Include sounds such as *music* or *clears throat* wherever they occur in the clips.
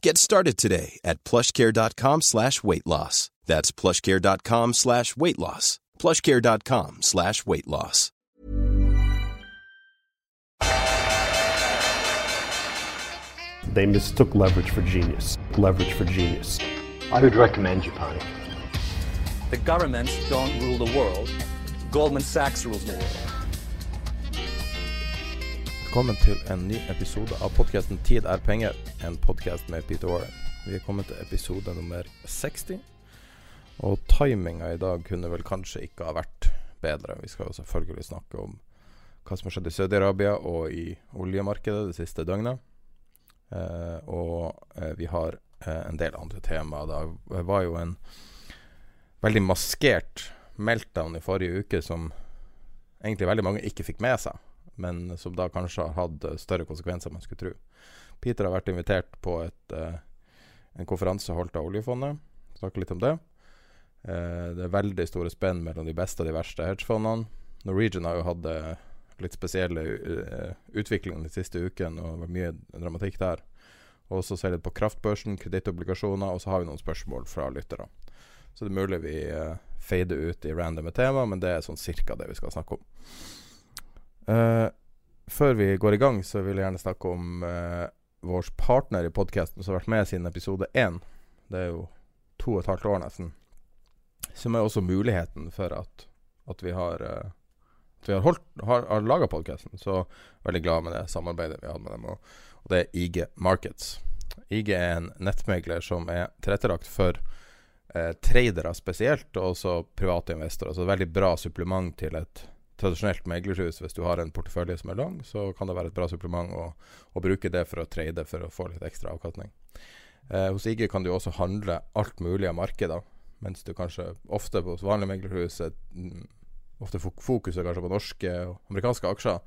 Get started today at plushcare.com slash weight loss. That's plushcare.com slash weight loss. plushcare.com slash weight loss. They mistook leverage for genius. Leverage for genius. I would recommend you, Japan. The governments don't rule the world. Goldman Sachs rules the world. Velkommen til en ny episode av podkasten 'Tid er penger', en podkast med Peter Warren. Vi er kommet til episode nummer 60, og timinga i dag kunne vel kanskje ikke ha vært bedre. Vi skal jo selvfølgelig snakke om hva som har skjedd i Saudi-Arabia og i oljemarkedet det siste døgnet. Eh, og eh, vi har eh, en del andre temaer. Det var jo en veldig maskert meltdown i forrige uke som egentlig veldig mange ikke fikk med seg men som da kanskje har hatt større konsekvenser enn man skulle tro. Peter har vært invitert på et, eh, en konferanse holdt av oljefondet. Snakke litt om det. Eh, det er veldig store spenn mellom de beste og de verste hedgefondene. Norwegian har jo hatt eh, litt spesielle utviklinger de siste ukene, og det mye dramatikk der. Og så ser vi litt på kraftbørsen, kredittobligasjoner, og så har vi noen spørsmål fra lyttere. Så det er mulig vi fader ut i randome tema, men det er sånn cirka det vi skal snakke om. Uh, før vi går i gang, så vil jeg gjerne snakke om uh, vår partner i podkasten som har vært med siden episode én. Det er jo to og et halvt år nesten. Som er også muligheten for at, at vi har uh, At vi har, holdt, har, har laga podkasten. Så veldig glad med det samarbeidet vi har med dem. Og, og, det er IG Markets. IG er en nettmegler som er tilrettelagt for eh, tradere spesielt, og også private investorer. Så et veldig bra supplement til et tradisjonelt meglerhus, hvis du har en portefølje som er lang, så kan det være et bra supplement å, å bruke det for å trade for å få litt ekstra avkastning. Eh, hos IG kan du også handle alt mulig av markeder, mens du kanskje ofte hos vanlige meglerhus mm, ofte fokuset kanskje på norske og amerikanske aksjer.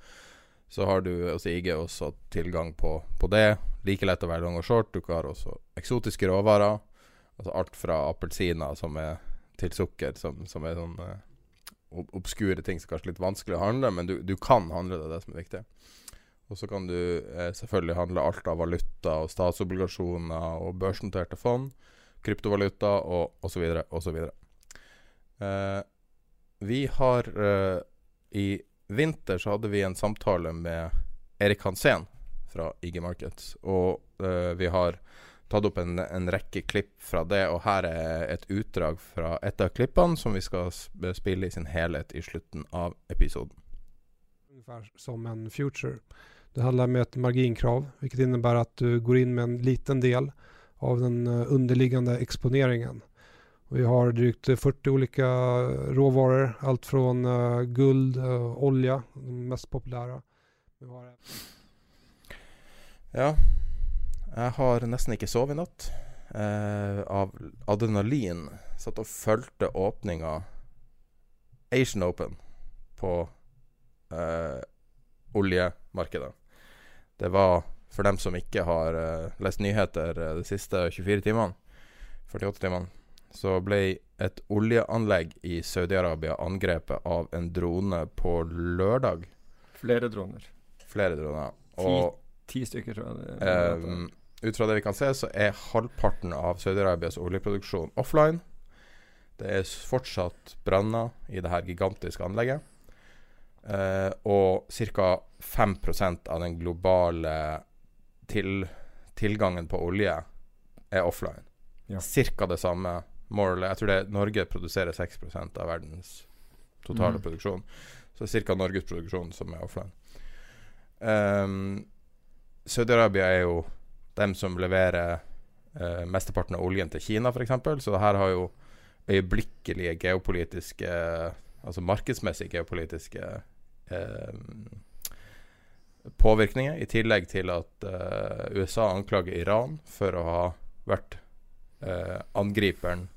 Så har du hos IG også tilgang på, på det. Like lett å være lang og short. Du har også eksotiske råvarer. Altså alt fra appelsiner som er til sukker, som, som er sånn eh, obskure ting som kanskje er litt vanskelig å handle, men du, du kan handle det, det som er viktig. Og så kan du eh, selvfølgelig handle alt av valuta og statsobligasjoner og børsnoterte fond, kryptovaluta og osv. osv. Eh, vi har eh, I vinter så hadde vi en samtale med Erik Hansen fra IG Markets, og eh, vi har tatt opp en, en, rekke klipp fra det, og her er et utdrag fra et av klippene som vi skal spille i sin helhet i slutten av episoden. Som en future. Det handler om et marginkrav, hvilket innebærer at du går inn med en liten del av den eh, underliggende eksponeringen. Vi har drygt 40 ulike råvarer, alt fra uh, guld, uh, olje, de mest populære. Ja, jeg har nesten ikke sovet i natt eh, av adrenalin. Satt og fulgte åpninga Asian Open på eh, oljemarkedet. Det var, for dem som ikke har eh, lest nyheter eh, de siste 24 timene, 48 timene, så ble et oljeanlegg i Saudi-Arabia angrepet av en drone på lørdag. Flere droner. Flere droner. Og ti, ti stykker, tror jeg. Det, um, ut fra det vi kan se, så er halvparten av Saudi-Arabias oljeproduksjon offline. Det er fortsatt branner i det her gigantiske anlegget. Eh, og ca. 5 av den globale til, tilgangen på olje er offline. Ja. Ca. det samme. More, jeg tror det er Norge produserer 6% av verdens totale mm. produksjon. Så det er ca. Norges produksjon som er offline. Um, Saudi-Arabia er jo dem som leverer eh, mesteparten av oljen til Kina, f.eks. Så det her har jo øyeblikkelige geopolitiske Altså markedsmessige geopolitiske eh, påvirkninger, i tillegg til at eh, USA anklager Iran for å ha vært angriperen,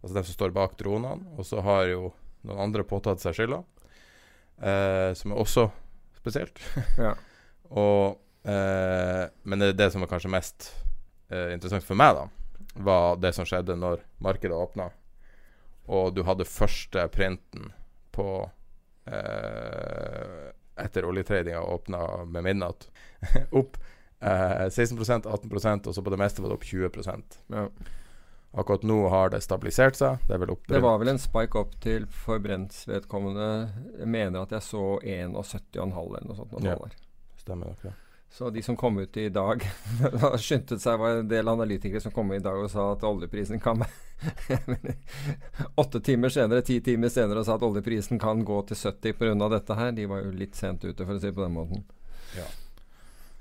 altså dem som står bak dronene. Og så har jo noen andre påtatt seg skylda, som er også spesielt. ja. *laughs* Og Eh, men det, det, som var kanskje mest eh, interessant for meg, da, var det som skjedde når markedet åpna, og du hadde første printen på eh, Etter oljetradinga åpna med midnatt, *laughs* opp 16% 18% og så på det meste var det opp 20 ja. Akkurat nå har det stabilisert seg. Det, det var vel en spike opp til forbrents vedkommende. Jeg mener at jeg så 71,5 eller noe sånt. Ja. Stemmer akkurat. Så de som kom ut i dag *laughs* Skyndte seg var en del analytikere som kom ut i dag og sa at oljeprisen kan *laughs* Åtte timer senere, ti timer senere og sa at oljeprisen kan gå til 70 pga. dette her. De var jo litt sent ute, for å si det på den måten. Ja.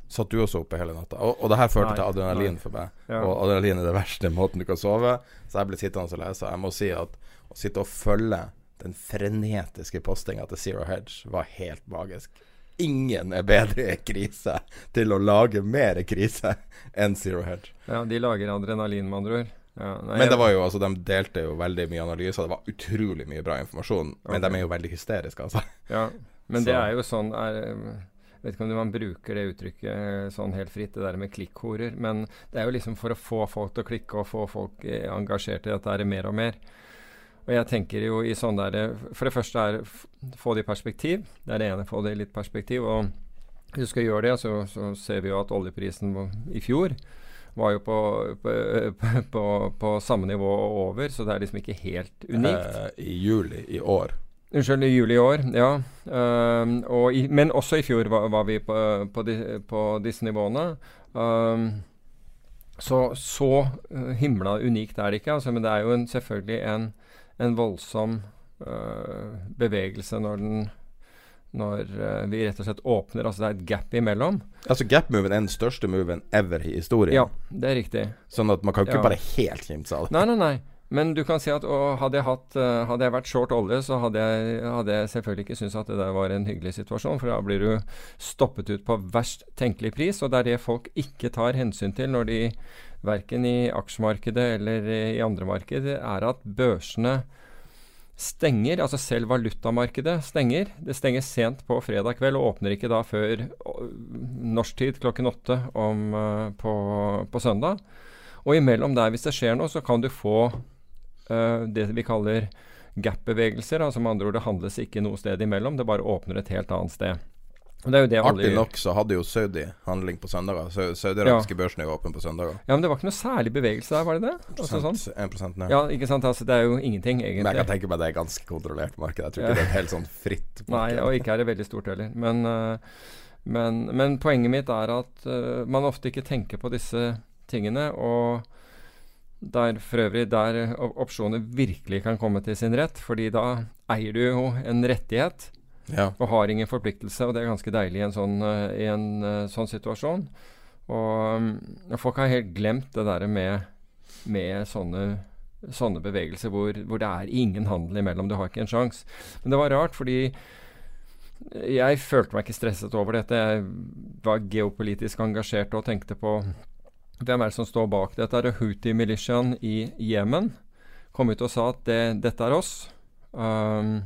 Satt du også oppe hele natta? Og, og det her førte nei, til adrenalin nei. for meg. Ja. Og adrenalin er det verste måten du kan sove. Så jeg ble sittende og lese. Jeg må si at å sitte og følge den frenetiske postinga til Zero Hedge var helt magisk ingen er bedre i krise til å lage mer krise enn Zero Hedge. Ja, de lager adrenalin, med andre ord. Ja, nei, men det var jo, altså, de delte jo veldig mye analyser, det var utrolig mye bra informasjon. Okay. Men de er jo veldig hysteriske, altså. Ja, men Så. det er jo sånn er, Jeg vet ikke om man bruker det uttrykket sånn helt fritt, det der med klikkhorer. Men det er jo liksom for å få folk til å klikke og få folk eh, engasjert i dette er mer og mer. Og jeg tenker jo i sånn der For det første er få det i perspektiv. Det er det ene, få det i litt perspektiv. Og hvis du skal gjøre det, så, så ser vi jo at oljeprisen i fjor var jo på, på, på, på, samme nivå og over, så det er liksom ikke helt unikt. Eh, I juli i år. Unnskyld, i juli i år, ja. Um, i, men også i fjor var, var vi på, di, disse nivåene. Um, så så uh, himla unikt er det ikke, altså, men det er jo en, selvfølgelig en en voldsom uh, bevegelse når den når uh, vi rett og slett åpner. Altså det er et gap imellom. Altså gap-moven er den største moven ever i historien? Ja, det er riktig. Sånn at man kan ikke ja. bare helt kimse av det? Nei, nei, nei. Men du kan si at hadde, jeg hatt, uh, hadde jeg vært short olje, så hadde jeg, hadde jeg selvfølgelig ikke syntes at det der var en hyggelig situasjon. For da blir du stoppet ut på verst tenkelig pris, og det er det folk ikke tar hensyn til når de verken i aksjemarkedet eller i andre markeder, er at børsene stenger, altså selv valutamarkedet stenger. Det stenger sent på fredag kveld og åpner ikke da før norsk tid klokken åtte uh, på, på, søndag. Og imellom der, hvis det skjer noe, så kan du få det vi kaller gap-bevegelser. Altså med andre ord, det handles ikke noe sted imellom, det bare åpner et helt annet sted. Artig nok så hadde jo Saudi handling på søndager. Saudi-arabiske ja. børsen er jo åpen på søndager. Ja, Men det var ikke noe særlig bevegelse der, var det det? Altså, sånn? 1 nei. Ja, ikke sant. Altså, det er jo ingenting, egentlig. Men jeg kan tenke meg det er ganske kontrollert marked. Jeg tror ikke ja. det er helt sånn fritt marked. Nei, og ikke er det veldig stort heller. Men, uh, men, men poenget mitt er at uh, man ofte ikke tenker på disse tingene. og der for øvrig der opsjoner virkelig kan komme til sin rett. fordi da eier du jo en rettighet ja. Og har ingen forpliktelse, og det er ganske deilig i en sånn, uh, i en, uh, sånn situasjon. Og um, folk har helt glemt det der med, med sånne, sånne, bevegelser hvor, hvor, det er ingen handel imellom. Du har ikke en sjanse. Men det var rart, fordi jeg følte meg ikke stresset over dette. Jeg var geopolitisk engasjert og tenkte på hvem er det som står bak dette. Er Houthi-militiaen i Jemen? Kom ut og sa at det, dette er oss. Um,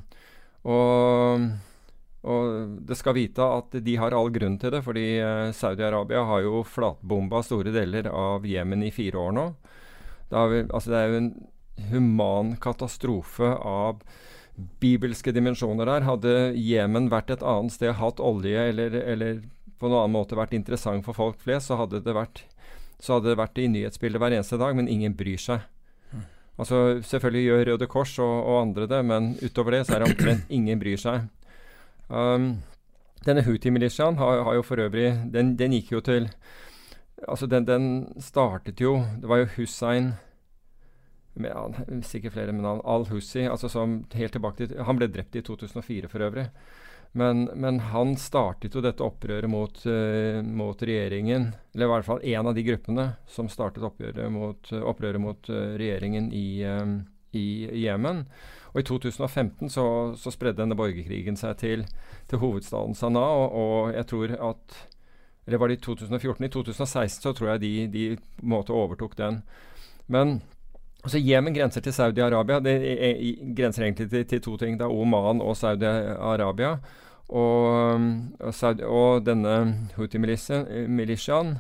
og og det skal vite at de har all grunn til det, fordi eh, Saudi-Arabia har jo flatbomba store deler av Jemen i fire år nå. Det, vi, altså det er jo en human katastrofe av bibelske dimensjoner der. Hadde Jemen vært et annet sted, hatt olje eller, eller på noen annen måte vært interessant for folk flest, så hadde det vært, så hadde det vært i nyhetsbildet hver eneste dag, men ingen bryr seg. Altså Selvfølgelig gjør Røde Kors og, og andre det, men utover det så er det omtrent ingen bryr seg. Um, denne Houthi-militiaen har, har, jo for øvrig den, den, gikk jo til Altså, den, den, startet jo Det var jo Hussein med, sikkert flere med navn, Al-Hussi, altså som helt tilbake til Han ble drept i 2004 for øvrig. Men, men han startet jo dette opprøret mot, uh, mot regjeringen, eller i hvert fall en av de gruppene som startet mot, opprøret mot uh, regjeringen i, um, i Jemen. Og i 2015 så, så spredde denne borgerkrigen seg til, til hovedstaden Sanaa, og, og jeg tror at Eller var det i 2014? I 2016 så tror jeg de, de på måte overtok den. Men altså Jemen grenser til Saudi-Arabia. Det er, er, grenser egentlig til, til to ting. Det er Oman og Saudi-Arabia. Og, og, Saudi, og denne Houthi-militiaen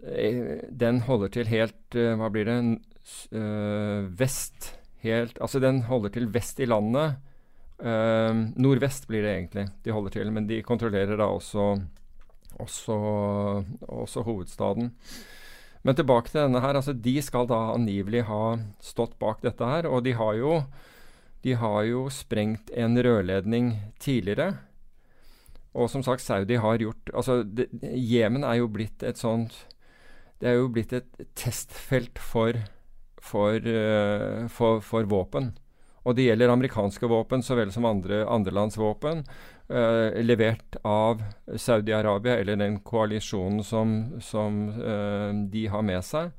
eh, den holder til helt eh, Hva blir det? eh, vest helt Altså, den holder til vest i landet. Eh, nordvest blir det egentlig de holder til, men de kontrollerer da også, også, også hovedstaden. Men tilbake til denne her. altså De skal da angivelig ha stått bak dette her, og de har jo de har jo sprengt en rørledning tidligere. Og som sagt, Saudi har gjort Altså, Jemen er jo blitt et sånt Det er jo blitt et testfelt for, for, eh, for, for våpen. Og det gjelder amerikanske våpen så vel som andre, andre lands våpen. Eh, levert av Saudi-Arabia eller den koalisjonen som, som eh, de har med seg.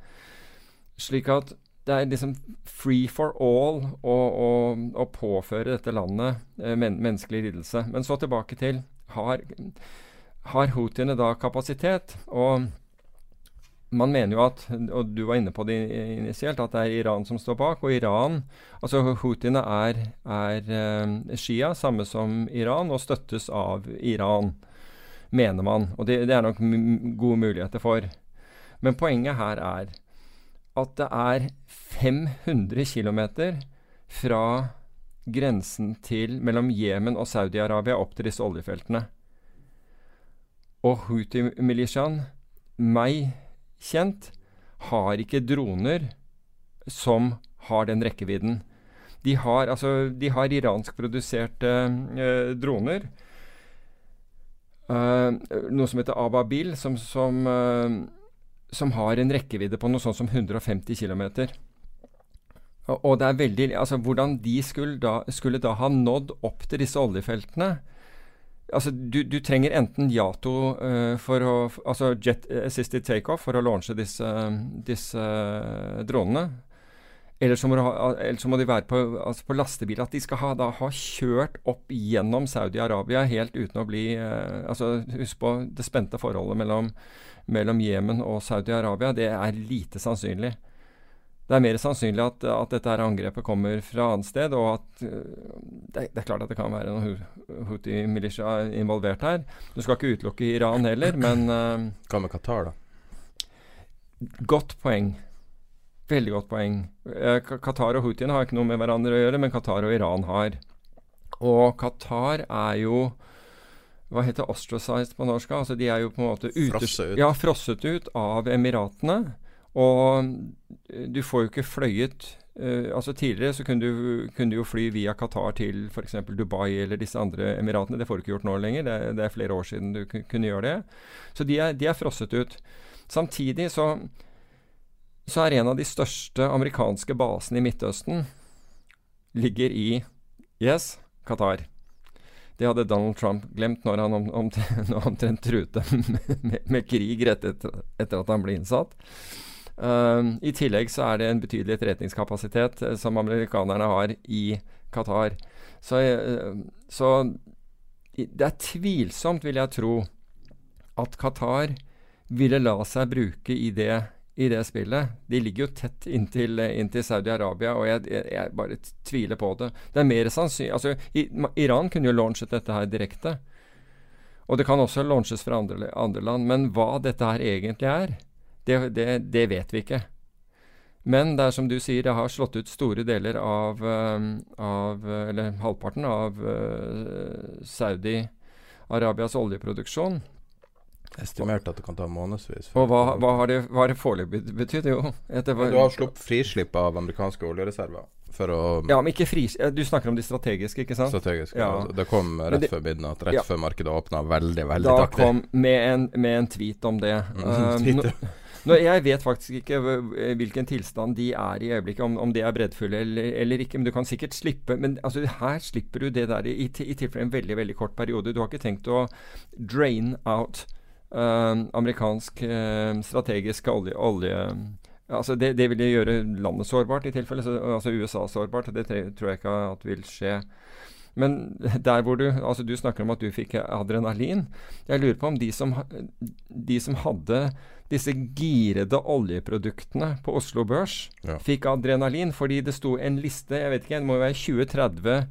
Slik at det er liksom free for all å, å, å påføre dette landet eh, men, menneskelig lidelse. Men så tilbake til har, har houthiene da kapasitet? Og man mener jo at, og du var inne på det initielt, at det er Iran som står bak. Og Iran Altså houthiene er, er eh, Shia, samme som Iran, og støttes av Iran, mener man. Og det, det er nok gode muligheter for. Men poenget her er at det er 500 km fra grensen til mellom Jemen og Saudi-Arabia opp til disse oljefeltene. Og Houthi-militiaen, meg kjent, har ikke droner som har den rekkevidden. De har, altså, de har iranskproduserte eh, droner. Eh, noe som heter Ababil, som, som, eh, som har en rekkevidde på noe sånt som 150 km. Og, og det er veldig Altså, hvordan de skulle da, skulle da ha nådd opp til disse oljefeltene Altså, du, du trenger enten Yato uh, for å Altså Jet Assisted Takeoff for å launche disse, disse eh, dronene. Eller så, må ha, eller så må de være på, altså på lastebil. At de skal ha, da, ha kjørt opp gjennom Saudi-Arabia helt uten å bli uh, altså Husk på det spente forholdet mellom, mellom Jemen og Saudi-Arabia. Det er lite sannsynlig. Det er mer sannsynlig at, at dette her angrepet kommer fra annet sted, og at uh, det, det, er klart at det kan være noen Houthi-militia involvert her. Du skal ikke utelukke Iran heller, men uh, Hva med Qatar, da? Godt poeng. Veldig godt poeng. Uh, Qatar og Houthiene har ikke noe med hverandre å gjøre, men Qatar og Iran har. Og Qatar er jo hva heter ostracized på norsk? Altså De er jo på en måte ute, Frosset ut. Ja, frosset ut av Emiratene. Og du får jo ikke fløyet uh, altså Tidligere så kunne du, kunne du jo fly via Qatar til f.eks. Dubai eller disse andre emiratene. Det får du ikke gjort nå lenger. Det, det er flere år siden du kunne gjøre det. Så de er, de er frosset ut. Samtidig så, så er en av de største amerikanske basene i Midtøsten ligger i Yes, Qatar. Det hadde Donald Trump glemt når han om, om, *laughs* omtrent truet med, *laughs* med, med krig rett etter, etter at han ble innsatt. Uh, I tillegg så er det en betydelig etterretningskapasitet uh, som amerikanerne har i Qatar. Så, uh, så det er tvilsomt, vil jeg tro, at Qatar ville la seg bruke i det, i det spillet. De ligger jo tett inntil, inntil Saudi-Arabia, og jeg, jeg, bare tviler på det. Det er mer sannsynlig Altså, Iran kunne jo launchet dette her direkte. Og det kan også launches fra andre, andre land. Men hva dette her egentlig er, det, det, det, vet vi ikke. Men det er som du sier, det har slått ut store deler av, av Eller halvparten av uh, Saudi-Arabias oljeproduksjon. Estimert at det kan ta månedsvis. Og hva, hva har det, hva har det foreløpig betydd? Jo, etter, Du har sluppet frislipp av amerikanske oljereserver. For å Ja, men ikke frislipp Du snakker om de strategiske, ikke sant? Strategiske, ja. altså, Det kom rett det, før midnatt. Rett ja. før markedet åpna. Veldig, veldig da taktig. kom med en, med en, tweet om det. Mm, *laughs* uh, Nå, jeg vet faktisk ikke hvilken tilstand de er i øyeblikket, om, om de er breddfulle eller, eller, ikke. Men du kan sikkert slippe Men altså, her slipper du det der i, i, tilfelle en veldig veldig kort periode. Du har ikke tenkt å drain out uh, amerikansk uh, strategisk olje, olje Altså det, det vil gjøre landet sårbart, i tilfelle. Altså USA sårbart. Det tror jeg ikke at vil skje. Men der hvor du Altså, du snakker om at du fikk adrenalin. Jeg lurer på om de som, de som hadde disse girede oljeproduktene på Oslo Børs, ja. fikk adrenalin fordi det sto en liste, jeg vet ikke, det må være 20-30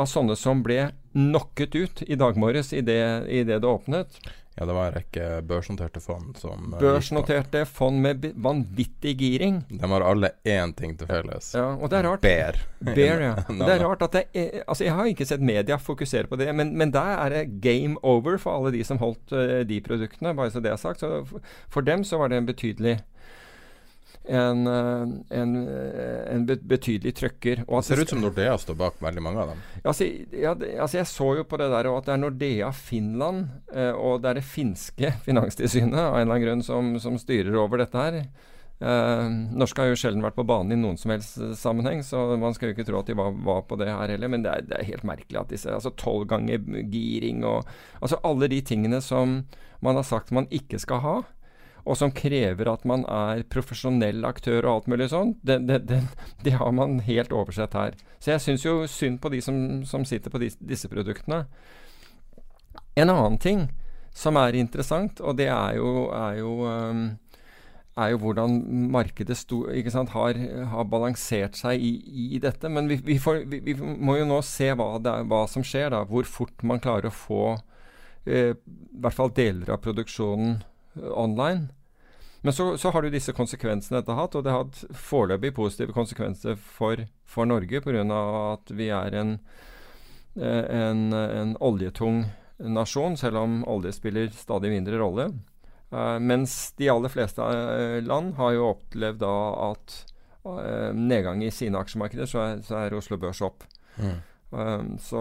av sånne som ble knocket ut i dag morges idet det åpnet. Ja, det var en rekke børsnoterte fond som eh, Børsnoterte fond med vanvittig giring. De har alle én ting til felles. Ja, og det er rart. Bear. *laughs* Bear, ja. *laughs* det er rart at det er, Altså, jeg har ikke sett media fokusere på det, men, men der er det game over for alle de som holdt uh, de produktene, bare så det er sagt. Så for dem så var det en betydelig en, eh, en, eh, en betydelig trøkker. det ser ut som Nordea står bak veldig mange av dem. Altså, ja, det, altså jeg så jo på det der at det er Nordea Finland, eh, og det er det finske *laughs* finanstilsynet av en eller annen grunn som, som styrer over dette her. Eh, norske har jo sjelden vært på banen i noen som helst sammenheng, så man skal jo ikke tro at de var, var på det her heller. Men det er, det er helt merkelig at disse altså tolv ganger giring og Altså alle de tingene som man har sagt man ikke skal ha og som krever at man er profesjonell aktør og alt mulig sånn, det, det, det, *laughs* det har man helt oversett her. Så jeg syns jo synd på de som, som sitter på de, disse produktene. En annen ting som er interessant, og det er jo, er jo, um, er jo hvordan markedet sto, har, har, balansert seg i, i dette. Men vi, vi, får, vi, vi, må jo nå se hva, er, hva, som skjer, da. Hvor fort man klarer å få eh, i hvert fall deler av produksjonen online. Men så, så, har du disse konsekvensene dette har hatt, og det har hatt foreløpig positive konsekvenser for, for Norge pga. at vi er en, eh, en, en, oljetung nasjon, selv om olje spiller stadig mindre rolle. Uh, mens de aller fleste uh, land har jo opplevd da at uh, nedgang i sine aksjemarkeder, så er, så er Oslo Børs opp. Mm. så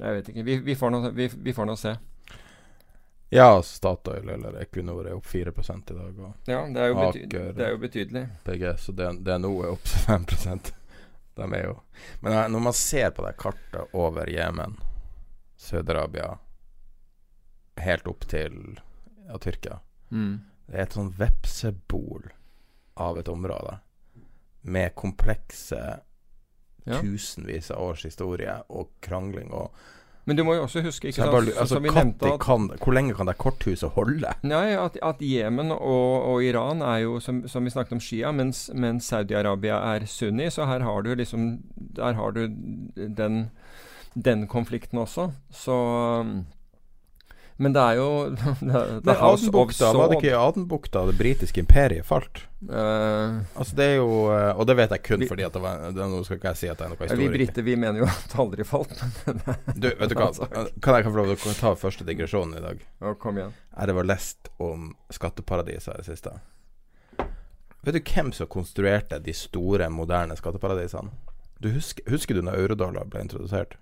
jeg vet ikke. Vi, vi får nå se. Ja, Statoil eller Equinor er opp 4 i dag. Og ja, det er jo, Aker, det er jo betydelig. PG, så det er opp *laughs* 5 De er jo Men når man ser på det kartet over Jemen, Saudi-Arabia, helt opp til ja, Tyrkia mm. Det er et sånn vepsebol av et område med komplekse ja. tusenvis av års historie og krangling og men du må jo også huske ikke sant, bare, altså, nevnte, kan, Hvor lenge kan det korthuset holde? Nei, At, at Jemen og, og, Iran er jo, som, som vi snakket om, Shia, mens, mens Saudi-Arabia er sunni. Så her har du liksom Der har du den, den konflikten også. Så men det er jo *laughs* det, det Adenbukta, Var det ikke i Adenbukta det britiske imperiet falt? Uh, altså det er jo uh, Og det vet jeg kun vi, fordi at det var det, Nå skal ikke jeg si at det er noe historie. Vi briter vi mener jo *laughs* at det aldri falt. du, vet du hva *laughs* Kan jeg få lov til å ta første digresjonen i dag? Ja, kom igjen. Jeg har lest om skatteparadiser i det siste. Vet du hvem som konstruerte de store, moderne skatteparadisene? Du husker, husker du når eurodollar ble introdusert?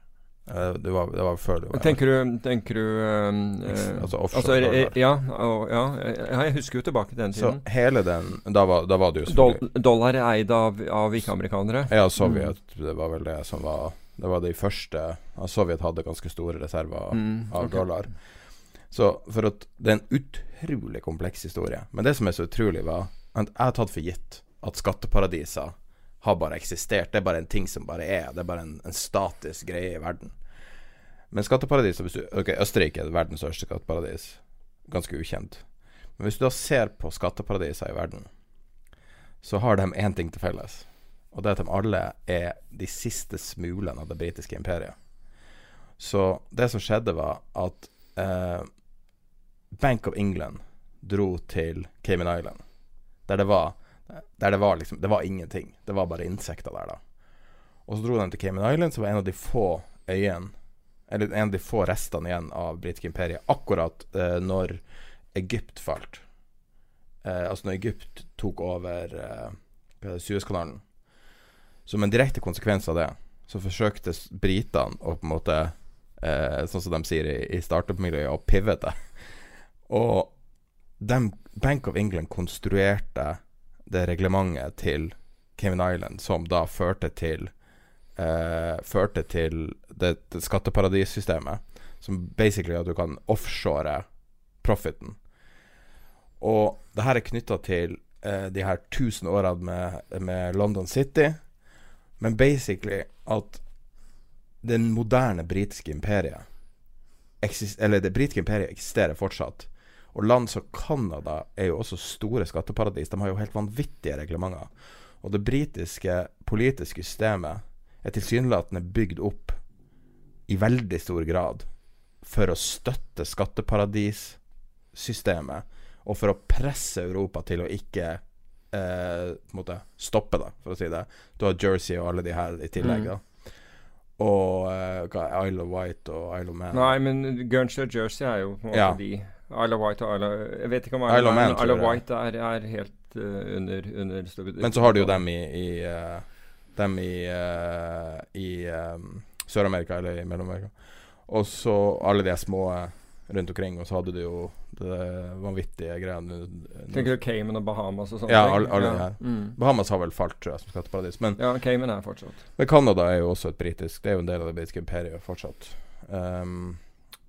Eh, det var, det var, før du var Tenker du, tenker du um, Altså offshore? Altså, ja, og, ja, jeg husker jo tilbake til den tiden. Så hele den Da var, da var det jo Dol, Dollar er eid av, av ikke-amerikanere? Ja, Sovjet. Mm. Det var vel det som var Det var de første Sovjet hadde ganske store reserver mm, av okay. dollar. Så for at Det er en utrolig kompleks historie. Men det som er så utrolig, var at jeg har tatt for gitt at skatteparadiser har bare eksistert. Det er bare en ting som bare er. Det er bare en, en statisk greie i verden. Men skatteparadis Ok, Østerrike er verdens største skatteparadis. Ganske ukjent. Men hvis du da ser på skatteparadiser i verden, så har de én ting til felles. Og det er at de alle er de siste smulene av det britiske imperiet. Så det som skjedde, var at eh, Bank of England dro til Cayman Island, der det var Der det var liksom Det var ingenting. Det var bare insekter der, da. Og så dro de til Cayman Island, som var en av de få øyene eller en av de få restene igjen av britiske imperiet, akkurat eh, når Egypt falt. Eh, altså når Egypt tok over eh, Suezkanalen. Som en direkte konsekvens av det, så forsøkte britene å på en måte eh, Sånn som de sier i, i startup-miljøet, å pivote. Og dem, Bank of England konstruerte det reglementet til Cayman Island som da førte til eh, Førte til det, det skatteparadissystemet, som basically at du kan offshore profiten. Og det her er knytta til eh, de her tusen årene med, med London City, men basically at den moderne britiske imperiet Eller det britiske imperiet eksisterer fortsatt. Og land som Canada er jo også store skatteparadis. De har jo helt vanvittige reglementer. Og det britiske politiske systemet er tilsynelatende bygd opp i veldig stor grad for å støtte skatteparadissystemet, og for å presse Europa til å ikke eh, måte stoppe det, for å si det. Du har Jersey og alle de her i tillegg, Mm. da. Og uh, Isle of White og Isle of Man. Nei, men Guernsey og Jersey er jo på en måte Ja. de Isle of White og Isle of Jeg vet ikke om Isle Isle, of Man, Isle of White er, er helt uh, under, under Men så har du jo dem i, i eh, Dem i, uh, i um, Sør-Amerika, eller i Mellom-Amerika. Og så alle de små eh, rundt omkring. Og så hadde du jo det vanvittige greiene Tenker du Cayman og Bahamas og sånne Ja, alle, alle de her. Mm. Bahamas har vel falt, tror jeg, som skatteparadis. Men, Ja, Cayman er fortsatt. men Canada er jo også et britisk Det er jo en del av det britiske imperiet fortsatt. Um,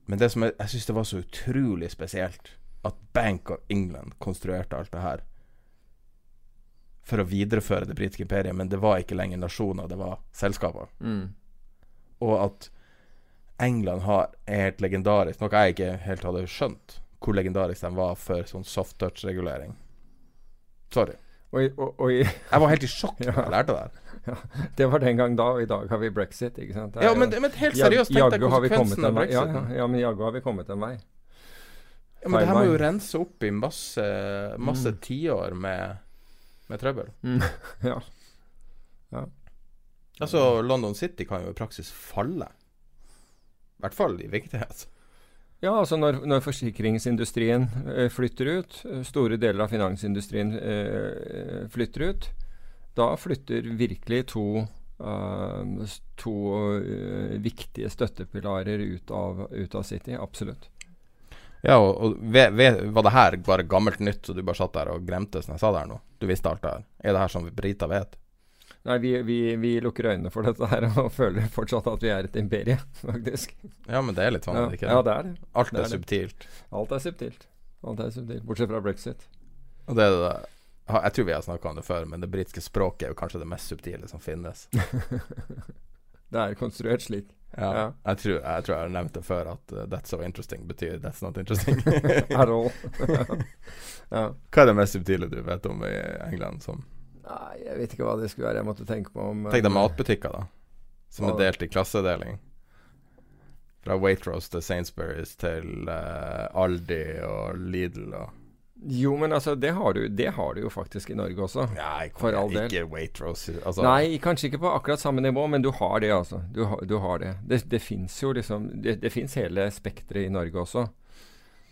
men det som jeg, jeg syns det var så utrolig spesielt, at Bank of England konstruerte alt det her for å videreføre det britiske imperiet, men det var ikke lenger nasjoner, det var selskaper. Mm. Og at England har er helt legendarisk, noe jeg ikke helt hadde skjønt, hvor legendarisk de var for sånn soft touch-regulering. Sorry. Oi, oi. Jeg var helt i sjokk *laughs* da Ja. jeg lærte det her. det var den gang da, og i dag har vi brexit, ikke sant? Er Ja, men, men helt seriøst, tenk deg konsekvensen av. Ja, brexit. ja, ja, men jaggu har vi kommet en vei. Ja, men det her må jo rense opp i masse Masse Mm. tiår med, med trøbbel. Mm. *laughs* ja. Altså, London City kan jo i praksis falle. I hvert fall i viktighet. Ja, altså når, når forsikringsindustrien eh, flytter ut, eh, store deler av finansindustrien eh, flytter ut, da flytter virkelig to, eh, to eh, viktige støttepilarer ut av, ut av City. Absolutt. Ja, og, og ved, ved, var det her bare gammelt nytt, så du bare satt der og glemte som jeg sa der nå? Du visste alt det her? Er det her som briter vet? Nei, vi, vi, vi lukker øynene for dette her og føler fortsatt at vi er et imperie, faktisk. Ja, men det er litt sånn, ja, ikke det ja, det? er det. Alt det er, er subtilt. Alt er subtilt. Alt er subtilt, Bortsett fra brexit. Og det er det ha- Jeg tror vi har snakka om det før, men det britiske språket er jo kanskje det mest subtile som finnes. *laughs* Det er konstruert slik. Ja, Ja. Jeg, tror, jeg tror jeg har nevnt det før, at uh, 'that's so interesting' betyr 'that's not interesting'. *laughs* *laughs* At all. *laughs* ja. Hva er det mest subtile du vet om i England? Som Nei, jeg vet ikke hva det skulle være. Jeg måtte tenke på om Tenk deg eh, matbutikker, da. Som er delt i klassedeling. Fra Waitrose til Sainsbury's til uh, Aldi og Lidl og Jo, men altså, det har, du, det har du jo faktisk i Norge også. Nei, For all del. ikke Waitrose. Altså, Nei, kanskje ikke på akkurat samme nivå, men du har det, altså. Du, du har det. Det, det fins jo liksom Det, det fins hele spekteret i Norge også.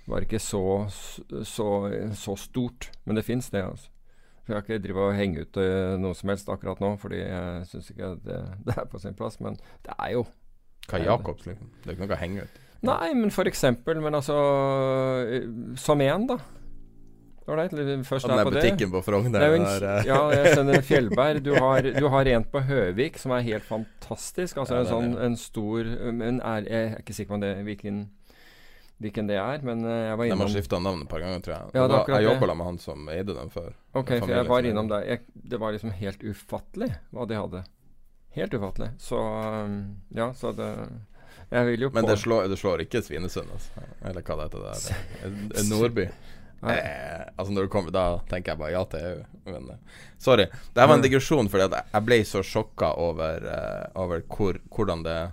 Det var ikke så, så, så stort, men det fins det, altså. Jeg har ikke drive og henge ut eh, noe som helst akkurat nå, fordi jeg syns ikke det, *laughs* det er på sin plass. Men det er jo er Jacobs, liksom? Det er ikke noe å henge ut. Nei, men for eksempel Men altså eh, Som én, da. Ålreit, først er på det. butikken på Frogner Det er der, eh, ja, jeg skjønner Fjellberg. Du har, du har en på Høvik som er helt fantastisk. Altså Ja, en sånn en stor Men er, jeg er ikke sikker på om det, hvilken, hvilken det er, men eh, jeg var De har innom skifta navn et par ganger, tror jeg. Ja, det da, jeg det. jobba med han som eide dem før. Ok, for jeg var innom der. Jeg, det var liksom helt ufattelig hva de hadde. Helt ufattelig. Så um, Ja, så det Jeg vil jo Men på det slår, det slår ikke Svinesund, altså. Eller hva det heter der. *laughs* En- en Nordby. Eh, altså når du kommer Da tenker jeg bare ja til EU. Men, eh, sorry. Det var en digresjon, fordi jeg ble så sjokka over, uh, over hvor, hvordan det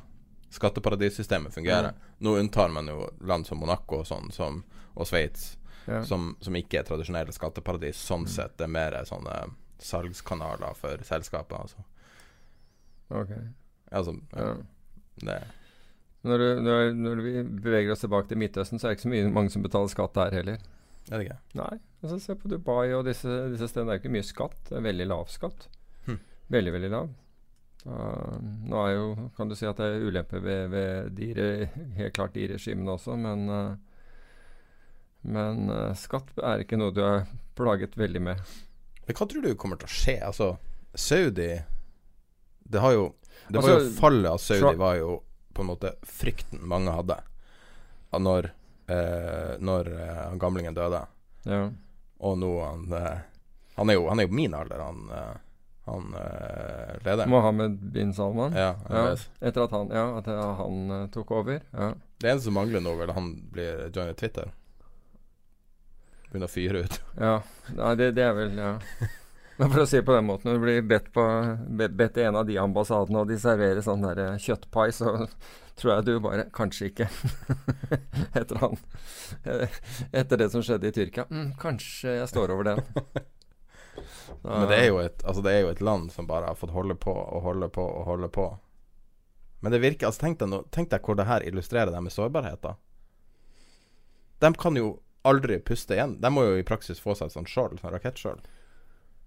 skatteparadissystemet fungerer. Nå unntar man jo land som Monaco og sånn, som, og Sveits, Ja. som, som ikke er tradisjonelle skatteparadis. Sånn sett det er mer sånne salgskanaler for selskapet. Altså. Ok. Altså, Ja. det Når, du, når, når vi beveger oss tilbake til Midtøsten, så er det ikke så mye, mange som betaler skatt der heller. Er det ikke. Nei. Altså, se på Dubai og disse, disse stedene. Det er ikke mye skatt. Det er veldig lav skatt. Hm. Veldig, veldig lav. Uh, nå er jo, kan du si at det er ulemper ved, ved de, helt klart de regimene også, men, uh, Men uh, skatt er ikke noe du er plaget veldig med. Men hva tror du kommer til å skje? Altså, Saudi Det har jo Det var Altså, jo fallet av Saudi Trump- var jo på en måte frykten mange hadde av når eh, Når eh, han gamlingen døde. Ja. Og nå han eh, Han er jo, han er jo min alder, han, eh, han lederen. Mohammed bin Salman. Ja, Ja, etter at han, ja, at han tok over. Ja. Det eneste som mangler nå, vel han blir joiner Twitter. Begynner å fyre ut. ja. Nei, det, det er vel Ja. *laughs* Men for å si på den måten, du blir bedt, på, bedt, i en av de ambassadene, og de serverer sånn der eh, kjøttpai, så *laughs* tror jeg du bare Kanskje ikke. *laughs* etter han eh, Etter det som skjedde i Tyrkia. Mm, kanskje jeg står over den. Da- *laughs* Men det er, jo et, altså det er jo et land som bare har fått holde på og holde på og holde på. Men det virker altså Tenk deg, no, tenk deg hvor det her illustrerer det med sårbarhet, da. De kan jo aldri puste igjen. De må jo i praksis få seg et sånt skjold, sånn rakettskjold,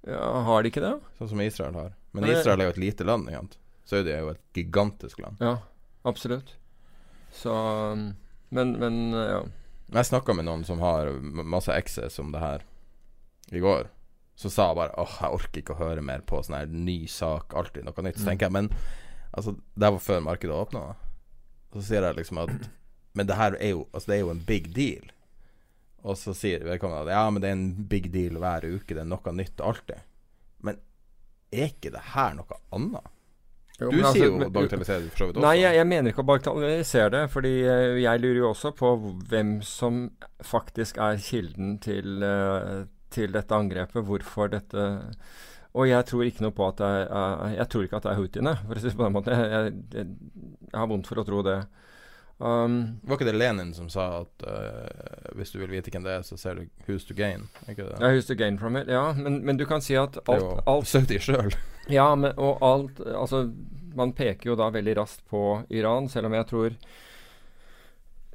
ja, Har de ikke det? sånn som Israel har. Men Men Israel er jo et lite land, sant. Saudi er jo et gigantisk land. Ja, absolutt. Så um, Men, men ja. Jeg snakka med noen som har masse exes om det her i går. Så sa jeg bare åh, jeg orker ikke å høre mer på sånn her ny sak, alltid noe nytt. Så Mm. tenker jeg, men altså, det var før markedet åpna. Så sier jeg liksom at *clears throat* Men det her er jo Altså, det er jo en big deal. Og så sier vedkommende at ja, men det er en big deal hver uke, det er noe nytt alltid. Men er ikke det her noe annet? Jo, Du men altså, sier jo bagatelliserer det for så vidt også. Nei, jeg, jeg mener ikke å bagatellisere det. Fordi eh, jeg lurer jo også på hvem som faktisk er kilden til, eh, til dette angrepet. Hvorfor dette Og jeg tror ikke noe på at det er eh, Jeg tror ikke at det er houthiene, for å si det på den måten. Jeg, jeg, jeg, jeg har vondt for å tro det. Um, Var ikke det Lenin som sa at uh, hvis du vil vite hvem det er, så ser du 'Who's to gain'? Ikke det? Ja, 'Who's to gain from it. Ja, men, men du kan si at alt, jo alt Saudi sjøl. Ja, men, og alt Altså, man peker jo da veldig raskt på Iran, selv om jeg tror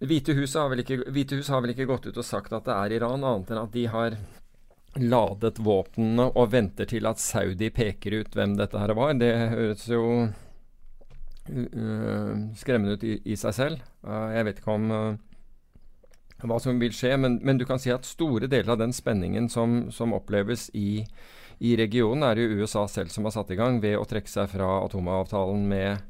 Hvite huset har vel ikke, Hvite hus har vel ikke gått ut og sagt at det er Iran, annet enn at de har ladet våpnene og venter til at Saudi peker ut hvem dette her var. Det høres jo skremmende ut i, i seg selv. Uh, jeg vet ikke om uh, hva som vil skje, men, men du kan si at store deler av den spenningen som, som oppleves i i regionen er det jo USA selv som har satt i gang ved å trekke seg fra atomavtalen med,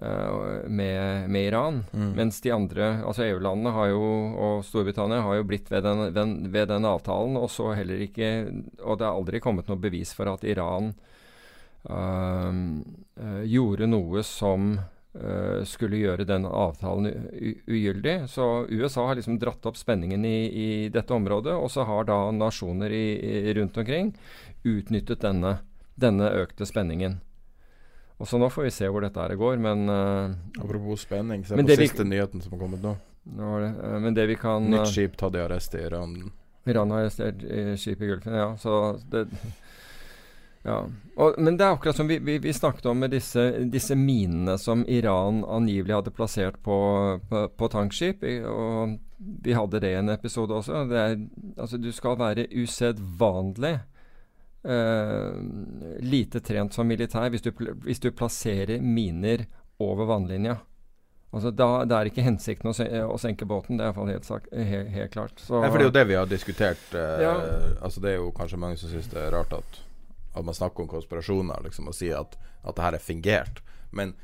uh, med, med Iran. Mm. Mens de andre, altså EU-landene har jo, og Storbritannia har jo blitt ved den, den, ved den avtalen, og så heller ikke Og det er aldri kommet noe bevis for at Iran øh, gjorde noe som øh, skulle gjøre den avtalen ugyldig. Så USA har liksom dratt opp spenningen i, i dette området, og så har da nasjoner i, i, rundt omkring utnyttet denne, denne økte spenningen. Og så nå får vi se hvor dette her går, men uh, Apropos spenning, se på det vi- siste nyheten som har kommet nå. nå det, uh, men det vi kan Nytt skip tatt i arrest i Iran. Iran har arrestert eh, skip i Gulfen, ja. Så det Ja. Og, men det er akkurat som vi, vi, vi snakket om med disse, disse minene som Iran angivelig hadde plassert på, på, på tankskip. Og vi hadde det i en episode også. Det er, altså, du skal være usedvanlig uh, lite trent som militær hvis du, hvis du plasserer miner over vannlinja. Altså da, Det er ikke hensikten å, se, å senke båten, det er iallfall helt, sak- helt, helt klart. Så, ja, for det er jo det vi har diskutert. Uh, Ja. Altså Det er jo kanskje mange som syns det er rart at, at man snakker om konspirasjoner liksom, og sier at, at det her er fingert. Men,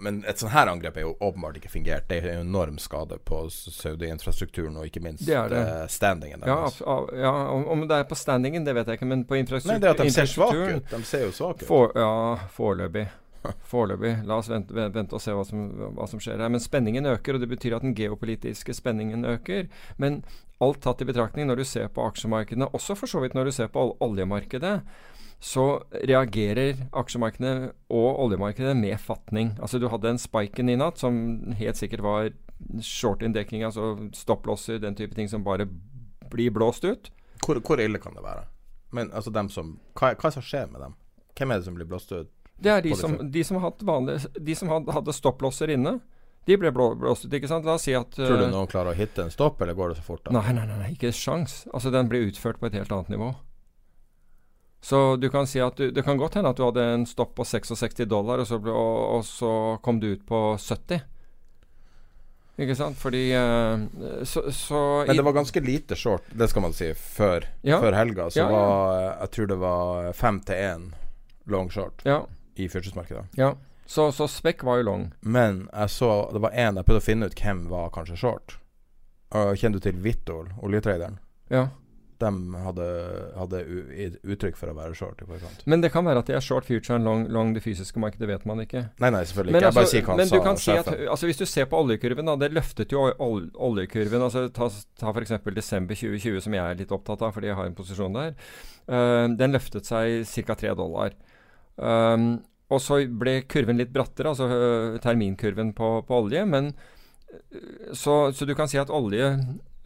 men et sånn her angrep er jo åpenbart ikke fingert. Det er en enorm skade på Saudi-infrastrukturen, og ikke minst Det det. eh, standingen deres. ja om, om det er på standingen, det vet jeg ikke, men på infrastrukturen Nei, det er at de ser svake ut. De ser jo svake ut. For, ja, foreløpig. *laughs* Foreløpig. La oss vente, vente, og se hva som, hva som skjer her. Men spenningen øker, og det betyr at den geopolitiske spenningen øker. Men alt tatt i betraktning når du ser på aksjemarkedene, også for så vidt når du ser på oljemarkedet, så reagerer aksjemarkedene og oljemarkedet med fatning. Altså Du hadde en spiken i natt som helt sikkert var short-indekking, altså stopplosser, den type ting som bare blir blåst ut. Hvor, hvor ille kan det være? Men altså dem som hva, hva som skjer med dem? Hvem er det som blir blåst ut? Det er de som, de som, hadde vanlige, de som hadde, stopplosser inne. De ble blå, blåst ut, ikke sant. La oss si at Tror du eh, noen klarer å hitte en stopp, eller går det så fort? da? Nei, nei, nei, nei, ikke sjans. Altså, den blir utført på et helt annet nivå. Så du kan si at du, det kan godt hende at du hadde en stopp på 66 dollar, og så, ble, og, og så kom du ut på 70. Ikke sant? Fordi uh, så, så Men det var ganske lite short, det skal man si, før, ja. før helga. Så ja, ja. var Jeg tror det var fem til én long short ja. I futuresmarkedet. Ja. Så, så spekk var jo long. Men jeg så Det var én jeg prøvde å finne ut hvem var kanskje short. Kjenner du til Vittol, oljetraderen? Ja. De hadde, hadde uttrykk for å være short. Men det kan være at de er short future and long, long det fysiske markedet, det vet man ikke. Nei, nei, selvfølgelig Men ikke. Jeg bare altså, sier hva men sa. du kan si at altså, Hvis du ser på oljekurven, da, det løftet jo ol oljekurven. altså Ta, ta f.eks. desember 2020, som jeg er litt opptatt av fordi jeg har en posisjon der. Uh, den løftet seg ca. 3 dollar. Um, og så ble kurven litt brattere, altså uh, terminkurven på, på olje. Men uh, så, så du kan si at olje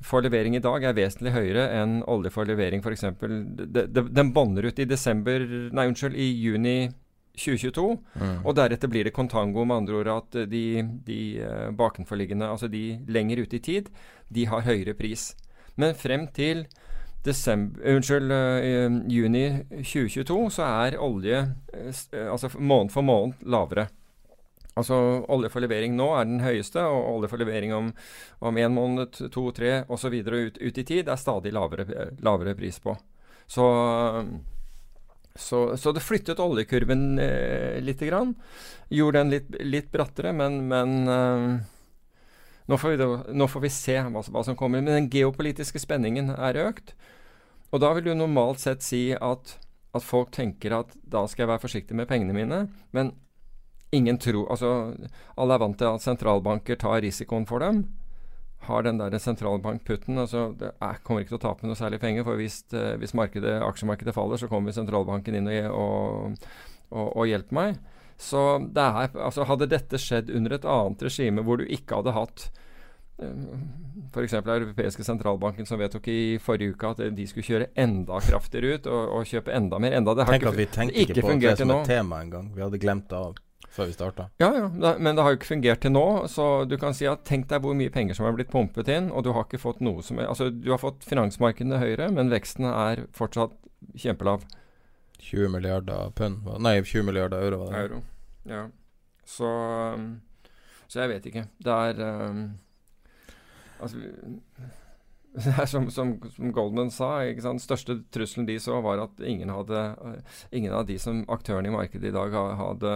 for levering i dag er vesentlig høyere enn olje for levering f.eks. Den bånder ut i desember Nei, unnskyld, i juni 2022. Mm. Og deretter blir det kontango, med andre ord at de, de uh, bakenforliggende, altså de lenger ute i tid, de har høyere pris. Men frem til desember, unnskyld, uh, juni 2022 så er olje uh, altså måned for måned lavere. Altså olje for levering nå er den høyeste, og olje for levering om, om en måned, to, tre osv. Ut, ut i tid er stadig lavere, lavere pris på. Så, så, så det flyttet oljekurven eh, lite grann. Gjorde den litt, litt brattere, men, men eh, nå, får vi, nå, får vi, se hva, hva, som kommer. Men den geopolitiske spenningen er økt. Og da vil du normalt sett si at, at folk tenker at da skal jeg være forsiktig med pengene mine. men Ingen tror Altså, alle er vant til at sentralbanker tar risikoen for dem. Har den der sentralbankputten altså det er, kommer ikke til å tape noe særlig penger. For hvis, eh, hvis markedet, aksjemarkedet faller, så kommer sentralbanken inn og, og, og, og hjelper meg. Så det er, altså Hadde dette skjedd under et annet regime hvor du ikke hadde hatt F.eks. europeiske sentralbanken som vedtok i forrige uke at de skulle kjøre enda kraftigere ut og, og kjøpe enda mer. Enda det har Tenk ikke, at vi tenkte ikke på det som et tema engang. Vi hadde glemt det av før vi starta. Ja, ja, da, men det har jo ikke fungert til nå. Så du kan si at tenk deg hvor mye penger som er blitt pumpet inn, og du har ikke fått noe som er Altså, du har fått finansmarkedene høyere, men veksten er fortsatt kjempelav. 20 milliarder pund Nei, 20 milliarder euro var det. Euro. Ja. Så um, Så jeg vet ikke. Det er um, Altså *laughs* som, som, som Goldman sa, sant? største trusselen de så, var at ingen, hadde, uh, ingen av de som aktørene i markedet i dag hadde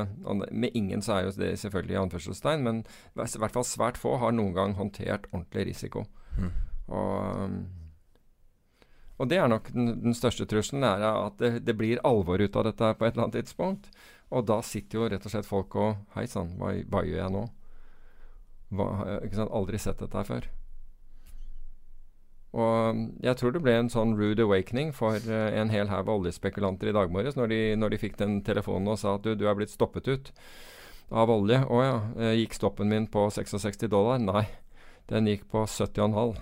Med ingen så er jo det selvfølgelig i anførselstegn, men i hvert fall svært få har noen gang håndtert ordentlig risiko. Mm. Og, og det er nok den, den største trusselen, er at det, det blir alvor ut av dette på et eller annet tidspunkt. Og da sitter jo rett og slett folk og Hei sann, hva, hva gjør jeg nå? Hva, sant? Aldri sett dette her før. Og jeg tror det ble en sånn rude awakening for eh, en hel haug oljespekulanter i dag morges når, de, når de fikk den telefonen og sa at du, du er blitt stoppet ut av olje. Å ja. eh, Gikk stoppen min på 66 dollar? Nei, den gikk på 70,5.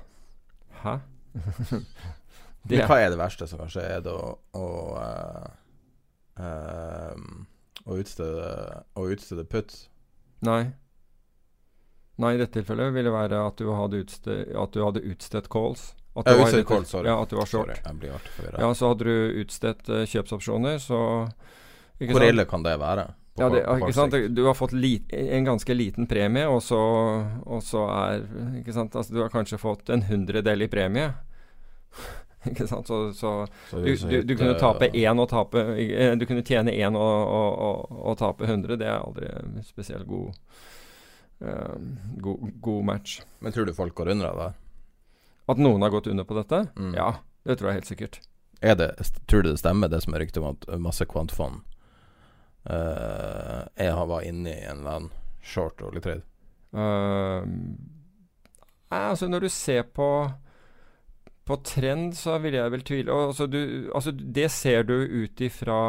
Hæ? *laughs* Det hva er det verste som kan skje? Er det å, å, uh, ehm, å utstede, å utstede puts? Nei. Nei, i dette tilfellet ville det være at du hadde, utste, at du hadde utstedt calls. At du var- sorry. Ja, at du var short. Sorry. Ja, så hadde du utstedt uh, kjøpsopsjoner, så Hvor ille kan det være? Ja, det, ikke sant? Du har fått lit, en ganske liten premie, og så, og så er ikke sant? Altså, Du har kanskje fått en hundredel i premie. *laughs* ikke sant? Så, så Så du, du, du kunne tape én og tape eh, Du kunne tjene én og, og, og tape 100. Det er aldri spesielt god, uh, god, god match. Men tror du folk går under av det? At noen har gått under på dette? Mm. Ja, det tror jeg helt sikkert. Er det, tror du det stemmer, det som er ryktet om at masse kvantfond uh, jeg har var inne i en eller annen short oljetrade? Uh, nei, altså når du ser på På trend, så vil jeg vel tvile og, altså, du, altså, Det ser du ut ifra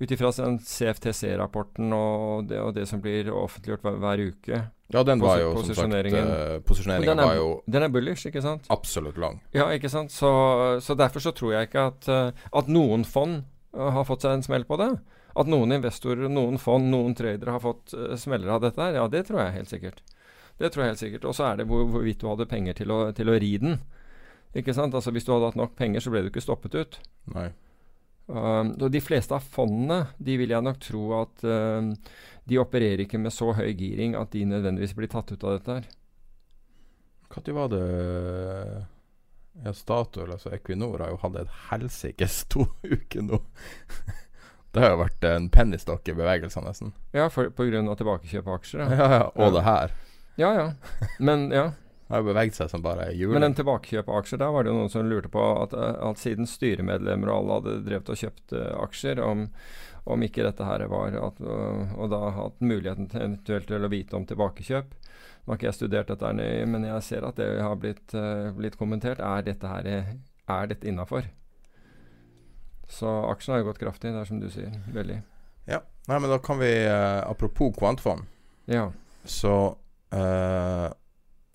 ut ifra CFTC-rapporten og, og det som blir offentliggjort hver, hver uke. Ja, den var jo som sagt posisjoneringen. uh, Og er, var jo den er bullish, ikke sant? absolutt lang. Ja, ikke sant? Så, så derfor så tror jeg ikke at, eh, at noen fond eh, har fått seg en smell på det. At noen investorer, noen fond, noen tradere har fått eh, smeller av dette her, ja, det tror jeg helt sikkert. Det tror jeg helt sikkert. Og så er det hvor, hvorvidt du hadde penger til å, til å ri den. Ikke sant? Altså Hvis du hadde hatt nok penger, så ble du ikke stoppet ut. Nei. Um, og De fleste av fondene de vil jeg nok tro at um, de opererer ikke med så høy giring at de nødvendigvis blir tatt ut av dette. her. Når var det Ja, Statoil, altså Equinor, har jo hatt et helsikes *laughs* to uker nå. det har jo vært en pennystokk i bevegelsene, nesten. Ja, for, på grunn av tilbakekjøp av aksjer. Ja, ja, og Ja. det her. Ja, ja. Men ja. Det har beveget seg som bare hjul. Men den tilbakekjøp av aksjer, der var det jo noen som lurte på at, eh, at siden styremedlemmer og alle hadde drevet og kjøpt uh, aksjer, om, om ikke dette her var at, uh, Og da hatt muligheten til eventuelt til å vite om tilbakekjøp. Nå har ikke jeg studert dette her nøye, men jeg ser at det har blitt, uh, blitt kommentert. Er dette her Er dette innafor? Så aksjen har jo gått kraftig, det er som du sier. Veldig. Ja. Nei, men da kan vi Apropos kvantfond, Ja. så eh,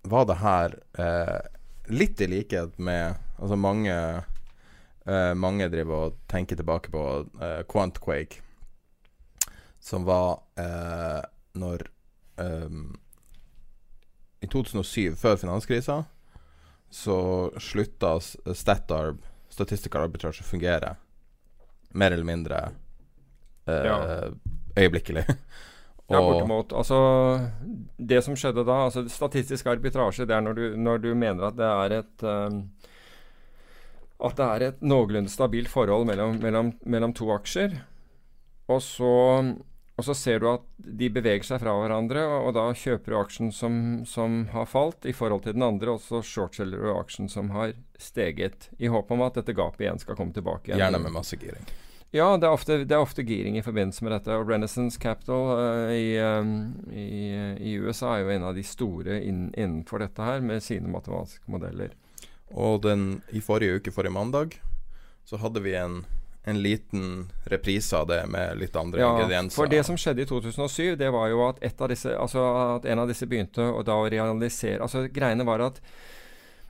var det her eh, litt i likhet med Altså mange eh, Mange driver og tenker tilbake på eh, Quantquake, som var eh, når ehm, I 2007, før finanskrisa, så slutta Statarb, Statistical Arbitrage, å fungere. Mer eller mindre eh, Ja. øyeblikkelig. *laughs* Ja, bortimot. Altså, det som skjedde da altså Statistisk arbitrasje, det er når du, når du mener at det er et um, At det er et noenlunde stabilt forhold mellom, mellom, mellom to aksjer. Og så, og så ser du at de beveger seg fra hverandre, og, og da kjøper du aksjen som, som har falt i forhold til den andre, og så shortselger du aksjen som har steget. I håp om at dette gapet igjen skal komme tilbake. igjen. Gjerne med masse giring. Ja, det er, ofte, det er ofte giring i forbindelse med dette. Og Renaissance Capital uh, i, um, i, i USA er jo en av de store inn, innenfor dette her, med sine matematiske modeller. Og den, i forrige uke, forrige mandag, så hadde vi en, en liten reprise av det med litt andre Ja, ingredienser. for det som skjedde i 2007, det var jo at, disse, altså at en av disse begynte å da realisere Altså Greiene var at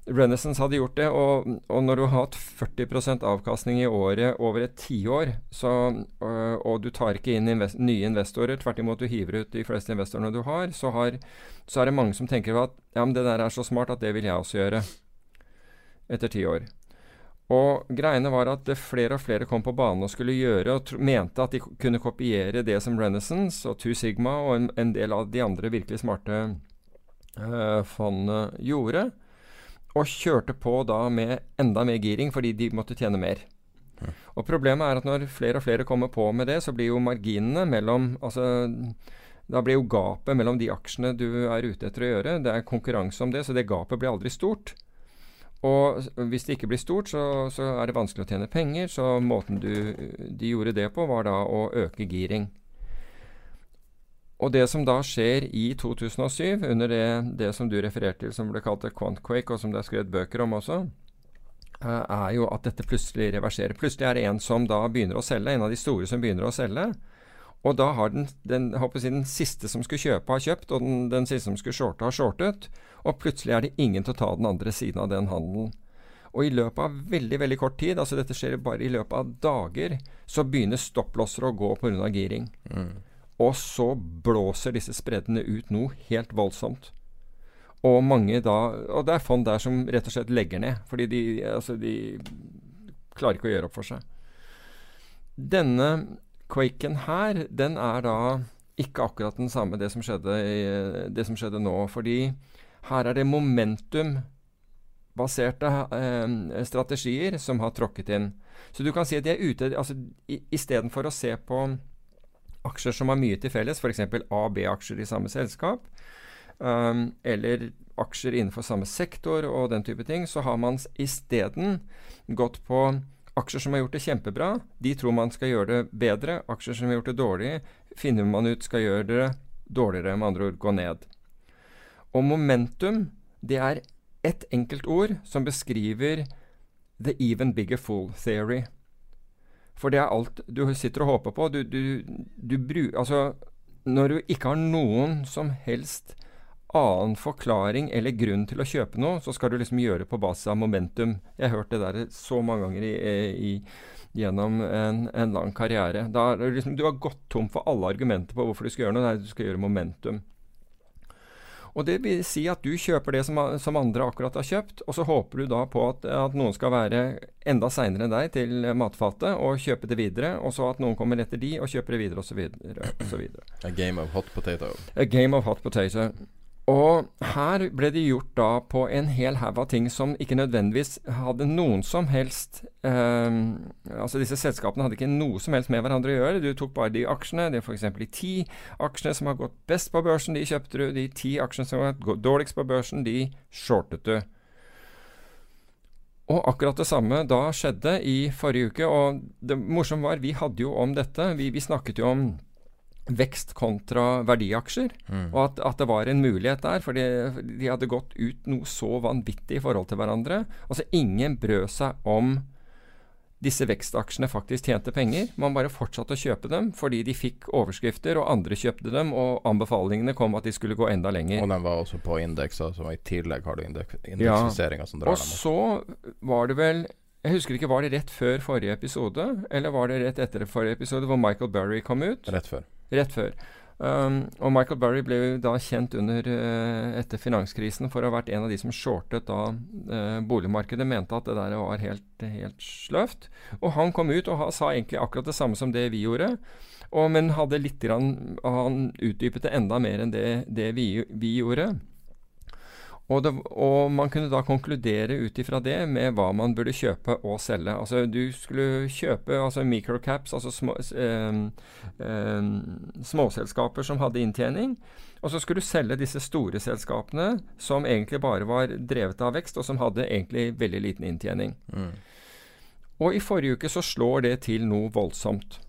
Renaissance hadde gjort det, og, og når du har hatt 40% avkastning i året over et tiår, så, øh, og du tar ikke inn invest nye investorer, tvert imot du hiver ut de fleste investorene du har, så, har, så er det mange som tenker at ja, men det der er så smart at det vil jeg også gjøre. Etter ti år. Og greiene var at flere og flere kom på banen og skulle gjøre, og mente at de kunne kopiere det som Renaissance og Two Sigma og en, en del av de andre virkelig smarte øh, fondene gjorde og kjørte på da med enda mer giring fordi de måtte tjene mer. Og Problemet er at når flere og flere kommer på med det, så blir jo marginene mellom altså, Da blir jo gapet mellom de aksjene du er ute etter å gjøre, det er konkurranse om det, så det gapet blir aldri stort. Og hvis det ikke blir stort, så, så er det vanskelig å tjene penger. Så måten du, de gjorde det på, var da å øke giring. Og det som da skjer i 2007, under det, det som du refererte til som ble kalt Quantquake, og som det er skrevet bøker om også, eh, er jo at dette plutselig reverserer. Plutselig er det en som da begynner å selge, en av de store som begynner å selge. Og da har den, den, jeg den siste som skulle kjøpe, har kjøpt, og den, den siste som skulle shorte, har shortet. Og plutselig er det ingen til å ta den andre siden av den handelen. Og i løpet av veldig veldig kort tid, altså dette skjer bare i løpet av dager, så begynner stopplosser å gå pga. giring. Og så blåser disse spreddene ut noe helt voldsomt. Og mange da Og det er fond der som rett og slett legger ned. Fordi de, altså de klarer ikke å gjøre opp for seg. Denne quaken her, den er da ikke akkurat den samme det som skjedde, i, det som skjedde nå. Fordi her er det momentum baserte eh, strategier som har tråkket inn. Så du kan si at de er ute altså, Istedenfor å se på aksjer som har mye til felles, f.eks. A- og B-aksjer i samme selskap, um, eller aksjer innenfor samme sektor og den type ting, så har man isteden gått på aksjer som har gjort det kjempebra. De tror man skal gjøre det bedre. Aksjer som har gjort det dårlig, finner man ut skal gjøre det dårligere, med andre ord gå ned. Og momentum, det er ett enkelt ord som beskriver the even bigger fool theory. For det er alt du sitter og håper på. Du, du, du bru, altså, når du ikke har noen som helst annen forklaring eller grunn til å kjøpe noe, så skal du liksom gjøre på basis av momentum. Jeg har hørt det der så mange ganger i, i, gjennom en, en, lang karriere. Da, liksom, du har gått tom for alle argumenter på hvorfor du skal gjøre noe. Nei, du skal gjøre momentum. Og Det vil si at du kjøper det som, som, andre akkurat har kjøpt, og så håper du da på at, at noen skal være enda seinere enn deg til matfatet og kjøpe det videre, og så at noen kommer etter de og kjøper det videre osv. A game of hot potato. A game of hot potato. Og her ble det gjort da på en hel haug av ting som ikke nødvendigvis hadde noen som helst eh, Altså disse selskapene hadde ikke noe som helst med hverandre å gjøre. Du tok bare de aksjene. Det er f.eks. de ti aksjene som har gått best på børsen, de kjøpte du. De ti aksjene som har gått dårligst på børsen, de shortet du. Og akkurat det samme da skjedde i forrige uke. Og det morsomme var, vi hadde jo om dette. Vi, vi snakket jo om vekst kontra verdiaksjer. Mm. Og at, at, det var en mulighet der. For de hadde gått ut noe så vanvittig i forhold til hverandre. Altså ingen brød seg om disse vekstaksjene faktisk tjente penger. Man bare fortsatte å kjøpe dem fordi de fikk overskrifter, og andre kjøpte dem, og anbefalingene kom at de skulle gå enda lenger. Og den var også på indekser, så i tillegg har du indeksiseringa ja. som drar og dem. Og så var det vel jeg husker ikke, Var det rett før forrige episode, eller var det rett etter forrige episode, hvor Michael Burry kom ut? Rett før. Rett før. Um, og Michael Burry ble jo da kjent under, uh, etter finanskrisen for å ha vært en av de som shortet da uh, boligmarkedet, mente at det der var helt, helt sløvt. Og han kom ut og ha, sa egentlig akkurat det samme som det vi gjorde, og, men hadde litt grann, han utdypet det enda mer enn det, det vi, vi gjorde. Og, det, og, man kunne da konkludere ut ifra det med hva man burde kjøpe og selge. Altså Du skulle kjøpe altså microcaps, altså små, eh, eh, småselskaper som hadde inntjening. Og så skulle du selge disse store selskapene som egentlig bare var drevet av vekst, og som hadde egentlig veldig liten inntjening. Mm. Og i forrige uke så slår det til noe voldsomt.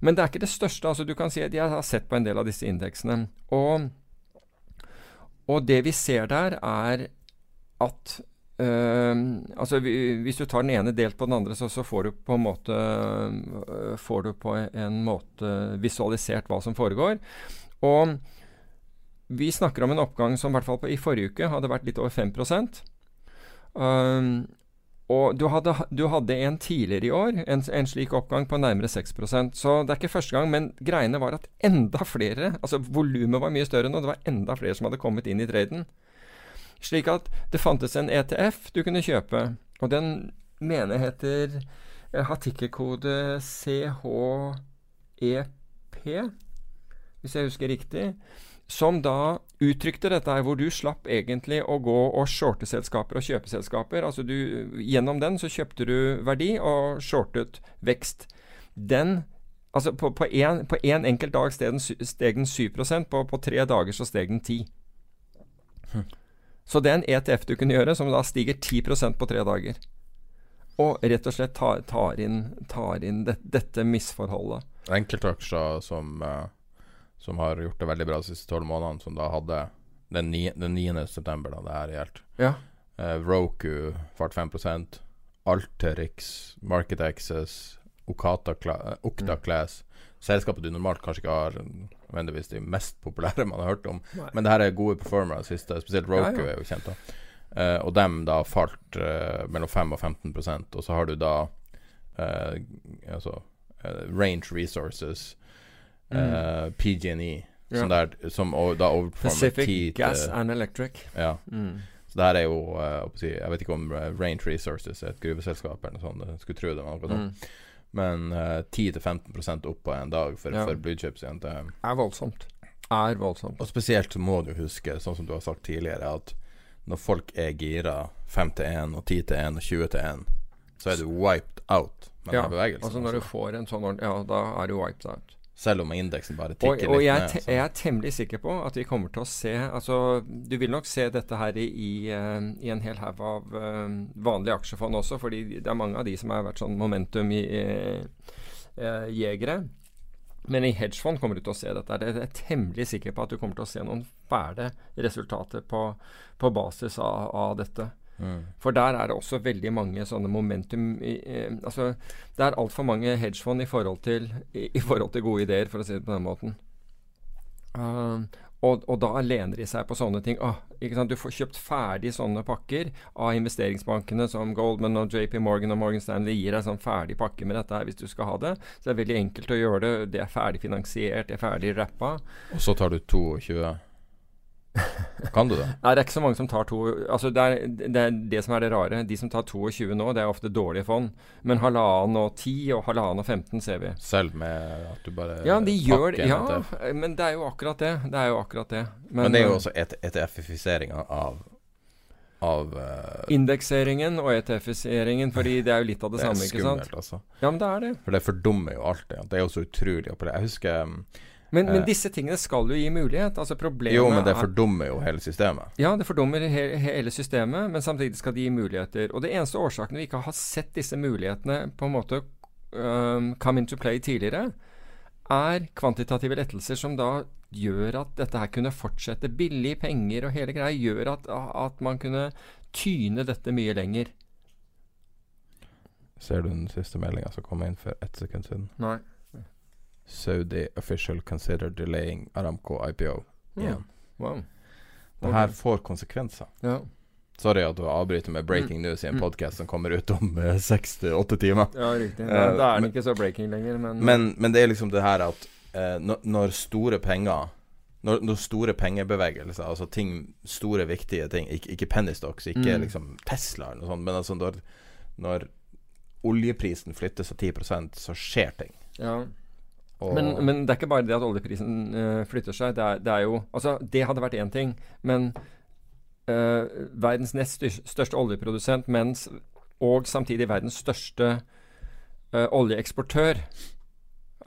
Men det er ikke det største. altså du kan si at Jeg har sett på en del av disse indeksene. og og det vi ser der, er at øh, altså Hvis du tar den ene delt på den andre, så, så får du på en måte øh, Får du på en måte visualisert hva som foregår. Og vi snakker om en oppgang som i hvert fall på, i forrige uke hadde vært litt over 5 um, og du hadde, du hadde, en tidligere i år, en, en, slik oppgang på nærmere 6% Så det er ikke første gang, men greiene var at enda flere Altså volumet var mye større nå, det var enda flere som hadde kommet inn i traden. Slik at det fantes en ETF du kunne kjøpe, og den mener jeg heter eh, har tikkerkode CHEP, hvis jeg husker riktig som da uttrykte dette her, hvor du slapp egentlig å gå og shorte selskaper og kjøpe selskaper. Altså du, gjennom den så kjøpte du verdi og shortet vekst. Den Altså på, på, en, på en enkelt dag steg den, steg den 7 på, på tre dager så steg den 10 hm. Så det er en ETF du kunne gjøre, som da stiger 10% på tre dager. Og rett og slett tar, tar inn, tar inn det, dette misforholdet. Enkeltaksjer som uh som har gjort det veldig bra de siste tolv månedene, som da hadde den, 9. Den 9. september, da det her gjaldt. Ja. Uh, Roku fart 5% Alterix, Market Access, Okata Cla Okta mm. Class Selskapet du normalt kanskje ikke har nødvendigvis de mest populære *laughs* man har hørt om. Nei. Men det her er gode performere siste, spesielt Roku ja, ja. er jo kjent. da uh, Og dem da falt uh, mellom 5 og 15% Og så har du da altså Range Resources mm. eh, PG&E. Ja. Som, der, som da Pacific Gas and Electric. Ja. Mm. Så det her er jo si, Jeg vet ikke om uh, Range Resources er et gruveselskap eller noe sånt. Jeg skulle tro det var noe sånt. Mm. Men uh, 10-15% opp på en dag for, ja. for blue igjen. Det er voldsomt. Er voldsomt. Og spesielt så må du huske, sånn som du har sagt tidligere, at når folk er gira 5 til 1 og 10 til 1 og 20 til 1, så er du wiped out med ja, den bevegelsen. Altså når du får en sånn Ja, da er du wiped out. Selv om indeksen bare tikker og, og litt jeg, ned. Og jeg er temmelig sikker på at vi kommer til å se altså Du vil nok se dette her i, i, uh, i en hel haug av uh, vanlige aksjefond også, fordi det er mange av de som har vært sånn momentum i, Uh, Men i hedgefond kommer du til å se dette. Jeg er temmelig sikker på at du kommer til å se noen fæle resultater på, på basis av, av dette. Mm. For der er det også veldig mange sånne momentum i, eh, Altså, det er altfor mange hedgefond i forhold, til, i, i, forhold til gode ideer, for å si det på den måten. Uh, og, og, da lener de seg på sånne ting. Ah, du får kjøpt ferdig sånne pakker av investeringsbankene som Goldman og JP Morgan og Morgan Stanley gir deg sånn ferdig pakke med dette her hvis du skal ha det. Så det er veldig enkelt å gjøre det. Det er ferdig finansiert, det er ferdig rappa. Og så tar du 22 Kan du det? *laughs* Nei, det er ikke så mange som tar to Altså, det er, det er det som er det rare. De som tar 22 nå, det er ofte dårlige fond. Men halvannen og 10 og halvannen og 15 ser vi. Selv med at du bare Ja, de gjør det. Ja, etter. Men det er jo akkurat det. Det er jo akkurat det. Men, det er jo eh, også et ETF-ifiseringa av Av uh, Indekseringen og ETF-iseringen, fordi det er jo litt av det, *laughs* Det er samme, ikke sant? skummelt, altså. Ja, men det er det. For det fordummer jo alt. Det, det er jo så utrolig. Jeg husker um, Men, men Eh. disse tingene skal jo gi mulighet. Altså problemet Jo, men det er fordummer jo hele systemet. Ja, det fordummer he hele systemet, men samtidig skal de gi muligheter. Og det eneste årsaken vi ikke har sett disse mulighetene på en måte um, come into play tidligere, er kvantitative lettelser som da gjør at dette her kunne fortsette. Billige penger og hele greia gjør at, at man kunne tyne dette mye lenger. Ser du den siste meldinga som kom inn for ett sekund siden? Nei. Saudi official consider delaying Aramco IPO. igjen. Wow. Det her får konsekvenser. Ja. Sorry at du avbryter med breaking news i en Mm. podcast som kommer ut om eh, seks til åtte timer. ja, riktig. Eh, Da, da er den ikke så breaking lenger, men Men, men det er liksom det her at uh, når, når store penger når, når store pengebevegelser, altså ting, store viktige ting, ikke, ikke penny stocks, ikke Mm. liksom Tesla eller noe sånt, men altså når, når oljeprisen flytter seg 10% så skjer ting. ja. Men, men det er ikke bare det at oljeprisen eh, flytter seg. Det er, det er jo Altså, det hadde vært én ting, men eh, verdens nest største oljeprodusent, mens og samtidig verdens største eh, oljeeksportør,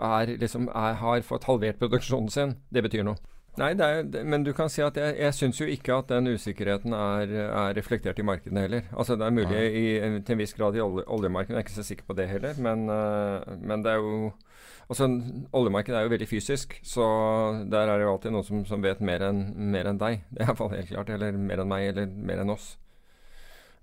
er liksom er, har fått halvert produksjonen sin. Det betyr noe. Nei, det er, men du kan si at jeg, jeg syns jo ikke at den usikkerheten er, er reflektert i markedene heller. Altså Det er mulig i, til en viss grad i olje, oljemarkedet, jeg er ikke så sikker på det heller. Men, men det er jo Altså, Oljemarkedet er jo veldig fysisk, så der er det jo alltid noen som, som vet mer enn mer enn deg. Det er iallfall helt klart. Eller mer enn meg, eller mer enn oss.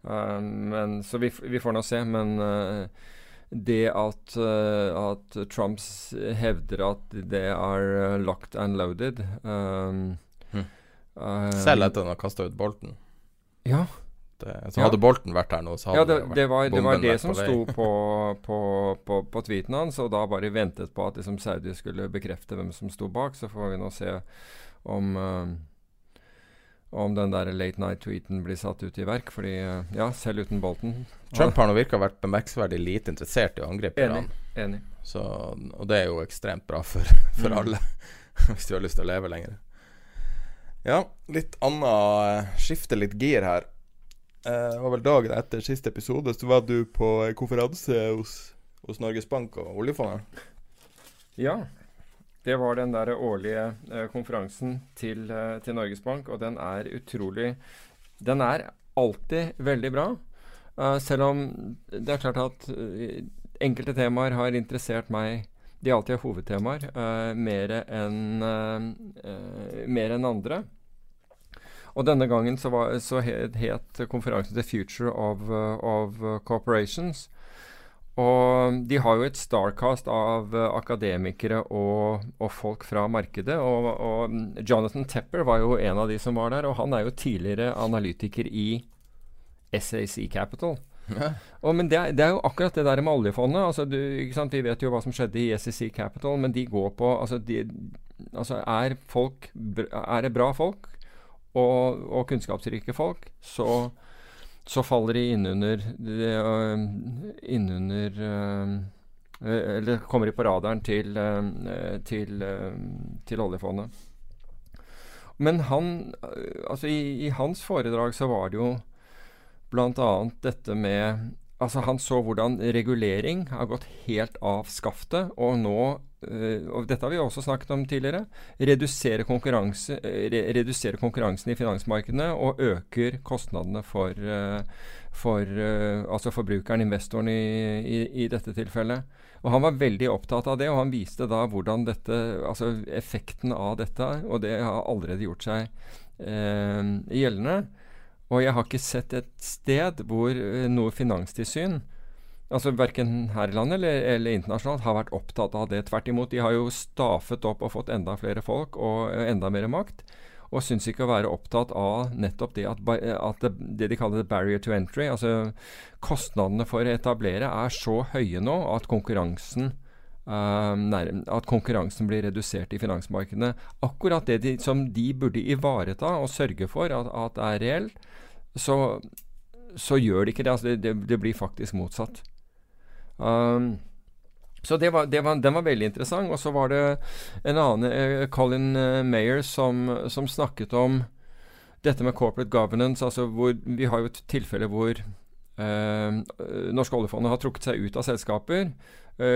Eh, men, så vi, vi får nå se. Men uh, det at, uh, at Trumps hevder at det er locked and loaded um, hmm. Selv etter at han har kasta ut Bolten. Ja. Det, så Ja. hadde Bolten vært her nå, så hadde Ja, det, det, var, det var det som på sto på, *laughs* på, på, på tweeten hans, og da bare ventet på at liksom Saudi skulle bekrefte hvem som sto bak. Så får vi nå se om eh, om den der late night-tweeten blir satt ut i verk. Fordi, eh, ja, selv uten Bolten Trump har nå virka vært bemerkelsesverdig lite interessert i å angripe Iran. Enig. Så, og det er jo ekstremt bra for, *laughs* for Mm. alle, *laughs* hvis de har lyst til å leve lenger. Ja, litt annet Skifte litt gir her. Eh, Det var vel dagen etter siste episode, så var du på konferanse hos, hos Norges Bank og oljefondet. Ja. Det var den der årlige eh, konferansen til, eh, til Norges Bank, og den er utrolig Den er alltid veldig bra. Selv om det er klart at enkelte temaer har interessert meg De alltid er hovedtemaer, mer enn mer enn andre. Og denne gangen så, var, så het, het konferansen 'The Future of, eh, of Corporations'. Og de har jo et starcast av eh, akademikere og, og folk fra markedet. Og, og mm, Jonathan Tepper var jo en av de som var der, og han er jo tidligere analytiker i SAC Capital. Og, men det er, det er jo akkurat det der med oljefondet. Altså, du? Vi vet jo hva som skjedde i SEC Capital, men de går på Altså, de, altså er, folk, er det bra folk og, og kunnskapsrike folk, så, så faller de innunder øh, Innunder øh, øh, Eller kommer de på radaren til, til, til oljefondet. Men han Altså, i, i hans foredrag så var det jo bl.a. dette med Altså Han så hvordan regulering har gått helt av skaftet, og nå øh, og Dette har vi også snakket om tidligere. Redusere, konkurranse, re, redusere konkurransen i finansmarkedene og øker kostnadene for, øh, for altså forbrukeren, investoren i, i, i dette tilfellet. Og Han var veldig opptatt av det, og han viste da hvordan dette, altså effekten av dette, og det har allerede gjort seg eh, gjeldende. Og jeg har ikke sett et sted hvor eh, noe finanstilsyn, altså verken her i landet eller, eller internasjonalt, har vært opptatt av det. Tvert imot, de har jo staffet opp og fått enda flere folk og eh, enda mer makt. Og syns ikke å være opptatt av nettopp det at, at det, det de kaller barrier to entry, altså kostnadene for å etablere, er så høye nå at konkurransen at konkurransen blir redusert i finansmarkedene. Akkurat det de, som de burde ivareta og sørge for at, at er reelt, så, så, gjør de ikke det. Altså det, det, det blir faktisk motsatt. Um, så det var, det var, den var veldig interessant. Og så var det en annen, uh, Colin uh, Mayer, som, som, snakket om dette med corporate governance. altså hvor Vi har jo et tilfelle hvor uh, norske oljefondet har trukket seg ut av selskaper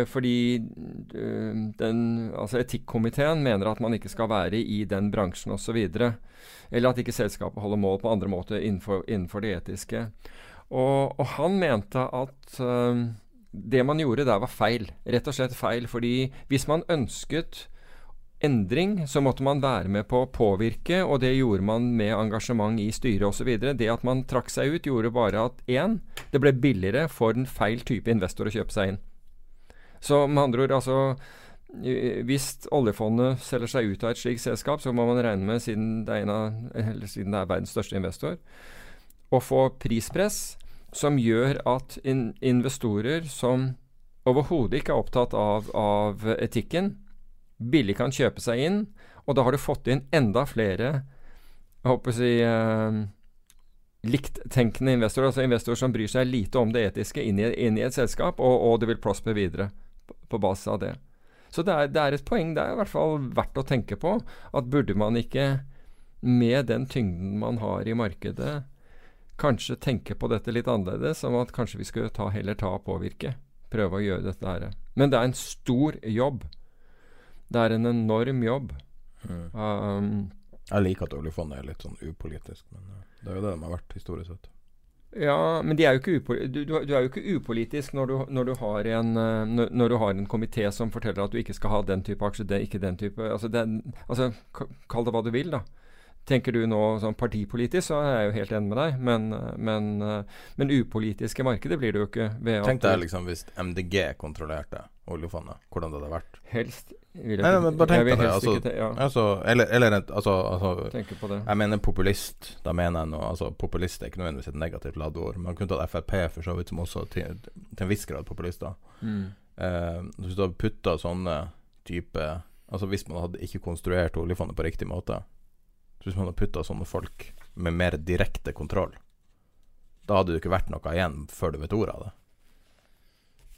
fordi uh, den, altså etikkomiteen mener at man ikke skal være i den bransjen osv. Eller at ikke selskapet holder mål på andre måter innenfor, innenfor det etiske. Og, og, han mente at det man gjorde der var feil. Rett og slett feil. Fordi hvis man ønsket endring, så måtte man være med på å påvirke, og det gjorde man med engasjement i styret osv. Det at man trakk seg ut, gjorde bare at én, det ble billigere for en feil type investor å kjøpe seg inn. Så med andre ord, altså hvis oljefondet selger seg ut av et slikt selskap, så må man regne med, siden det er, av, siden det er verdens største investor, å få prispress som gjør at in investorer som overhodet ikke er opptatt av, av etikken, billig kan kjøpe seg inn, og da har du fått inn enda flere jeg håper å si eh, likttenkende investorer, altså investorer som bryr seg lite om det etiske, inn i, inn i et selskap, og, og, det vil prosper videre på, basis av det. Så det er, det er, et poeng. Det er i hvert fall verdt å tenke på. At burde man ikke, med den tyngden man har i markedet, kanskje tenke på dette litt annerledes, som at kanskje vi skulle ta, heller ta og påvirke. Prøve å gjøre dette her. Men det er en stor jobb. Det er en enorm jobb. Mm. Um, jeg liker at oljefondet er litt sånn upolitisk, men det er jo det de har vært historisk sett. Ja, men er du, du, er jo ikke upolitisk når du, når du har en uh, når, har en komité som forteller at du ikke skal ha den type aksjer, ikke den type altså, altså, Kall det hva du vil, da. Tenker du nå sånn partipolitisk, så er jeg jo helt enig med deg, men, men, men upolitiske markedet blir det jo ikke. Tenk deg liksom hvis MDG kontrollerte oljefondet, hvordan det hadde vært. Helst vil jeg, Nei, men bare tenk deg det. Altså, ikke, ja. altså, eller, eller altså, altså Jeg mener populist. Da mener jeg noe altså, Populist er ikke nødvendigvis et negativt ladeord. Man kunne tatt Frp for så vidt som også til, til en viss grad populister. Mm. Eh, hvis du hadde putta sånne type Altså Hvis man hadde ikke konstruert oljefondet på riktig måte hvis man hadde putta sånne folk med mer direkte kontroll, da hadde det ikke vært noe igjen før du vet ordet av det.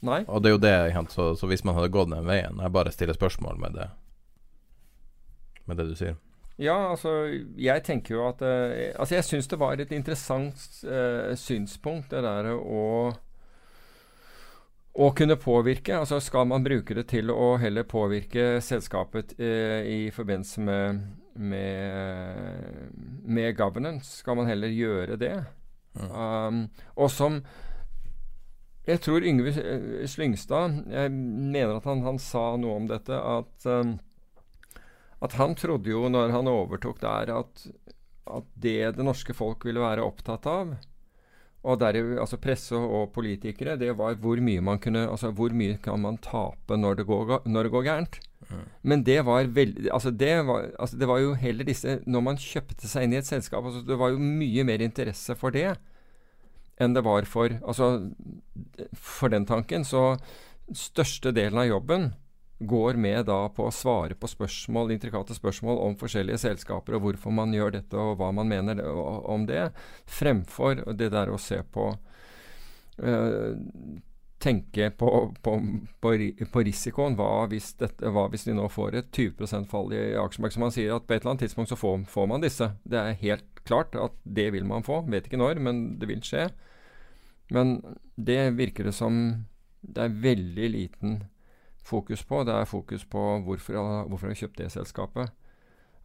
Nei. Og det er jo det, så, så hvis man hadde gått den veien Jeg bare stiller spørsmål med det Med det du sier. Ja, altså jeg tenker jo at uh, Altså jeg syns det var et interessant uh, synspunkt, det der å å kunne påvirke. altså Skal man bruke det til å heller påvirke selskapet eh, i forbindelse med med, med governance. Skal man heller gjøre det? Mm. Um, og som Jeg tror Yngve Slyngstad Jeg mener at han, han sa noe om dette. At, um, at han trodde jo når han overtok der, at, at det det norske folk ville være opptatt av, og der, altså presse og politikere, det var hvor mye man kunne Altså hvor mye kan man tape når det går, når det går gærent. Men det var veldig altså det, var, altså det var jo heller disse Når man kjøpte seg inn i et selskap altså Det var jo mye mer interesse for det enn det var for Altså, for den tanken. Så største delen av jobben går med da på å svare på spørsmål, intrikate spørsmål om forskjellige selskaper, og hvorfor man gjør dette, og hva man mener om det, fremfor det der å se på uh, tenke på, på, på, på risikoen. Hva hvis, dette, hva hvis, de nå får et 20 fall i aksjemarkedet? Som man sier at på et eller annet tidspunkt så får, får, man disse. Det er helt klart at det vil man få. Vet ikke når, men det vil skje. Men det virker det som det er veldig liten fokus på. Det er fokus på hvorfor, hvorfor har kjøpt det selskapet.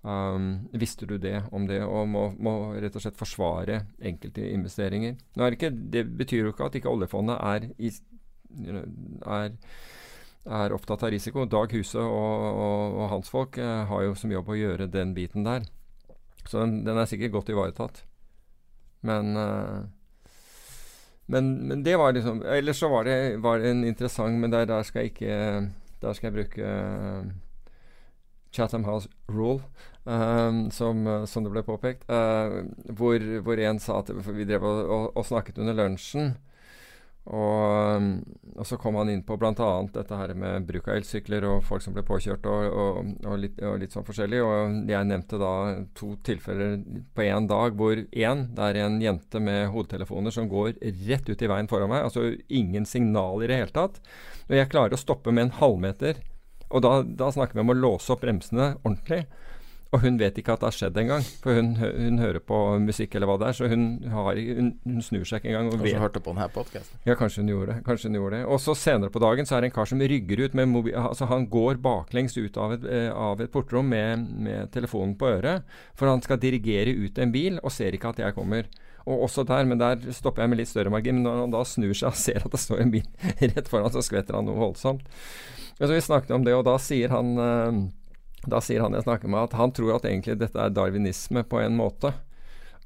Um, visste du det om det, og må, må, rett og slett forsvare enkelte investeringer. Er det, ikke, det betyr jo ikke at ikke oljefondet er i er, er opptatt av risiko. Dag Huse og, og, og hans folk eh, har jo som jobb å gjøre den biten der. Så den, den er sikkert godt ivaretatt. Men, eh, men, men det var liksom Ellers så var det, var en interessant Men der, der, skal jeg ikke Der skal jeg bruke uh, Chatham House Rule, um, som, som, det ble påpekt. Uh, hvor, hvor en sa at Vi drev og, og, og snakket under lunsjen Og, og, så kom han inn på bl.a. dette her med bruk av elsykler og folk som ble påkjørt og, og, og litt, litt, sånn forskjellig. Og jeg nevnte da to tilfeller på én dag hvor én, det er en jente med hodetelefoner som går rett ut i veien foran meg. Altså ingen signal i det hele tatt. Og jeg klarer å stoppe med en halvmeter. Og da, da snakker vi om å låse opp bremsene ordentlig. Og hun vet ikke at det har skjedd engang. For hun, hun, hører på musikk eller hva det er, så hun, har, hun, hun snur seg ikke engang. Og kanskje hun hørte på denne podkasten? Ja, kanskje hun gjorde det. Kanskje hun gjorde det. Og så senere på dagen så er det en kar som rygger ut med mobil... Altså han går baklengs ut av et, eh, av et portrom med, med, telefonen på øret, for han skal dirigere ut en bil, og ser ikke at jeg kommer. Og også der, men der stopper jeg med litt større margin. Men når han da snur seg og ser at det står en bil *laughs* rett foran, så skvetter han noe voldsomt. Men så Vi snakket om det, og da sier han øh, da sier han jeg snakker med, at han tror at egentlig dette er darwinisme på en måte.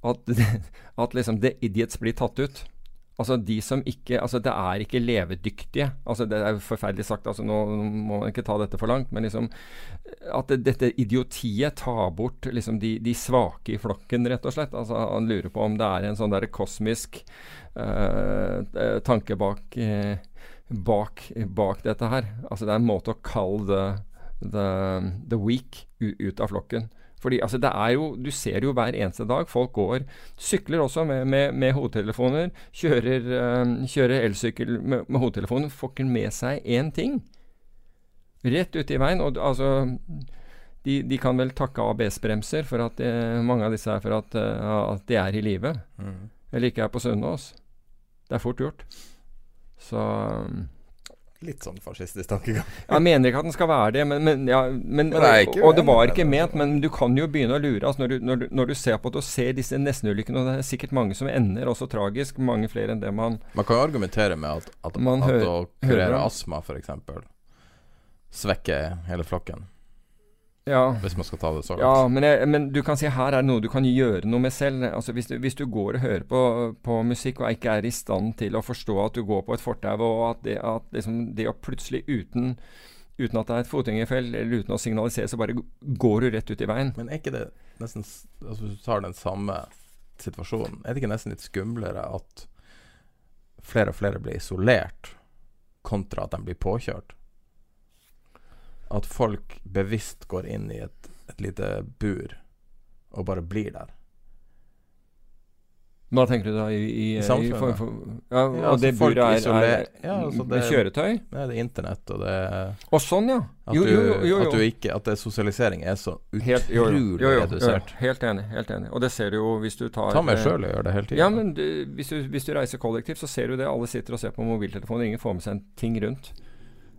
At, *laughs* at liksom the idiots blir tatt ut. Altså de som ikke Altså det er ikke levedyktige. Altså Det er forferdelig sagt, altså nå må man ikke ta dette for langt, men liksom At det, dette idiotiet tar bort liksom de, de, svake i flokken, rett og slett. Altså Han lurer på om det er en sånn der kosmisk uh, tanke bak, uh, bak, bak, dette her. Altså det er en måte å kalle det the, the weak ut av flokken. Fordi altså, det er jo, Du ser jo hver eneste dag. Folk går, sykler også med, med, med hodetelefoner. Kjører, øh, kjører elsykkel med, med hodetelefoner. Får ikke med seg én ting. Rett ute i veien. Og altså de, de, kan vel takke ABS-bremser for at uh, mange av disse er for at, uh, at de er i live. Mm. Eller ikke er på Sunnaas. Det er fort gjort. Så um, litt sånn fascistisk tankegang. *laughs* jeg mener ikke at den skal være det, men, men, ja, men, men og, og, det var ikke ment. Men du kan jo begynne å lure. Altså, når, du, når, du, når, du, ser på det og ser disse nestenulykkene, og det er sikkert mange som ender også tragisk, mange flere enn det man Man kan jo argumentere med at, at, at, at å kurere astma, f.eks., svekker hele flokken. Ja. Hvis man skal ta det så langt. Ja, men, jeg, men, du kan si her er det noe du kan gjøre noe med selv. Altså hvis, du, hvis du går og hører på, på, musikk og ikke er i stand til å forstå at du går på et fortau, og at, det, at liksom, det å plutselig uten, uten at det er et fotgjengerfelt, eller uten å signalisere, så bare går du rett ut i veien. Men er ikke det nesten altså Hvis du tar den samme situasjonen, er det ikke nesten litt skumlere at flere og flere blir isolert, kontra at de blir påkjørt? At folk bevisst går inn i et, et lite bur og bare blir der. Hva tenker du da i, i, I samfunnet? For, for, ja, og ja, altså det buret er, er, ja, altså det, kjøretøy? Nei, det er internett, og det Og sånn, ja. At, jo, jo, jo, at, ikke, at det sosialisering er så utrolig redusert. Helt enig. helt enig Og det ser du jo hvis du tar Ta meg sjøl og gjør det hele tiden. Ja, men du, hvis, du, hvis, du, reiser kollektivt, så ser du det. Alle sitter og ser på mobiltelefonen, ingen får med seg en ting rundt.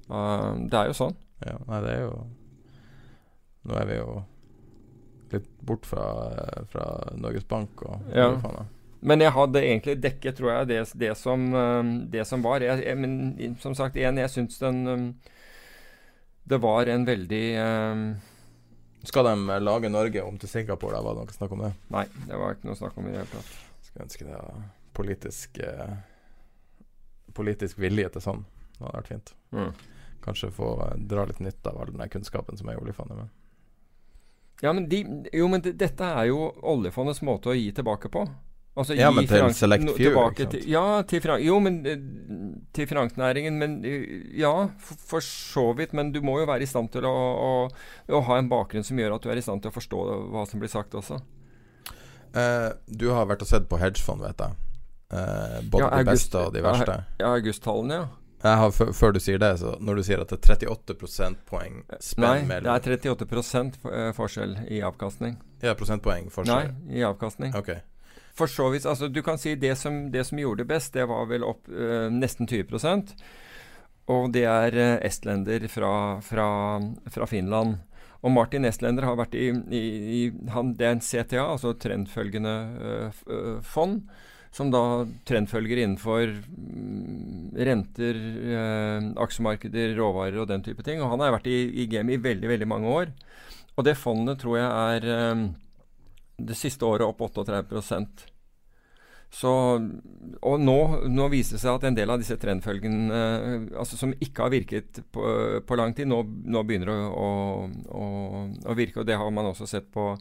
Uh, det er jo sånn. Ja, nei, det er jo Nå er vi jo litt bort fra, fra Norges Bank og ja. Men jeg hadde egentlig dekket, tror jeg, det, det, som, um, det som, var. Jeg, jeg, men som sagt, igjen, jeg syns den um, Det var en veldig um, Skal de lage Norge om til Singapore? Da var det noe snakk om det? Nei, det var ikke noe snakk om i det hele tatt. Skulle ønske det var politisk eh, Politisk vilje til sånn. Det hadde vært fint. Mm kanskje få eh, dra litt nytte av all den kunnskapen som er i oljefondet. med. Ja, men, de, jo, men de, dette er jo oljefondets måte å gi tilbake på. Altså, ja, men til Select Few, ikke sant? Til, ja, til, jo, men eh, til finansnæringen. Men eh, ja, for, for, så vidt. Men du må jo være i stand til å, å, å, ha en bakgrunn som gjør at du er i stand til å forstå hva som blir sagt også. Uh, du har vært og sett på hedgefond, vet jeg. Uh, både ja, de beste og de verste. Ja, augusttallene, ja. Har, før du sier det, så når du sier at det er 38 prosentpoeng Nei, Nei, det er 38 prosent forskjell i avkastning. Ja, prosentpoeng forskjell? Nei, i avkastning. Ok. For så vidt, altså Du kan si det som, det som gjorde det best, det var vel opp øh, nesten 20% Og det er øh, estlender fra, fra, fra, Finland. Og Martin Estlender har vært i, i, i han, Det er en CTA, altså trendfølgende øh, fond som da trendfølger innenfor mm, renter, eh, aksjemarkeder, råvarer og den type ting. Og han har vært i, i gamet i veldig, veldig mange år. Og det fondet tror jeg er eh, det siste året opp 38 så, og nå, nå, viser det seg at en del av disse trendfølgene eh, altså som ikke har virket på, på lang tid, nå, nå begynner å, å, å, å, virke. Og det har man også sett på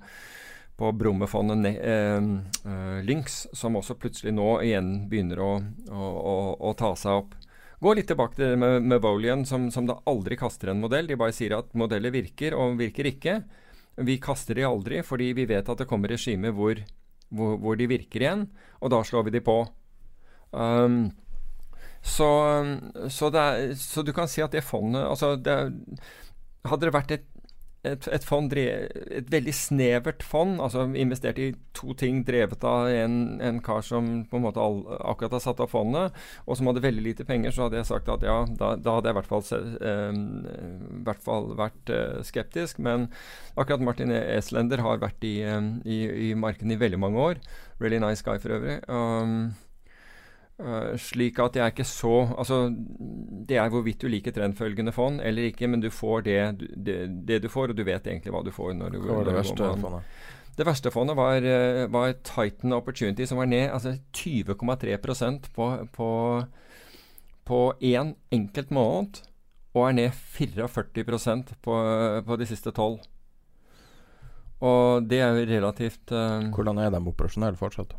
på Brummefondet eh, Lynx, som også plutselig nå igjen begynner å, å, å, å ta seg opp. Gå litt tilbake til det med, med Volian, som, som, da aldri kaster en modell. De bare sier at modeller virker, og virker ikke. Vi kaster de aldri, fordi vi vet at det kommer regimer hvor, hvor, hvor, de virker igjen, og da slår vi de på. Um, så, så, er, så, du kan si at det fondet altså det, Hadde det vært et et, et, fond, et veldig snevert fond, altså investert i to ting drevet av en, en kar som på en måte all, akkurat har satt av fondet, og som hadde veldig lite penger, så hadde jeg sagt at ja, da, da hadde jeg i hvert fall, eh, hvert fall vært eh, skeptisk. Men akkurat Martin Eslender har vært i, i, i markedet i veldig mange år. Really nice guy for øvrig. Um, Uh, slik at jeg er ikke så Altså, det er hvorvidt du liker trendfølgende fond eller ikke, men du får det, det, det, du får, og du vet egentlig hva du får. når du, hva var det verste fondet? Det verste fondet var, uh, var, Titan Opportunity, som var ned altså 20,3% på, på, på én enkelt måned, og er ned 44% på, på de siste tolv. Og det er jo relativt uh, Hvordan er de operasjonelle fortsatt?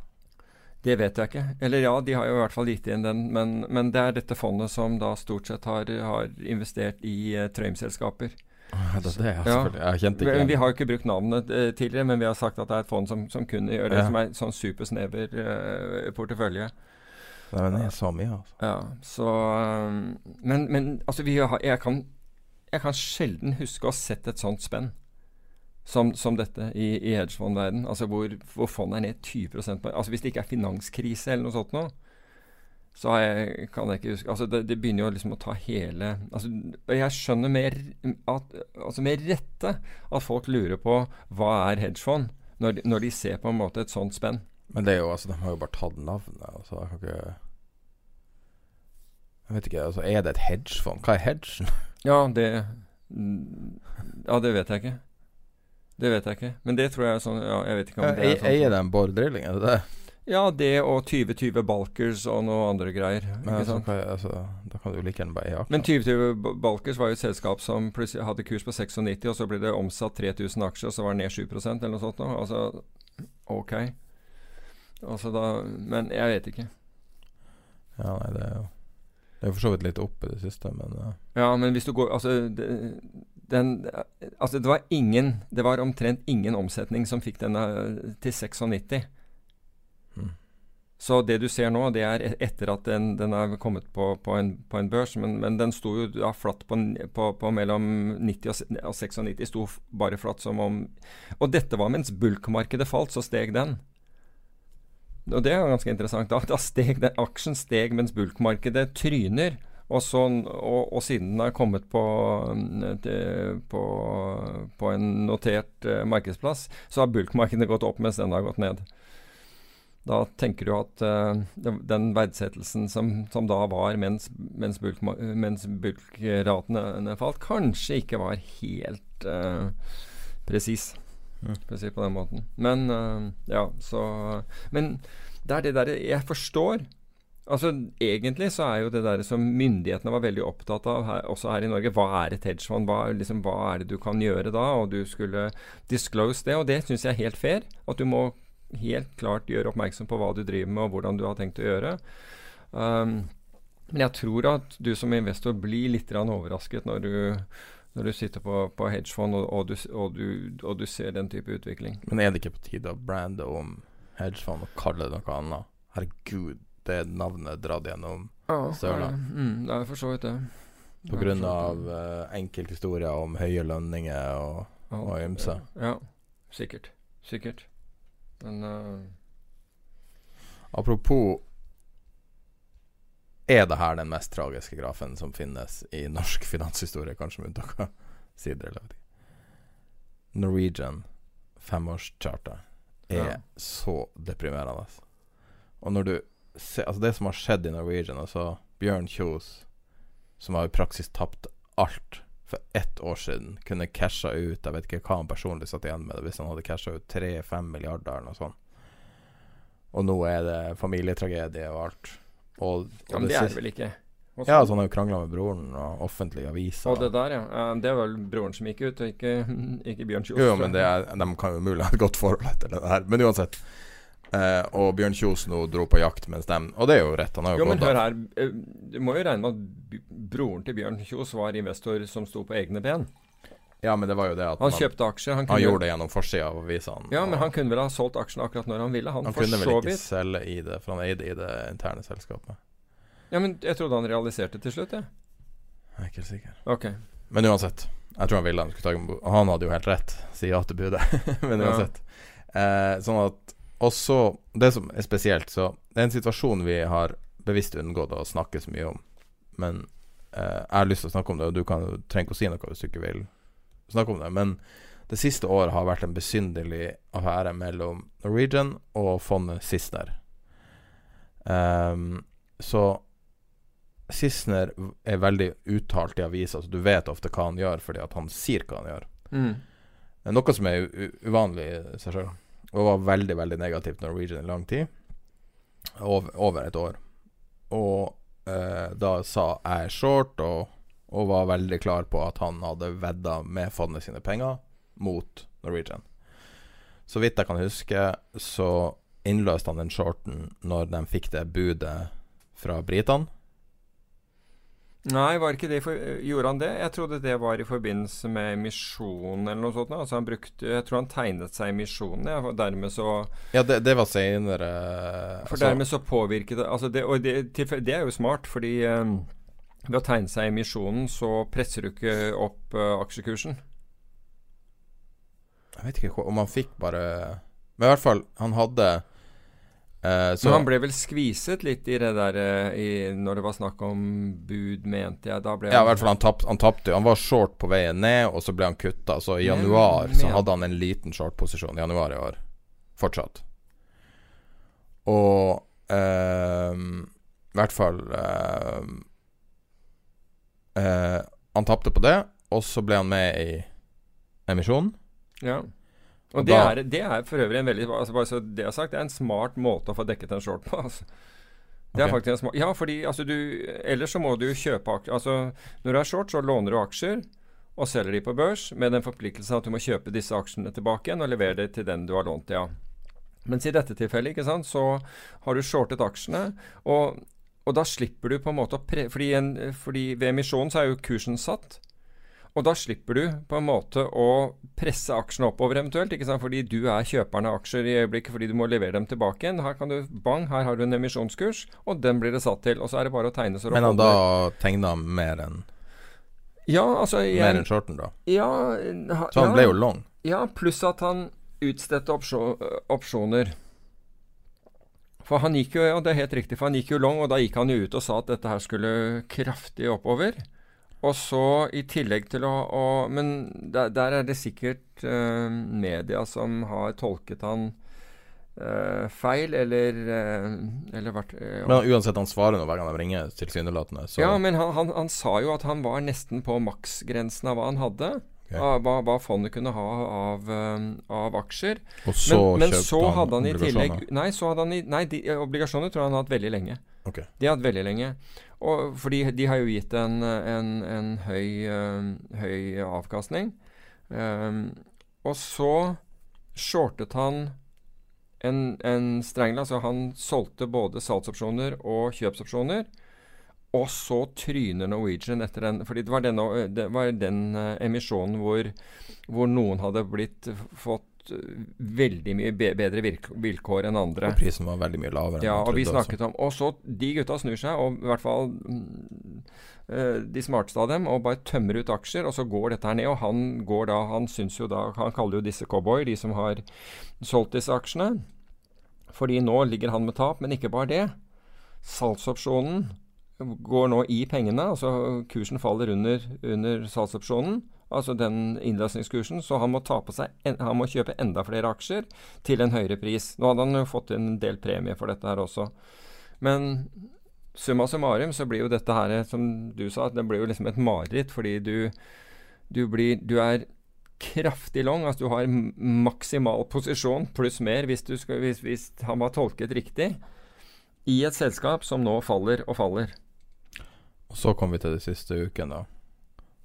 Det vet jeg ikke. Eller ja, de har jo i hvert fall gitt inn den. Men, men det er dette fondet som da stort sett har, har investert i uh, Trøim-selskaper. Ja, det det, ja, Jeg ikke vi, vi har jo ikke brukt navnet uh, tidligere, men vi har sagt at det er et fond som, som kunne gjøre det, ja. som er sånn supersnever uh, portefølje. Nei, men jeg sa mye, altså. Ja, så um, Men, men altså, har, jeg, kan, jeg kan sjelden huske å ha sett et sånt spenn som, som dette i, i hedgefondverden, altså hvor, hvor fondet er ned 20 på altså Hvis det ikke er finanskrise eller noe sånt nå, så jeg, kan jeg ikke huske altså det, det, begynner jo liksom å ta hele altså Jeg skjønner mer at, altså med rette at folk lurer på hva er hedgefond, når, når de ser på en måte et sånt spenn. Men det er jo altså De har jo bare tatt navnet. Altså jeg kan ikke Jeg vet ikke, altså Er det et hedgefond? Hva er hedgen? Ja, det Ja, det vet jeg ikke. Det vet jeg ikke. Men det tror jeg er sånn Ja, jeg vet ikke om det er sånn Eier de boredrilling, er det det? Ja, det og 2020 Balkers og noe andre greier. Men, altså, altså, da kan du like gjerne bare aksjer. Men 2020 Balkers var jo et selskap som hadde kurs på 96, og så ble det omsatt 3000 aksjer, og så var det ned 7% eller noe sånt. Noe. Altså, ok. Altså da Men jeg vet ikke. Ja, nei, det er jo Det er for så vidt litt opp i det siste, men uh. Ja, men hvis du går Altså, det, den, altså det var ingen Det var omtrent ingen omsetning som fikk denne til 96. Mm. Så det du ser nå, det er e-, etter at den, den er kommet på, på, en, på, en, børs. Men, men den sto jo da flatt på, på, mellom 90 og 96. Sto bare flatt som om Og dette var mens bulkmarkedet falt, så steg den. Og det er ganske interessant. Da, da steg den, aksjen steg mens bulkmarkedet tryner. Og, så, og, og, siden den er kommet på, på, på en notert uh, markedsplass, så har bulkmarkedet gått opp mens den har gått ned. Da tenker du at uh, den verdsettelsen som, som, da var mens, mens, bulk, mens bulkratene falt, kanskje ikke var helt uh, presis. Mm. På den måten. Men uh, ja, så Men det er det derre Jeg forstår Altså, Egentlig så er jo det der som myndighetene var veldig opptatt av, her, også her i Norge, hva er et hedgefond? Hva, liksom, hva er det du kan gjøre da? Og du skulle disclose det. Og det syns jeg er helt fair. At du må helt klart gjøre oppmerksom på hva du driver med, og hvordan du har tenkt å gjøre. Um, men jeg tror at du som investor blir litt overrasket når du, når du sitter på, på hedgefond og, og, du, og, du, og, du, ser den type utvikling. Men er det ikke på tide å brande om hedgefond og kalle det noe annet? Herregud, det navnet dratt gjennom ja, Sørland. Mm, det er for så vidt det. På grunn av uh, enkelthistorier om høye lønninger og, ja, og ymse. Ja, ja, sikkert. Sikkert. Men uh, Apropos Er det her den mest tragiske grafen som finnes i norsk *laughs* finanshistorie, kanskje med unntak av sider? Eller Norwegian femårscharter er ja. så deprimerende. Og når du se, altså det som har skjedd i Norwegian, altså Bjørn Kjos, som har i praksis tapt alt for ett år siden, kunne casha ut Jeg vet ikke hva han personlig satt igjen med det, hvis han hadde casha ut 3-5 milliarder eller noe sånt. Og nå er det familietragedie og alt. Og, og ja, men det, er det vel ikke? Også. Ja, så- altså han har jo krangla med broren og offentlige aviser. Og det der, ja. Det er vel broren som gikk ut, og ikke, *laughs* ikke Bjørn Kjos. Jo, men det er, de kan jo umulig ha et godt forhold etter det der. Men uansett. Eh, og Bjørn Kjos nå dro på jakt mens dem Og det er jo rett, han har jo, Jo, men hør her. eh, Du må jo regne med at broren til Bjørn Kjos var investor som sto på egne ben. Ja, men det var jo det at Han kjøpte aksjer. Han, han gjorde det gjennom forsida av avisene. Ja, men han kunne vel ha solgt aksjene akkurat når han ville. Han, han kunne vel ikke selge i det, for han eide i det interne selskapet. Ja, men jeg trodde han realiserte til slutt, jeg. Jeg er ikke helt sikker. Ok. Men uansett. Jeg tror han ville han skulle ta han hadde jo helt rett, si ja til budet. *laughs* men Ja. uansett. Eh, sånn at også Det som er spesielt, så Det er en situasjon vi har bevisst unngått å snakke så mye om. Men eh, jeg har lyst til å snakke om det, og du kan, trenger ikke å si noe hvis du ikke vil snakke om det. Men det siste året har vært en besynderlig affære mellom Norwegian og fondet Sissener. Um, så Sissener er veldig uttalt i avisa, så du vet ofte hva han gjør, fordi at han sier hva han gjør. Mm. Noe som er uvanlig i seg sjøl. Og var veldig veldig negativt Norwegian i lang tid. Over, over et år. Og eh, da sa jeg short, og, og var veldig klar på at han hadde vedda med fondet sine penger mot Norwegian. Så vidt jeg kan huske, så innløste han den shorten når de fikk det budet fra britene. Nei, var ikke det for, gjorde han det? Jeg trodde det var i forbindelse med emisjonen eller noe sånt. Altså han brukte, Jeg tror han tegnet seg i emisjonen, ja, og dermed så Ja, det, det var seinere For dermed så påvirket det altså det, Og det, det er jo smart, fordi um, ved å tegne seg i emisjonen, så presser du ikke opp uh, aksjekursen. Jeg vet ikke om han fikk bare Men i hvert fall, han hadde eh, så, Men han ble vel skviset litt i det der uh, i, Når det var snakk om bud, mente jeg. Da ble Ja, i hvert fall han, tapt, han tapte. Han var short på veien ned, og så ble han kutta. Så i Men- januar så hadde han en liten short-posisjon. I januar i år. Fortsatt. Og uh, I hvert fall Han tapte på det, og så ble han med i emisjonen. Ja. Og det, er, det er for øvrig en veldig altså bare så det jeg har sagt, det er en smart måte å få dekket en short på. Altså. Det er okay. faktisk en smart Ja, fordi altså du Ellers så må du kjøpe aksjer Altså når du er short, så låner du aksjer og selger de på børs med den forpliktelsen at du må kjøpe disse aksjene tilbake igjen og levere det til den du har lånt de av. Mens i dette tilfellet, ikke sant, så har du shortet aksjene, og, og da slipper du på en måte å pre... Fordi, en, fordi ved emisjonen så er jo kursen satt. Og da slipper du på en måte å presse aksjene oppover eventuelt, ikke sant? fordi du er kjøperen av aksjer i øyeblikket fordi du må levere dem tilbake igjen. Her kan du, bang, her har du en emisjonskurs, og den blir det satt til. Og så er det bare å tegne så Men han da tegna mer enn Ja, altså mer enn shorten, da. ja, ha, Så han ja, ble jo long. Ja, pluss at han utstedte opsjo- opsjoner. For han gikk jo, ja, det er helt riktig, for han gikk jo long, og da gikk han jo ut og sa at dette her skulle kraftig oppover. Og så i tillegg til å, å Men der, der er det sikkert uh, media som har tolket han uh, feil, eller uh, Eller vært Men uansett, han svarer nå hver gang de ringer, tilsynelatende. Ja, men han, han, han sa jo at han var nesten på maksgrensen av hva han hadde. Ok. Av hva, hva fondet kunne ha av, eh, av aksjer. Så men, men så hadde han i tillegg. Nei, han i, nei de, eh, obligasjoner tror jeg han har hatt veldig lenge. Okay. De har hatt veldig lenge. Og fordi de har jo gitt en, en, en høy, eh, høy avkastning. Um, og så shortet han en, en strengel. altså han solgte både salgsopsjoner og kjøpsopsjoner. Og så tryner Norwegian etter den fordi det var, den, det var den eh, emisjonen hvor, hvor noen hadde blitt fått eh, veldig mye bedre vilkår enn andre. Og prisen var veldig mye lavere. Ja, og vi snakket også. om Og så de gutta snur seg, og i hvert fall mm, eh, de smarteste av dem, og bare tømmer ut aksjer, og så går dette her ned. Og han går da Han syns jo da Han kaller jo disse cowboy, de som har solgt disse aksjene. Fordi nå ligger han med tap, men ikke bare det. Salgsopsjonen går nå i pengene, altså kursen faller under, under salgsopsjonen. Altså den innløsningskursen, så han må, seg han må kjøpe enda flere aksjer til en høyere pris. Nå hadde han jo fått en del premie for dette her også. Men summa summarum så blir jo dette her, som du sa, det blir jo liksom et mareritt, fordi du, du blir Du er kraftig long, altså du har maksimal posisjon pluss mer hvis, skal, hvis, hvis han var tolket riktig, i et selskap som nå faller og faller. Og Så kom vi til de siste ukene, da.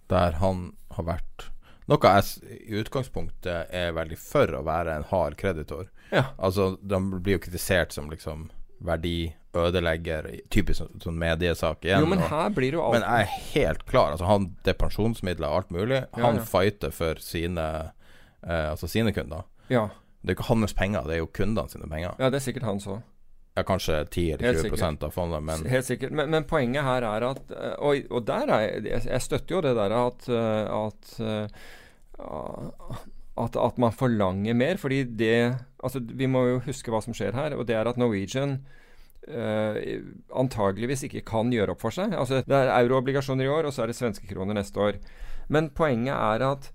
Der han har vært Noe jeg i utgangspunktet er veldig for å være en hard kreditor. Ja. Altså, de blir jo kritisert som liksom verdiødelegger, typisk sånn, sånn mediesak igjen. Jo, men og- her blir det jo alt men jeg er helt klar. Altså, han, det er pensjonsmidler og alt mulig. Ja, Han ja. fighter for sine eh, Altså sine kunder. Ja. Det er jo ikke hans penger, det er jo kundene sine penger. ja, det er sikkert hans òg. Ja, kanskje 10 eller Helt 20 sikkert. av fondet, men Helt sikkert. Men, men poenget her er at eh, Og, og der er jeg, jeg jeg støtter jo det der at eh, at, eh, at at man forlanger mer, fordi det Altså, vi må jo huske hva som skjer her, og det er at Norwegian Uh, antageligvis ikke kan gjøre opp for seg. Altså, det er euroobligasjoner i år, og så er det svenske kroner neste år. Men poenget er at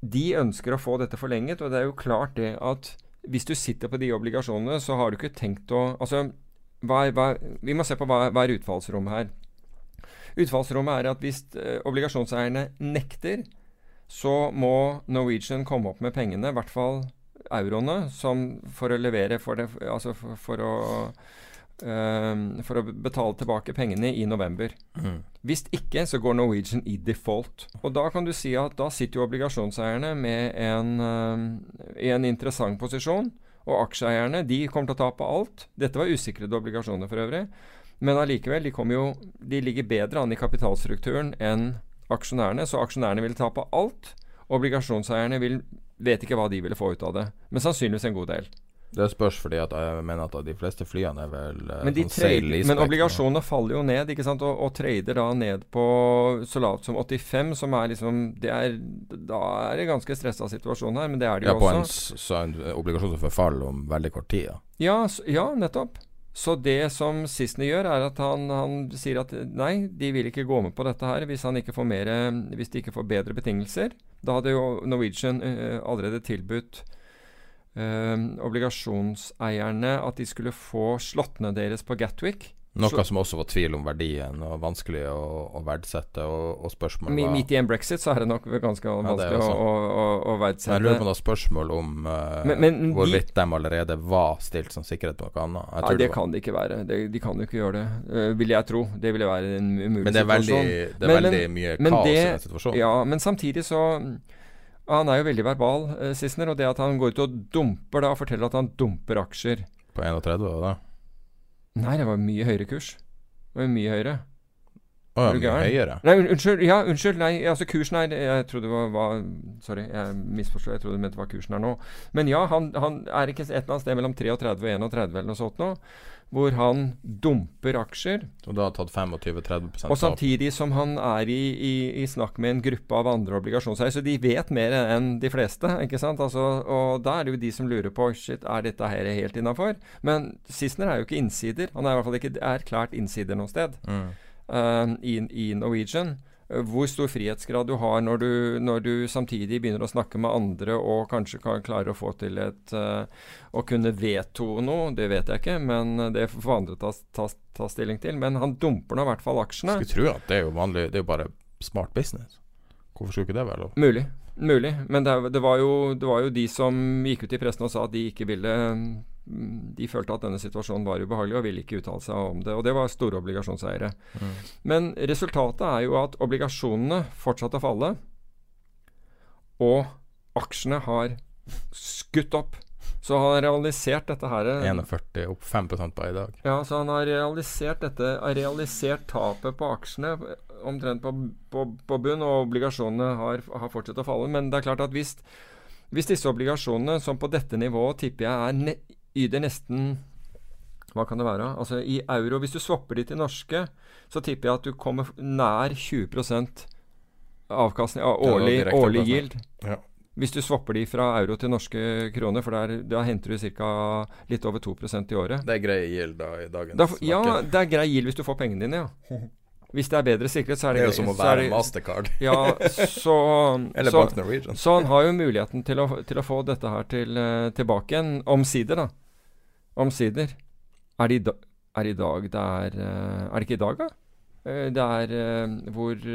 de ønsker å få dette forlenget, og det er jo klart det at hvis du sitter på de obligasjonene, så har du ikke tenkt å Altså, hva er, hva, vi må se på hva, hva er utfallsrommet her. Utfallsrommet er at hvis eh, obligasjonseierne nekter, så må Norwegian komme opp med pengene, i hvert fall euroene, som for å levere for det Altså for, for å eh, For å betale tilbake pengene i november. mm. Hvis ikke, så går Norwegian i default. Og da kan du si at da sitter jo obligasjonseierne med en, eh, i en interessant posisjon. Og aksjeeierne de kommer til å tape alt. Dette var usikrede obligasjoner for øvrig. Men allikevel, de, kommer jo, de ligger bedre an i kapitalstrukturen enn aksjonærene. Så aksjonærene vil tape alt. Obligasjonseierne vil, vet ikke hva de ville få ut av det. Men sannsynligvis en god del. Det spørs fordi at jeg mener at de fleste flyene er vel eh, Men, de sånn trader, men obligasjonene faller jo ned, ikke sant? Og, og trader da ned på så lavt som 85, som er liksom det er, Da er det ganske stressa situasjon her, men det er det jo ja, også. s- så en obligasjon som forfaller om veldig kort tid. Ja. Ja, ja, nettopp. Så det som Sissener gjør, er at han, han sier at nei, de vil ikke gå med på dette her hvis, han ikke får mer, hvis de ikke får bedre betingelser. Da hadde jo Norwegian uh, allerede tilbudt eh, obligasjonseierne at de skulle få slottene deres på Gatwick. Noe som også var tvil om verdien, og vanskelig å, å verdsette. Og, og spørsmål var Midt i en brexit så er det nok ganske vanskelig ja, å, å, å, verdsette. Men. Jeg lurer på noen spørsmål om uh, Men- men de- hvorvidt de allerede var stilt som sikkerhet på noe annet. Nei, det, det kan det ikke være. De, de kan jo ikke gjøre det, uh, vil jeg tro. Det ville være en umulig situasjon. Men det er veldig, det er veldig mye kaos i den situasjonen. Ja, men samtidig så Han er jo veldig verbal, eh, Sissener. Og det at han går ut og dumper da, forteller at han dumper aksjer På 31, var det? Nei, det var mye høyere kurs. Det var mye høyere. Å ja, mye høyere. Nei, unnskyld. Ja, unnskyld. Nei, altså kursen er Jeg trodde det var, var Sorry, jeg misforsto. Jeg trodde du mente hva kursen er nå. Men ja, han, han er ikke et eller annet sted mellom 33 og 31 eller noe sånt nå. Hvor han dumper aksjer. Og da har tatt 25-30 Og samtidig som han er i, i, i snakk med en gruppe av andre obligasjonseiere. Så de vet mer enn de fleste. ikke sant? Altså, og da er det jo de som lurer på shit, er dette her helt innafor. Men Sissener er jo ikke innsider. Han er i hvert fall ikke erklært innsider noe sted Mm. uh, i, i Norwegian. Eh, Hvor stor frihetsgrad du har når du, når du samtidig begynner å snakke med andre og kanskje kan klare å få til et eh, Å kunne veto noe, det vet jeg ikke, men det får andre ta, ta, ta stilling til. Men han dumper nå i hvert fall aksjene. Skulle tro at det er jo vanlig Det er jo bare smart business. Hvorfor skulle ikke det være lov? Mulig. Mulig. Men det, det, var jo, det var jo de som gikk ut i pressen og sa at de ikke ville De følte at denne situasjonen var ubehagelig og ville ikke uttale seg om det. Og det var store obligasjonseiere. Mm. Men resultatet er jo at obligasjonene fortsatte å falle. Og aksjene har skutt opp. Så han har realisert dette her 41 opp 5% på i dag. ja, så han har realisert dette Har realisert tapet på aksjene omtrent på, på, på bunn, og obligasjonene har, har fortsatt å falle. Men det er klart at hvis, hvis disse obligasjonene, som på dette nivået tipper jeg er yter nesten Hva kan det være? Altså i euro Hvis du swapper de til norske, så tipper jeg at du kommer nær 20 avkastning av årlig, årlig yield. Ja. Hvis du swapper de fra euro til norske kroner, for der, da henter du ca. litt over 2% i året. Det er grei yield da i dagens Da, ja, marked. det er grei gild hvis du får pengene dine, ja. *laughs* Hvis det er bedre sikkerhet, så er Det det er jo som å være det- Mastercard. *laughs* Ja, så *laughs* Eller så, Bank Norwegian. så han har jo muligheten til å, til å få dette her til, eh, tilbake igjen. Omsider, da. Omsider. Er det i, da, er i dag det er eh, Er det ikke i dag, da? Eh, Det er hvor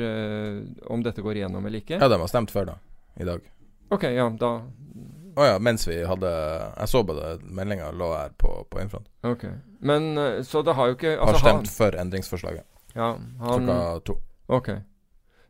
Om dette går igjennom eller ikke? Ja, de har stemt før, da. I dag. Ok, ja, da Å ja, mens vi hadde Jeg så bare meldinga lå her på, på Infront. Ok. Men så det har jo ikke Har altså, stemt for endringsforslaget. Ja, han Klokka to. Ok.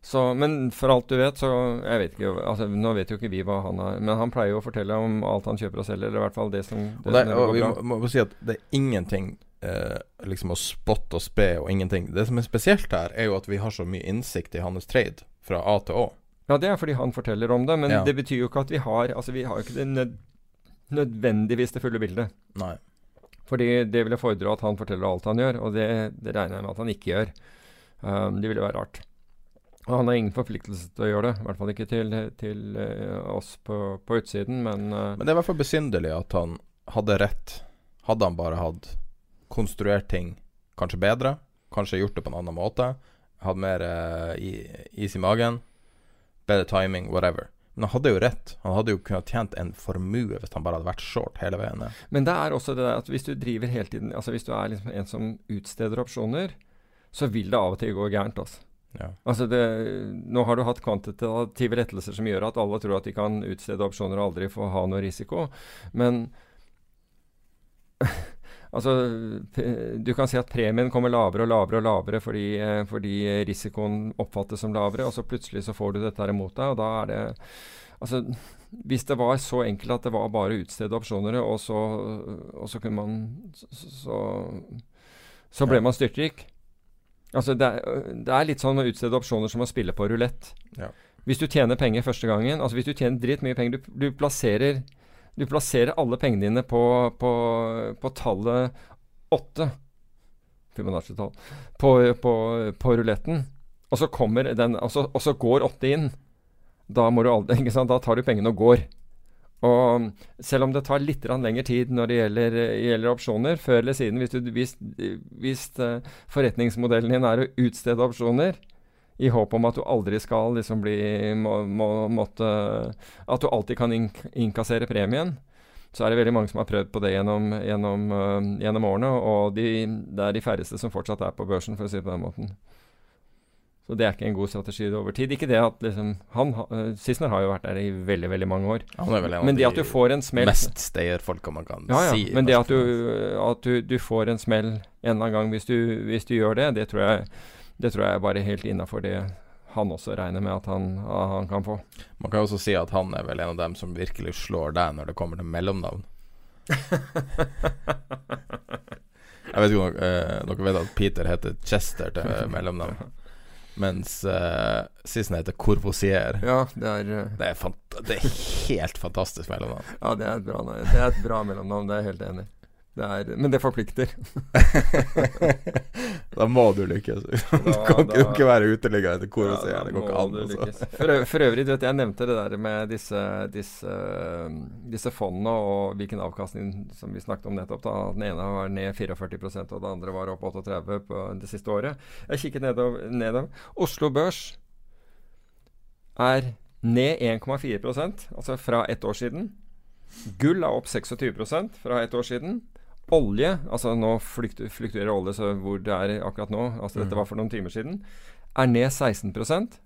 Så, men for alt du vet, så Jeg vet ikke altså, Nå vet jo ikke vi hva han har Men han pleier jo å fortelle om alt han kjøper og selger, eller i hvert fall det som, det Og, det, som og vi må, må, må si at det er ingenting eh, liksom å spotte og spe og ingenting. Det som er spesielt her, er jo at vi har så mye innsikt i hans trade fra A til Å. Ja, det er fordi han forteller om det, men Ja. det betyr jo ikke at vi har Altså, vi har jo ikke det nød, nødvendigvis det fulle bildet. Nei. Fordi det ville fordre at han forteller alt han gjør, og det, det regner jeg med at han ikke gjør. Um, det ville være rart. Og han har ingen forpliktelse til å gjøre det, i hvert fall ikke til, til uh, oss på, på utsiden, men uh, Men det er i hvert fall besynderlig at han hadde rett. Hadde han bare hatt konstruert ting kanskje bedre, kanskje gjort det på en annen måte, hatt mer uh, is i magen, bedre timing, whatever. Men han hadde jo rett. Han hadde jo kunnet tjent en formue hvis han bare hadde vært short hele veien. Men det er også det at hvis du driver hele tiden Altså hvis du er liksom en som utsteder opsjoner, så vil det av og til gå gærent. Altså. Ja. Altså det, nå har du hatt kvantitative lettelser som gjør at alle tror at de kan utstede opsjoner og aldri få ha noe risiko. Men altså Du kan si at premien kommer lavere og lavere og lavere fordi, eh, fordi risikoen oppfattes som lavere, og så plutselig så får du dette her imot deg, og da er det Altså, hvis det var så enkelt at det var bare å utstede opsjoner, og så, og så kunne man Så, så, ble man styrtrik. Altså, det er, det er litt sånn å utstede opsjoner som å spille på rulett. Ja. Hvis du tjener penger første gangen Altså hvis du tjener dritmye penger du, du plasserer Du plasserer alle pengene dine på, på, på tallet åtte. Fibonacci-tall. På, på, på ruletten. Og så kommer den altså, Og så går åtte inn. Da, må du aldri, *laughs* ikke sant? da tar du pengene og går. Og selv om det tar litt lengre tid når det gjelder, gjelder opsjoner, før eller siden Hvis, du, hvis, hvis eh, forretningsmodellen din er å utstede opsjoner i håp om at du aldri skal liksom bli må, må, måtte At du alltid kan ink innkassere premien, så er det veldig mange som har prøvd på det gjennom, gjennom, uh, gjennom årene. Og de, det er de færreste som fortsatt er på børsen, for å si det på den måten. Så det er ikke en god strategi over tid. Ikke det at liksom han, ha- øh, Sissener har jo vært der i veldig, veldig mange år. Han er vel Men det de at du får en smell mest stayerfolka man kan ja, ja. si. Men det at, du, at du, du får en smell en eller annen gang hvis du, hvis du gjør det, det tror jeg, det tror jeg er bare helt innafor det han også regner med at han, han kan få. Man kan jo også si at han er vel en av dem som virkelig slår deg når det kommer til mellomnavn. *laughs* Jeg vet ikke om eh, dere vet at Peter heter Chester til mellomnavn, mens eh, sisten heter Corvosier. Ja, det er, øh, Det er, det er helt fantastisk mellomnavn. ja, det er et bra, det er et bra mellomnavn, det er jeg helt enig i. Det er, men det forplikter. *laughs* da må du lykkes. Du Da- kan ikke, du da- ikke være uteligger etter Corvosier. Ja, det går ikke an. Altså. For, for øvrig, du vet, jeg nevnte det der med disse, disse, disse fondene og hvilken avkastning som vi snakket om nettopp. da Den ene var ned 44% og det andre var opp 38 på det siste året. Jeg kikket nedover. nedover. Oslo Børs er ned 1,4% altså fra ett år siden. Gull er opp 26% fra ett år siden. Olje, altså nå fluktu- fluktuerer olje så hvor det er akkurat nå, altså dette var for noen timer siden, er ned 16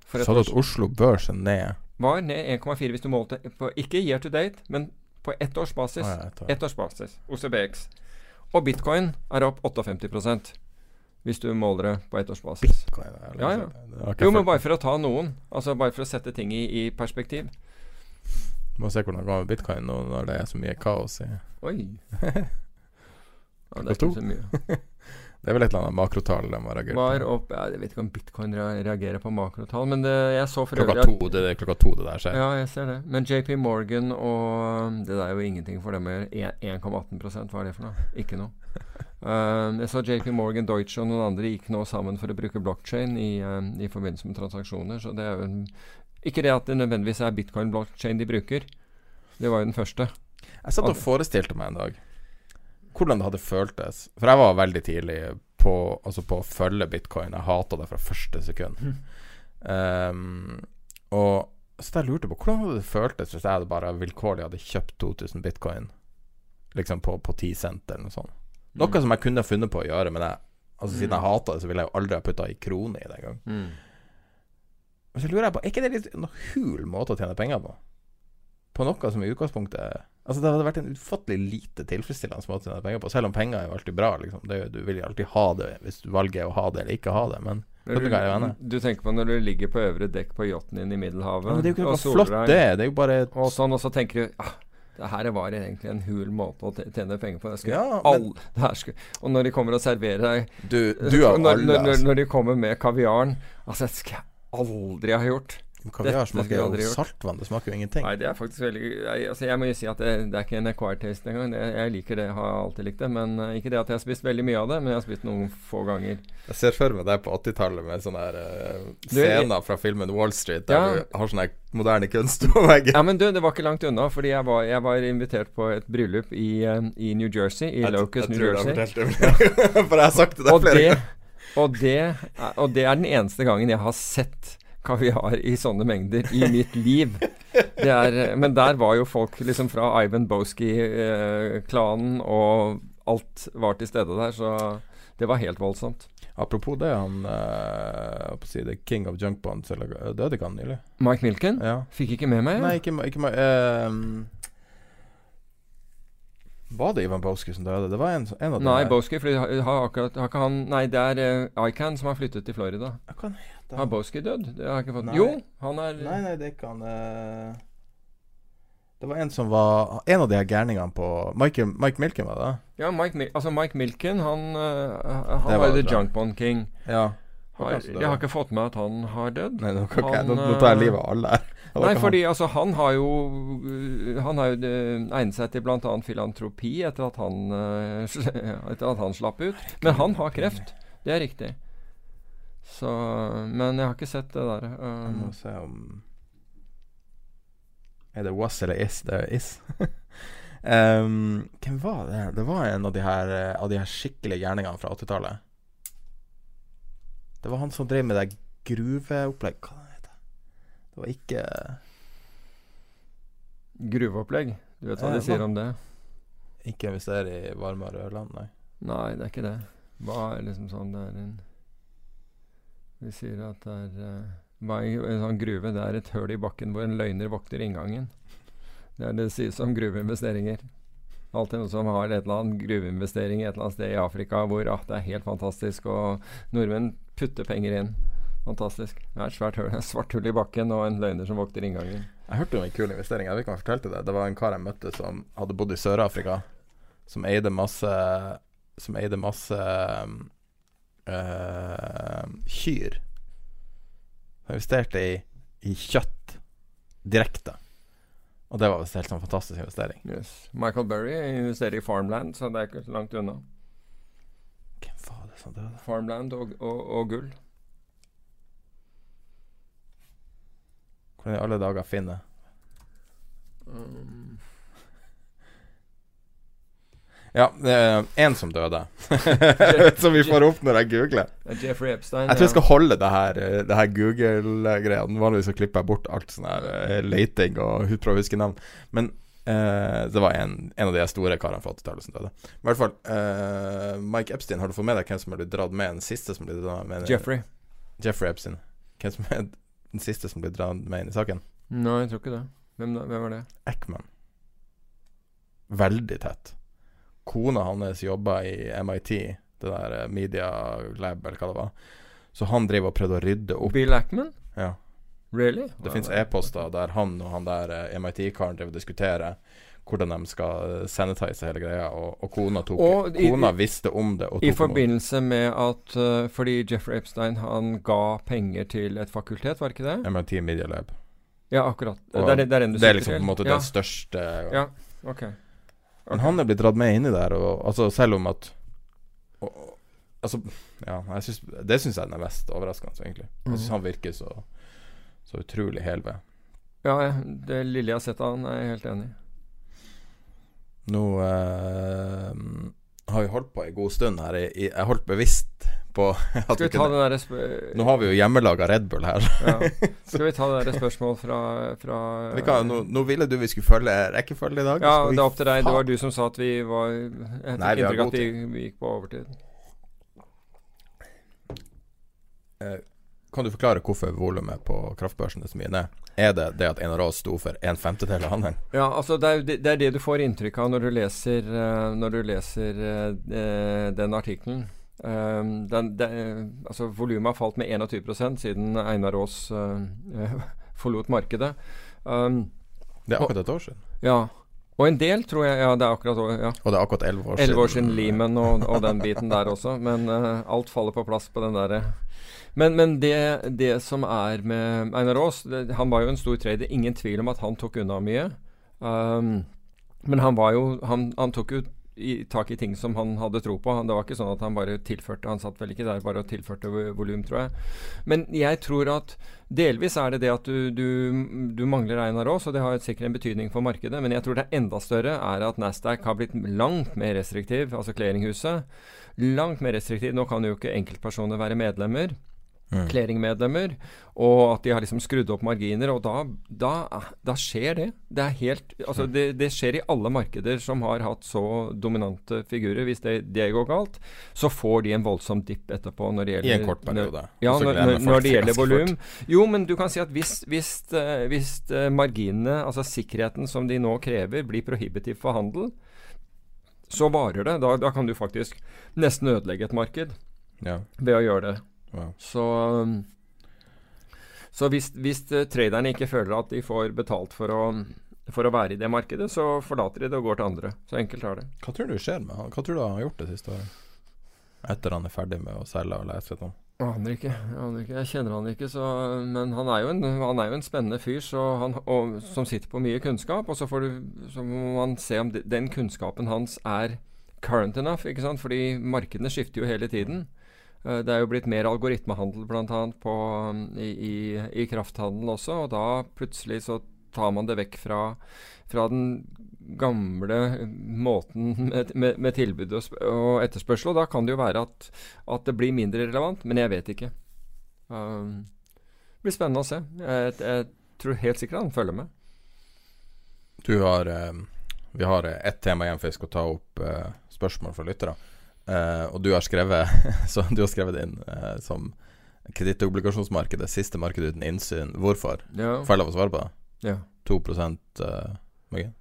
for Sa du at Oslo Børs er ned? var ned 1,4 hvis du målte på, ikke year to date, men på ettårsbasis. Ah, ja, Ettårsbasis. OCBX. Og bitcoin er opp 58% hvis du måler det på ettårsbasis. Bitcoin? er det- Ja, ja. har Jo, men bare for å ta noen. Altså Bare for å sette ting i, i perspektiv. Må se hvordan det går med bitcoin nå når det er så mye kaos i Oi. *laughs* Klokka to. *laughs* Det er vel et eller annet makrotall de har reagert Var opp, ja, Jeg vet ikke om bitcoin reagerer på makrotall, men det, jeg så for Klokka øvrig at- to, det klokka to det der skjer. Ja, jeg ser det. Men JP Morgan og Det der er jo ingenting for dem å gjøre. 1,18 hva er det for noe? Ikke noe. *laughs* Um, jeg så JP Morgan, Deutsche og noen andre gikk nå sammen for å bruke blockchain i, um, i forbindelse med transaksjoner. Så det er jo en, Ikke det at det nødvendigvis er bitcoin-blockchain de bruker. Det var jo den første. Jeg satt og forestilte meg en dag hvordan det hadde føltes. For jeg var veldig tidlig på, altså på å følge bitcoin. Jeg hata det fra første sekund. Um, og så jeg lurte på hvordan hadde det føltes hvis jeg hadde bare vilkårlig hadde kjøpt 2000 bitcoin liksom på, på 10 cent eller noe sånt. Noe som jeg kunne funnet på å gjøre, men jeg, altså siden jeg hata det, så ville jeg jo aldri ha putta ei krone i det engang. Mm. Og så lurer jeg på, er ikke det litt en hul måte å tjene penger på? På noe som i utgangspunktet Altså Det hadde vært en ufattelig lite tilfredsstillende måte å tjene penger på, selv om penger er jo alltid bra. liksom det, Du vil jo alltid ha det hvis du velger å ha det eller ikke ha det, men du du, tenker på når du ligger på øvre dekk på yachten din i Middelhavet, Ja, det er jo ikke noe flott, det. Det er jo bare Og sånn, og så tenker du ah, det her var egentlig en hul måte å tjene penger på. Ja, all, det her skulle, og når de kommer og serverer deg Du, du *laughs* når, alle når, når, altså. når de kommer med kaviaren Altså, det skal jeg aldri ha gjort. Kaviar smaker aldri jo gjort. saltvann. Det smaker jo ingenting. Nei, det er faktisk veldig jeg, altså jeg må jo si at det, det er ikke en acquired taste engang. Det, jeg liker det, har alltid likt det. Men uh, Ikke det at jeg har spist veldig mye av det, men jeg har spist noen få ganger. Jeg ser for meg deg på 80-tallet med sånne her eh, scener fra filmen Wall Street, der Ja. du har sånn moderne kunst på veggen. Ja, men du, det var ikke langt unna, fordi jeg var, jeg var invitert på et bryllup i, uh, i New Jersey, i Jeg- Locust, jeg New tror du har Jersey. fortalt det, *laughs* For jeg har sagt det der Og flere ganger. og, det, og det er den eneste gangen jeg har sett kaviar i sånne mengder i mitt liv. Det er, men der var jo folk liksom fra Ivan Boski-klanen, og alt var til stede der, så det var helt voldsomt. Apropos det, han å si, The King of Junk Bonds eller, eh, Døde ikke han nylig? Mike Milken? Ja. Fikk ikke med meg. Nei, ikke, ikke ma- ehm, Var det Ivan Boski som døde? Det var en, en av dem. Nei, Boski, for har, har akkurat har ikke han Nei, det er uh, Ican som har flyttet til Florida. Hva han hete? Har Boski dødd? Det har jeg ikke fått Nei. Jo, han er Nei, nei, det er ikke han eh, Det var en som var En av de her gærningene på Mike, Mike Milken, var det? Ja, Mike, Mil altså Mike Milken, han, uh, han var The tror jeg. Junk Bond King. Ja. Har, jeg har ikke fått med at han har dødd. Nei, nå, jeg- nå, nå tar jeg eh, livet av alle her. *laughs* Nei, fordi fordi altså, han har jo Han har jo egnet seg til bl.a. filantropi etter at han *laughs* Etter at han slapp ut. Men han har kreft. Det er riktig. Så Men jeg har ikke sett det der. Jeg må Um, se om Er det was eller is? Det er is. *laughs* um, hvem var det? Det var en av de her eh, Av de her skikkelige gjerningene fra 80-tallet. Det var han som drev med det gruveopplegg Hva heter det? Det var ikke gruveopplegg. Du vet hva Eh, de sier om det? Ikke hvis det er i varmere land, nei. Nei, det er ikke det. Hva er liksom sånn Det er en Vi sier at det er er en sånn gruve Det er et høl i bakken hvor en løgner vokter inngangen. Det er det sies om gruveinvesteringer. Alltid noen som har et eller annet gruveinvestering et eller annet sted i Afrika hvor ah, det er helt fantastisk, og nordmenn putter penger inn. Fantastisk. Det er et svært hull, *laughs* svart hull i bakken og en løgner som vokter inngangen. Jeg hørte om en kul investering. Jeg vet ikke om jeg fortalte det. Det var en kar jeg møtte som hadde bodd i Sør-Afrika, som eide masse Som eide masse eh, kyr. Jeg investerte i, i kjøtt direkte. Og det var visst helt sånn fantastisk investering. Yes. Michael Burry investerer i Farmland, så det er ikke så langt unna. Hvem var det som døde? Farmland og, og, og gull. Hvordan i alle dager finne Um, Ja, det er en som døde. *laughs* som vi får opp når jeg googler. er Jeffrey Epstein. Jeg tror jeg skal holde det her, det her Google-greia. Vanligvis så klipper jeg bort alt sånn her eh, leiting og prøver å huske navn. Men eh, det var en, en av de store karene fra 80-tallet som døde. I hvert fall eh, Mike Epstein, har du fått med deg hvem som blitt dratt med? Den siste som ble dratt med Jeffrey. Jeffrey Epstein. Hvem som er den siste som ble dratt med inn i saken? Nei, jeg tror ikke det. Hvem, da? Hvem var det? Eckman. Veldig tett. Kona hans jobba i MIT, det der eh, Media Lab, eller hva det var. Så han driver og prøvde å rydde opp. Bill Ackman? Ja. Really? Det fins e-poster der han og han der eh, MIT-karen driver og diskuterer hvordan de skal eh, sanitize hele greia, og, og kona tok Og i- Kona visste om det I forbindelse med at uh, Fordi Jeffrey Epstein han ga penger til et fakultet, var det ikke det? MIT Media Lab. Ja, akkurat. Og det er, det, er den du Det er sikter liksom på en måte ja. den største Ja, ok. Men han er blitt dratt med inni der, og altså selv om at og, Altså, ja, synes, det syns jeg er den mest overraskende, egentlig. Jeg syns Mhm. han virker så Så utrolig hel ved. Ja, ja, det lille jeg har sett av han, er jeg helt enig i. Nå eh, har jo holdt på en god stund her. Jeg, jeg holdt bevisst på *laughs* Skal vi ta kunne- det derre Nå har vi jo hjemmelaga Red Bull her. ja. *laughs* Skal vi ta det derre spørsmål fra, fra Vi kan, nå, nå ville du vi skulle følge rekkefølge i dag. Ja, det er opp til deg. Det var du som sa at vi var Jeg fikk inntrykk av at vi, vi gikk på overtid. Eh, kan du forklare hvorfor volumet på kraftbørsen er så mye ned? Er det det at Einar Aas sto for en femtedel av handelen? Ja, altså det er, det, er det du får inntrykk av når du leser, uh, når du leser uh, den artikkelen. Um, den, den, altså Volumet har falt med 21 siden Einar Aas *laughs* forlot markedet. Um, det er akkurat et år siden. Ja. Og en del, tror jeg. Ja, det er akkurat ja. Og det er akkurat elleve år siden. Elleve år siden Lehman og, og, den biten der også. Men uh, alt faller på plass på den derre Men, men det, det, som er med Einar Aas Han var jo en stor trader. Ingen tvil om at han tok unna mye. Um, men han var jo Han, han tok jo i, tak i ting som han hadde tro på. Det var ikke sånn at han bare tilførte Han satt vel ikke der bare og tilførte volum, tror jeg. Men jeg tror at delvis er det det at du, du, du mangler Einar Aas, og det har sikkert en betydning for markedet. Men jeg tror det er enda større er at Nasdaq har blitt langt mer restriktiv, altså clearinghuset. Langt mer restriktiv. Nå kan jo ikke enkeltpersoner være medlemmer mm. clearingmedlemmer, og at de har liksom skrudd opp marginer. Og da, da, da skjer det. Det, er helt, altså mm. det, det, skjer i alle markeder som har hatt så dominante figurer. Hvis det, det går galt, så får de en voldsom dipp etterpå. Når det gjelder, I en kort periode. Ja, når, når, når det gjelder volum. Jo, men du kan si at hvis, hvis, uh, hvis uh, marginene, altså sikkerheten som de nå krever, blir prohibitiv for handel, så varer det. Da, da, kan du faktisk nesten ødelegge et marked ja. ved å gjøre det. Wow. Så, um, så hvis, hvis uh, traderne ikke føler at de får betalt for å, for å være i det markedet, så forlater de det og går til andre. Så enkelt er det. Hva tror du skjer med han? Hva tror du han har gjort det siste året? Etter han er ferdig med å selge og lese litt om? Aner ikke, aner ikke. Jeg kjenner han ikke, så, men han er, en, han er, jo en, spennende fyr han, og, som sitter på mye kunnskap. Og så, du, så, må man se om den kunnskapen hans er current enough. ikke sant? Fordi markedene skifter jo hele tiden. Eh, det er jo blitt mer algoritmehandel bl.a. Um, I, i, i krafthandel også, og da plutselig så tar man det vekk fra, fra den gamle måten med, med, med tilbud og, og, etterspørsel. Og da kan det jo være at, at, det blir mindre relevant, men jeg vet ikke. Um, det blir spennende å se. Jeg, jeg, tror helt sikkert han følger med. Du har eh, Vi har ett tema igjen før jeg skal ta opp eh, spørsmål fra lyttere. Uh, og du har skrevet *laughs* Så du har skrevet inn uh, som kredittobligasjonsmarkedet, siste marked uten innsyn. Hvorfor? Ja. Får jeg lov å svare på det? Ja. 2 uh, margin?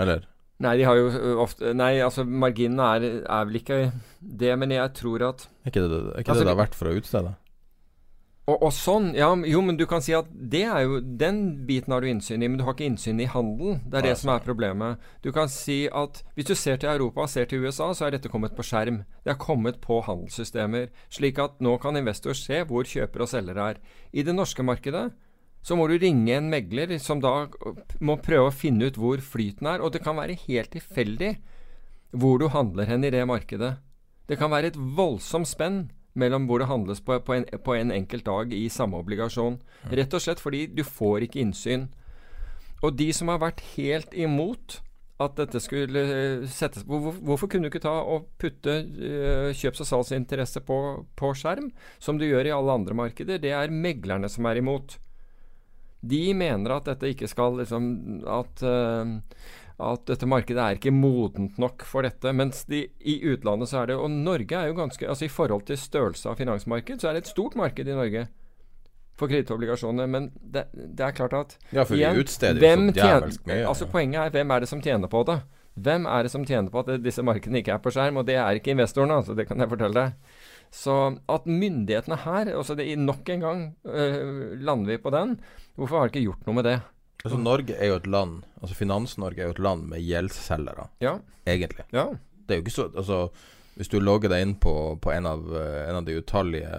Eller? Nei, de har jo ofte Nei, altså marginene er, er, vel ikke det, men jeg tror at Er ikke det er ikke altså, det, det har vært for å utstede? Og, og, sånn, ja, Jo, men du kan si at det er jo Den biten har du innsyn i, men du har ikke innsyn i handel. Det er det som er problemet. Du kan si at hvis du ser til Europa, ser til USA, så er dette kommet på skjerm. Det er kommet på handelssystemer. Slik at nå kan investor se hvor kjøper og selger er. I det norske markedet så må du ringe en megler som da må prøve å finne ut hvor flyten er. Og det kan være helt tilfeldig hvor du handler hen i det markedet. Det kan være et voldsomt spenn mellom hvor det handles på, på, en, på en enkelt dag i samme obligasjon. Rett og slett fordi du får ikke innsyn. Og de som har vært helt imot at dette skulle eh, settes hvor, Hvorfor kunne du ikke ta og putte uh, kjøps- og salgsinteresse på, på, skjerm, som du gjør i alle andre markeder? Det er meglerne som er imot. De mener at dette ikke skal liksom At uh, at dette markedet er ikke modent nok for dette. Mens de, i utlandet så er det Og Norge er jo ganske altså I forhold til størrelse av finansmarked, så er det et stort marked i Norge for kredittobligasjoner. Men det, det, er klart at Ja, for igjen, utsteder hvem så djevelsk mye. Altså Poenget er hvem er det som tjener på det? Hvem er det som tjener på at disse markedene ikke er på skjerm? Og det er ikke investorene, altså, det kan jeg fortelle deg. Så at myndighetene her altså det, Nok en gang øh, lander vi på den. Hvorfor har de ikke gjort noe med det? Altså Norge er jo et land Altså Finans-Norge er jo et land med gjeldsselgere, ja. egentlig. Ja. Det er jo ikke så Altså hvis du logger deg inn på, på en, av, uh, en, av, de utallige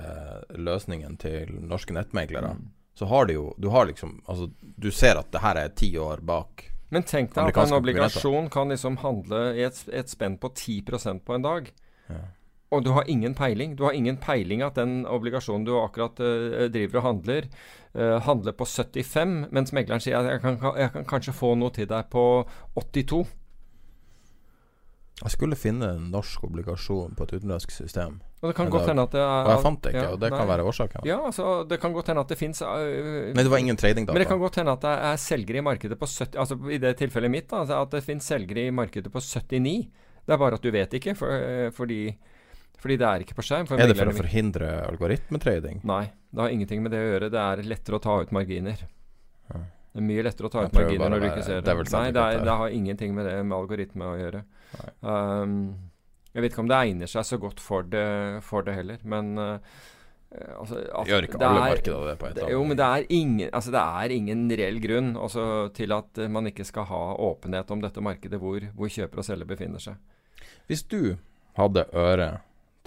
løsningene til norske nettmeglere, mm. så har de jo Du har liksom Altså, du ser at det her er ti år bak. Men tenk deg at en obligasjon kan liksom handle i et, et spenn på 10% på en dag. Ja. Og du har ingen peiling. Du har ingen peiling at den obligasjonen du akkurat uh, driver og handler, uh, handler på 75, mens megleren sier at jeg kan, jeg kan, kanskje få noe til deg på 82. Jeg skulle finne en norsk obligasjon på et utenlandsk system. Og det kan godt hende at det er Og jeg fant det ikke, ja, og det nei. kan være årsaken. Ja, altså det kan godt hende at det fins uh, Men det var ingen trading da Men det kan godt hende at det er selgere i markedet på 70 Altså i det tilfellet mitt, da, at det fins selgere i markedet på 79. Det er bare at du vet ikke, for, fordi Fordi det er ikke på skjerm. er det for å forhindre algoritmetrading? Nei, det har ingenting med det å gjøre. Det er lettere å ta ut marginer. Ja. Det er mye lettere å ta ut marginer når du ikke ser det. Nei, det, er, det har ingenting med det med algoritme å gjøre. Um, jeg vet ikke om det egner seg så godt for det, for det heller, men uh, altså, altså, Gjør ikke alle er- markeder det på et eller jo, men det er ingen, altså det er ingen reell grunn også, til at eh, man ikke skal ha åpenhet om dette markedet hvor, hvor kjøper og selger befinner seg. Hvis du hadde øre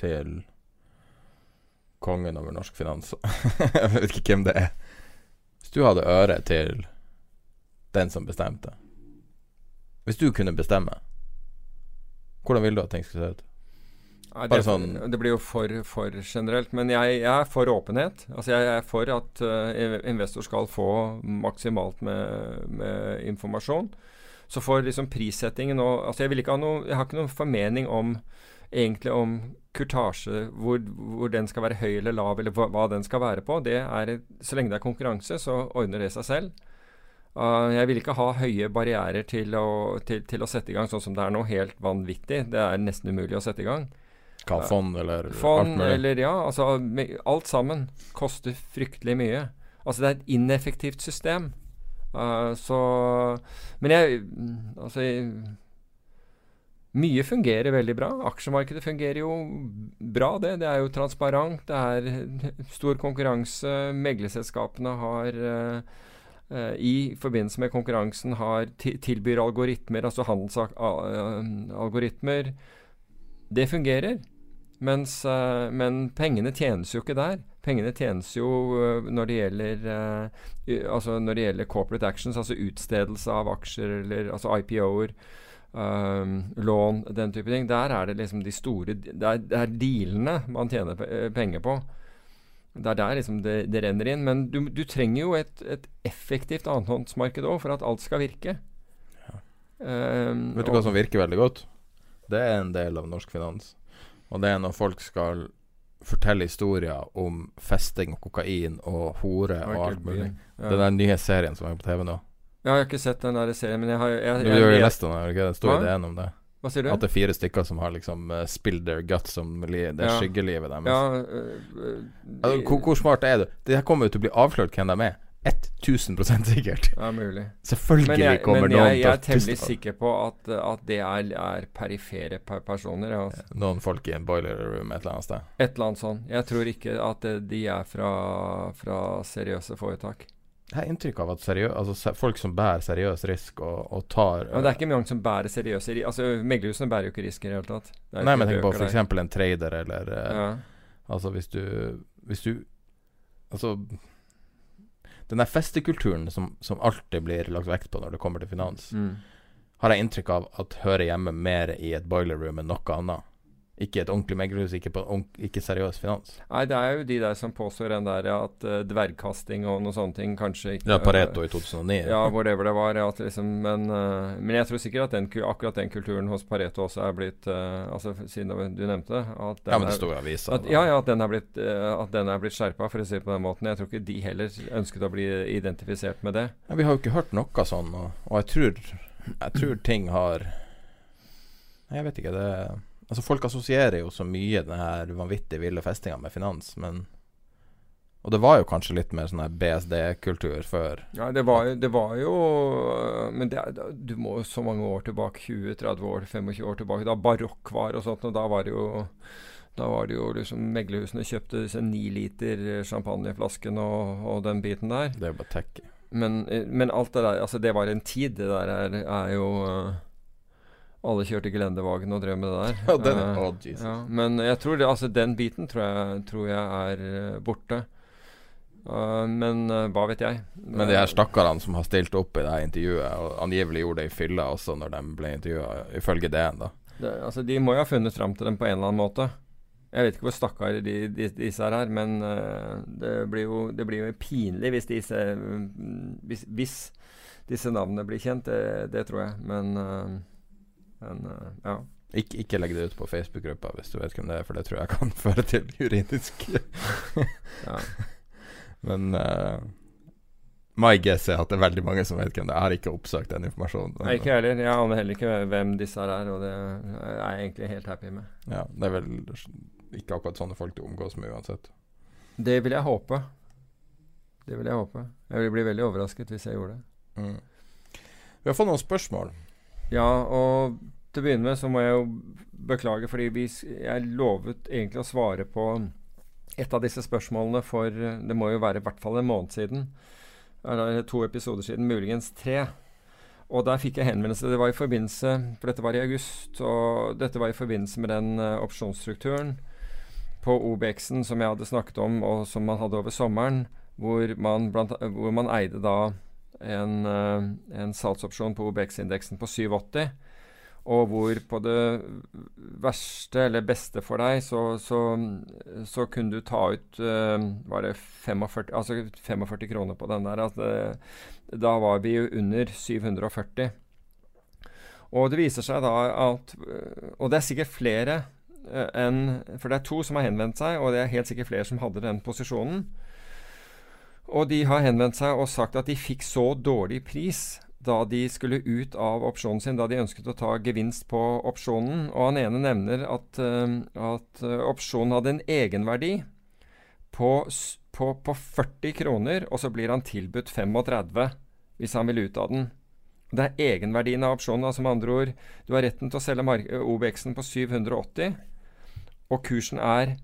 til kongen over norsk finans *laughs* Jeg vet ikke hvem det er. Hvis du hadde øre til den som bestemte Hvis du kunne bestemme, hvordan ville du at ting skulle se ut? Nei, det, sånn- det blir jo for, for generelt. Men jeg, jeg er for åpenhet. Altså jeg er for at uh, investor skal få maksimalt med, med informasjon. Så for liksom prissettingen og altså jeg, noe, jeg har ikke noen formening om egentlig om kurtasje, hvor, hvor den skal være høy eller lav, eller hva, den skal være på. Det er, så lenge det er konkurranse, så ordner det seg selv. Uh, jeg vil ikke ha høye barrierer til å, til, til å sette i gang sånn som det er nå. Helt vanvittig. Det er nesten umulig å sette i gang. Hva, fond eller alt Fond mulig? eller ja, altså alt sammen koster fryktelig mye. Altså det er et ineffektivt system. Uh, så Men jeg Altså jeg, Mye fungerer veldig bra. Aksjemarkedet fungerer jo bra, det. Det er jo transparent. Det er *laughs* stor konkurranse. Meglerselskapene har eh, eh, i forbindelse med konkurransen har tilbyr algoritmer, altså handelsalgoritmer. Det fungerer. Mens, eh, men pengene tjenes jo ikke der. Pengene tjenes jo eh, når det gjelder eh, altså når det gjelder corporate actions, altså utstedelse av aksjer eller altså IPO-er, um, lån, den type ting. Der er det liksom de store Det er, det er dealene man tjener eh, penger på. Det er der liksom det, det renner inn. Men du, du trenger jo et, et effektivt annenhåndsmarked òg for at alt skal virke. Um, Vet du hva som virker veldig godt? Det er en del av norsk finans. Og det er når folk skal fortelle historier om festing og kokain og hore og alt mulig. Ja. Den der nye serien som er på TV nå. Ja, jeg har ikke sett den der serien, men jeg har jeg, Du gjør jo nesten den, det? Det står Hva? i DN om det. Hva sier du? At det er fire stykker som har liksom uh, spilled their guts om li det Ja. skyggelivet deres. Ja, uh, øh, Altså, hvor, hvor smart er du? Det kommer jo til å bli avslørt hvem de er. 1000 sikkert. ja, mulig. Selvfølgelig Men jeg, kommer men noen jeg, jeg er temmelig sikker på at, at det er, er perifere per personer. Altså. noen folk i en boiler room et eller annet sted. Et eller annet sånt. Jeg tror ikke at eh, de er fra, fra seriøse foretak. Jeg har inntrykk av at seriø altså, folk som bærer seriøs risk og, og tar Men det er ikke mange som bærer seriøse risk Altså, Meglerhusene bærer jo ikke risk i det hele tatt. Det Nei, men tenk på bøker der. f.eks. en trader eller eh, ja. Altså hvis du Hvis du Altså Den der festekulturen som, som alltid blir lagt vekt på når det kommer til finans, mm. har jeg inntrykk av at hører hjemme mer i et boiler room enn noe annet. Ikke et ordentlig meglerhus, ikke, ikke seriøs finans. Nei, det er jo de der som påstår den der at uh, dvergkasting og noe sånne ting kanskje ikke Ja, Pareto i 2009. Ja, whatever det var. At liksom, men, uh, men jeg tror sikkert at den, akkurat den kulturen hos Pareto også er blitt uh, Altså siden du nevnte det. At den Ja, men det står i avisa. At, ja, ja, at den er blitt, uh, den er blitt skjerpa, for å si det på den måten. Jeg tror ikke de heller ønsket å bli identifisert med det. Ja, vi har jo ikke hørt noe sånn, og, og jeg tror Jeg tror ting har Jeg vet ikke, det Altså, folk assosierer jo så mye den her vanvittig ville festinga med finans, men Og det var jo kanskje litt mer sånn BSD-kultur før. Ja, det var, det var jo øh, Men det, du må jo så mange år tilbake, 20-30 år, 25 år tilbake, da barokk var og sånt, og da var det jo da var det jo liksom Meglerhusene kjøpte disse ni liter champagneflasken og, og den biten der. Det er bare tacky. Men, eh, men alt det der Altså, det var en tid. Det der er, er jo øh, Alle kjørte gelendevagen og drev med det der. Ja, den Eh, Jesus. ja, men jeg tror det, altså den biten tror jeg, tror jeg er eh, borte. Uh, men uh, hva vet jeg. Men de her stakkarene som har stilt opp i det her intervjuet, og angivelig gjorde det i fylla også når de ble intervjua, ifølge DN, da. det, altså, De må jo ha funnet fram til dem på en eller annen måte. Jeg vet ikke hvor stakkare de, de, disse her er, men uh, det, blir jo, det blir jo pinlig hvis disse, mm, hvis, hvis disse navnene blir kjent. Det, det tror jeg. Men, men uh, ja. Ikke, ikke legg det ut på Facebook-gruppa hvis du vet hvem det er, for det tror jeg kan *laughs* føre til juridisk *laughs* ja. Men uh, my guess er at det er veldig mange som vet hvem det er. Jeg har ikke oppsøkt den informasjonen. Nei, ikke heller. Jeg aner heller ikke hvem disse her er, og det er jeg egentlig helt happy med. Ja, det er vel ikke akkurat sånne folk du omgås med uansett. Det vil jeg håpe. Det vil jeg håpe. Jeg vil bli veldig overrasket hvis jeg gjorde det. Mm. Vi har fått noen spørsmål. Ja, og til å begynne med så må jeg jo beklage, fordi vi, jeg lovet egentlig å svare på et av disse spørsmålene for Det må jo være i hvert fall en måned siden. Eller to episoder siden, muligens tre. Og der fikk jeg henvendelse. Det var i forbindelse For dette var i august. Og dette var i forbindelse med den uh, opsjonsstrukturen på OBX-en som jeg hadde snakket om, og som man hadde over sommeren, hvor man, blant, hvor man eide da en, uh, en salgsopsjon på OBX-indeksen på 780. Og hvor på det verste eller beste for deg, så, så, så kunne du ta ut uh, var det 45, altså 45 kroner på den der. Altså, da var vi jo under 740. Og det viser seg da at Og det er sikkert flere enn For det er to som har henvendt seg, og det er helt sikkert flere som hadde den posisjonen. Og de har henvendt seg og sagt at de fikk så dårlig pris da de skulle ut av opsjonen sin, da de ønsket å ta gevinst på opsjonen. Og han ene nevner at, uh, at uh, opsjonen hadde en egenverdi på, på, på, 40 kroner, og så blir han tilbudt 35 hvis han vil ut av den. Det er egenverdien av opsjonen. altså med andre ord, Du har retten til å selge OBX-en på 780, og kursen er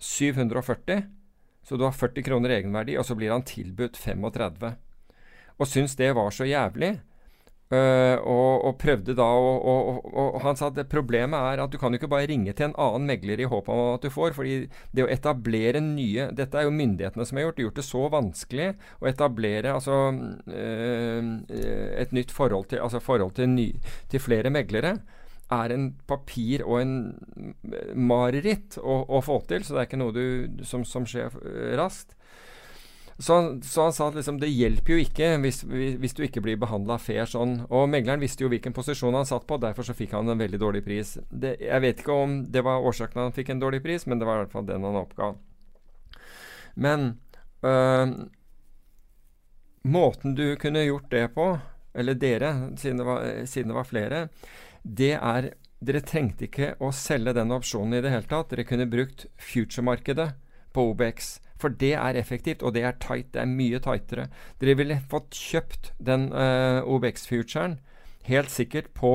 740. Så du har 40 kroner egenverdi, og så blir han tilbudt 35 og syntes det var så jævlig. Uh, og, og, prøvde da og, og, og, han sa at problemet er at du kan jo ikke bare ringe til en annen megler i håp om at du får. fordi det å etablere nye Dette er jo myndighetene som har gjort. Gjort det så vanskelig å etablere altså, uh, et nytt forhold til, altså forhold til, ny, til flere meglere er en papir og en mareritt å, å, få til. Så det er ikke noe du, som, som skjer raskt. Så han, så han, sa at liksom, det hjelper jo ikke hvis, hvis du ikke blir behandla fair sånn. Og megleren visste jo hvilken posisjon han satt på, derfor så fikk han en veldig dårlig pris. Det, jeg vet ikke om det var årsaken han fikk en dårlig pris, men det var i hvert fall den han oppga. Men øh, måten du kunne gjort det på, eller dere, siden det var, siden det var flere, det er Dere trengte ikke å selge den opsjonen i det hele tatt. Dere kunne brukt future-markedet på OBX. For det er effektivt, og det er tight. Det er mye tightere. Dere ville fått kjøpt den uh, eh, OBX-futuren helt sikkert på,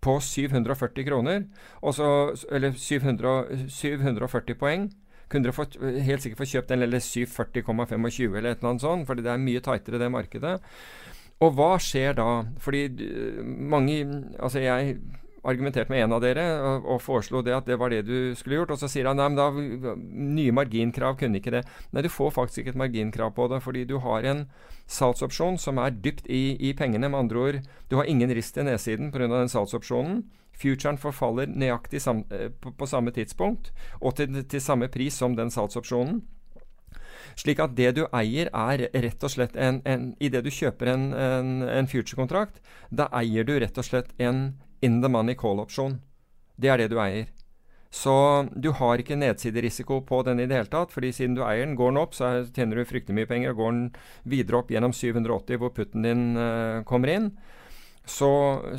på 740 kroner, så, eller 700, 740 poeng. Kunne dere fått, helt sikkert få kjøpt den, eller 740,25 eller et eller annet sånt, fordi det er mye tightere, det markedet. Og hva skjer da? Fordi mange Altså, jeg argumenterte med en av dere og, og, foreslo det at det var det du skulle gjort. Og så sier han nei, men da, nye marginkrav kunne ikke det. Nei, du får faktisk ikke et marginkrav på det, fordi du har en salgsopsjon som er dypt i, i pengene. Med andre ord, du har ingen rist i nedsiden pga. den salgsopsjonen. Futuren forfaller nøyaktig sam, eh, på, på, samme tidspunkt og til, til samme pris som den salgsopsjonen. Slik at det du eier, er rett og slett en, en Idet du kjøper en, en, en future-kontrakt, da eier du rett og slett en, in the money call-opsjon. Det er det du eier. Så du har ikke nedsiderisiko på den i det hele tatt, fordi siden du eier den, går den opp, så tjener du fryktelig mye penger. og Går den videre opp gjennom 780, hvor putten din uh, kommer inn, så,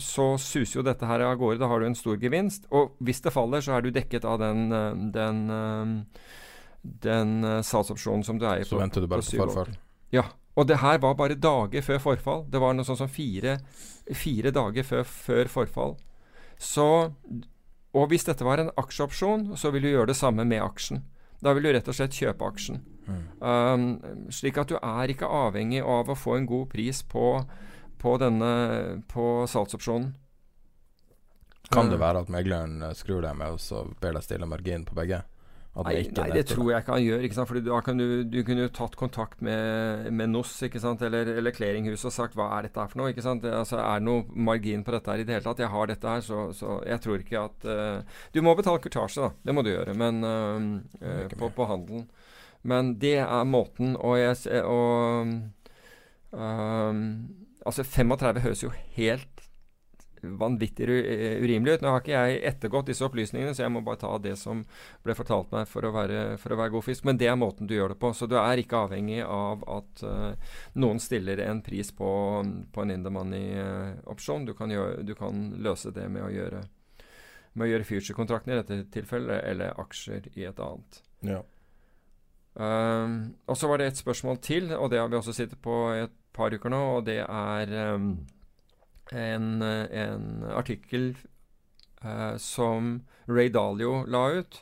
så, suser jo dette her av gårde. Da har du en stor gevinst. Og hvis det faller, så er du dekket av den, uh, den, uh, den salgsopsjonen som du eier. Så på, venter du bare på, på forfall? Ja. Og det her var bare dager før forfall. Det var noe sånt som fire, fire dager før, før, forfall. Så, og hvis dette var en aksjeopsjon, så vil du gjøre det samme med aksjen. Da vil du rett og slett kjøpe aksjen. Mm. Um, slik at du er ikke avhengig av å få en god pris på, på denne på salgsopsjonen. Kan det være at megleren skrur deg med og så ber deg stille margin på begge? Nei, nei, det tror jeg ikke han gjør. Ikke? Fordi da kan du, du kunne jo tatt kontakt med, med NOS eller, eller Clearinghuset og sagt hva er dette her for noe? ikke sant? Altså, er det noe margin på dette her i det hele tatt? Jeg har dette her, så, så jeg tror ikke at uh, Du må betale kurtasje, da. Det må du gjøre. Men uh, uh, på, på handelen. Men det er måten. Og jeg og, Altså 35 høres jo helt vanvittig urimelig ut. Nå har ikke jeg ettergått disse opplysningene, så jeg må bare ta det som ble fortalt meg for å være, for å være god fisk. Men det er måten du gjør det på. Så du er ikke avhengig av at uh, noen stiller en pris på, på en in the money-opsjon. Du, du, kan løse det med å gjøre med å gjøre future-kontrakten i dette tilfellet, eller aksjer i et annet. Ja. Um, og så var det et spørsmål til, og det har vi også sittet på et par uker nå, og det er um, en, en, artikkel eh, som Ray Dalio la ut,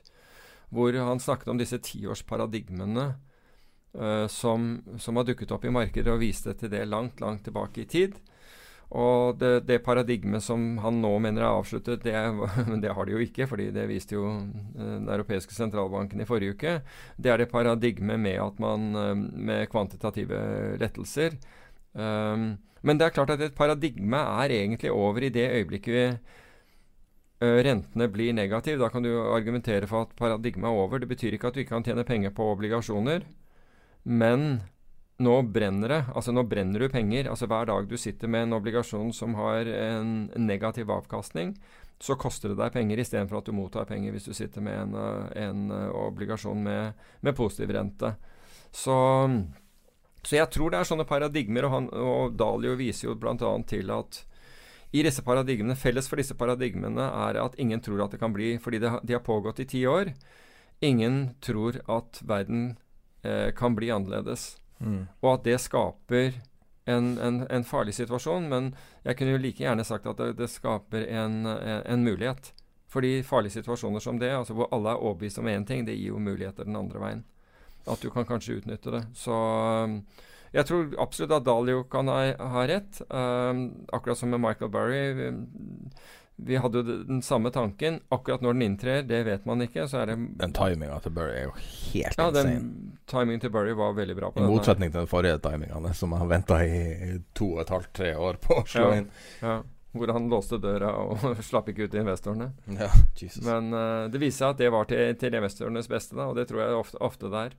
hvor han snakket om disse tiårsparadigmene eh, som, som har dukket opp i markedet, og viste til det langt, langt tilbake i tid. Og det, det, paradigmet som han nå mener er avsluttet, det, *laughs* det, har de jo ikke, fordi det viste jo eh, Den europeiske sentralbanken i forrige uke. Det er det paradigmet med at man eh, med kvantitative lettelser. Um, men det er klart at et paradigme er egentlig over i det øyeblikket vi rentene blir negative. Da kan du argumentere for at paradigmet er over. Det betyr ikke at du ikke kan tjene penger på obligasjoner, men nå brenner det. Altså nå brenner du penger. Altså Hver dag du sitter med en obligasjon som har en negativ avkastning, så koster det deg penger istedenfor at du mottar penger hvis du sitter med en, en obligasjon med, med, positiv rente. Så, så, jeg tror det er sånne paradigmer, og, han, og Dalio viser jo bl.a. til at i disse paradigmene, Felles for disse paradigmene er at ingen tror at det kan bli Fordi det, de har pågått i ti år. Ingen tror at verden eh, kan bli annerledes. Mm. Og at det skaper en, en, en, farlig situasjon. Men jeg kunne jo like gjerne sagt at det, det skaper en, en, mulighet. Fordi farlige situasjoner som det, altså hvor alle er overbevist om én ting, det gir jo muligheter den andre veien. At du kan kanskje utnytte det. Så um, jeg tror absolutt at Dalio kan ha, ha rett. Um, akkurat som med Michael Burry. Vi, vi hadde jo den samme tanken. Akkurat når den inntrer, det vet man ikke. Så er det Den timinga til Burry er jo helt ja, insane. Den timingen til Burry var veldig bra. I motsetning til den forrige timinga, som han venta i to og et halvt, tre år på å slå ja, inn. Ja. Hvor han låste døra og *laughs* slapp ikke ut investorene. Ja, Jesus. Men uh, det viser seg at det var til, til investorenes beste, da, og det tror jeg ofte, ofte det er.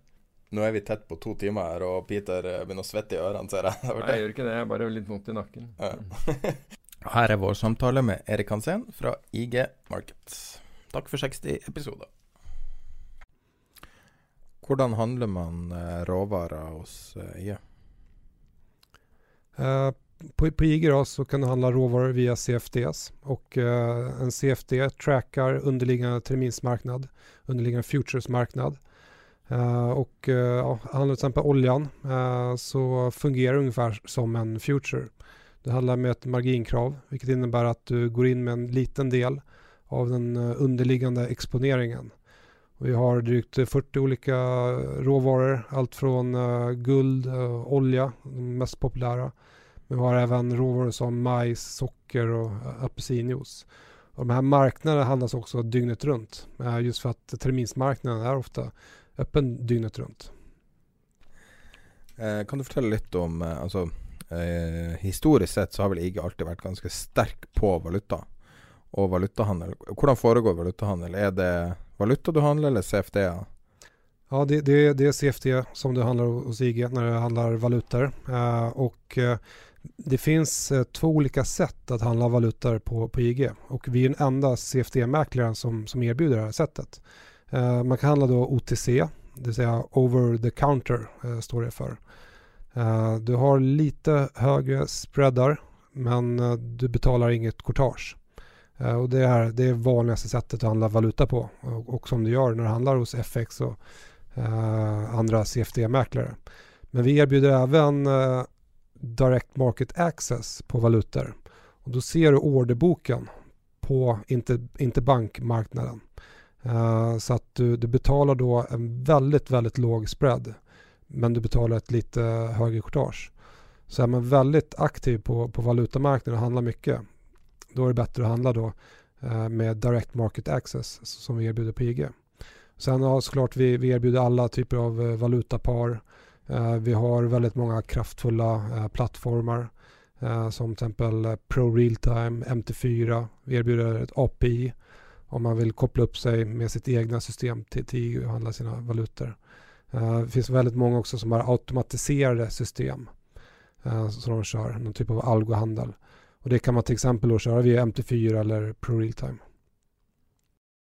Nå er vi tett på to timer her, og Peter eh, begynner å svette i ørene, ser jeg. *laughs* Nei, jeg gjør ikke det. Jeg er bare litt vondt i nakken. Ja. *laughs* Her er vår samtale med Erik Hansen fra IG Markets. Takk for 60 episoder. Hvordan handler man eh, råvarer hos eh, IG? Uh, på, på IG då, så kan du handle råvarer via CFDs Og uh, en CFD tracker underliggende terminsmarknad, underliggende futuresmarknad. Uh, och uh, handlar till exempel oljan så fungerar det ungefär som en future. Det handlar med ett marginkrav, vilket innebär att du går in med en liten del av den eh, underliggande exponeringen. Vi har drygt 40 olika råvaror, allt från guld, olja, de mest populära. Vi har även råvaror som majs, socker och apelsinjuice. Och de här marknaderna handlas också dygnet runt, just för att terminsmarknaden är ofta öppen rundt. Eh, kan du fortelle litt om altså eh, historisk sett så har vel IG alltid vært ganske sterk på valuta og valutahandel. Hvordan foregår valutahandel? Er det valuta du handler, eller CFD-er? Ja, det, det, det, er CFD som det handler hos IG når det handler valutor. Eh, och eh, det finns eh, två olika sätt att handla valutor på, på IG och vi är den enda CFD-mäklaren som, som erbjuder det här sättet. Eh, man kan handla då OTC, det vill säga over the counter eh, står det för. Eh, du har lite högre spreadar men du betalar inget courtage. Och det är det vanligaste sättet att handla valuta på och som du gör när du handlar hos FX och andra CFD-mäklare. Men vi erbjuder även Direct Market Access på valutor. Och då ser du orderboken på interbankmarknaden. Uh, så att du, du, betalar då en väldigt, väldigt låg spread men du betalar ett lite högre courtage. Så är man väldigt aktiv på, på valutamarknaden och handlar mycket, då är det bättre att handla då uh, med Direct Market Access som vi erbjuder på IG. Sen har såklart vi, vi erbjuder alla typer av uh, valutapar. Vi har väldigt många kraftfulla plattformar som till exempel Pro Realtime, MT4. Vi erbjuder ett API om man vill koppla upp sig med sitt egna system till, till och handla sina valutor. Uh, det finns väldigt många också som har automatiserade system uh, som de kör, någon typ av algohandel. Och det kan man till exempel då köra via MT4 eller Pro Realtime.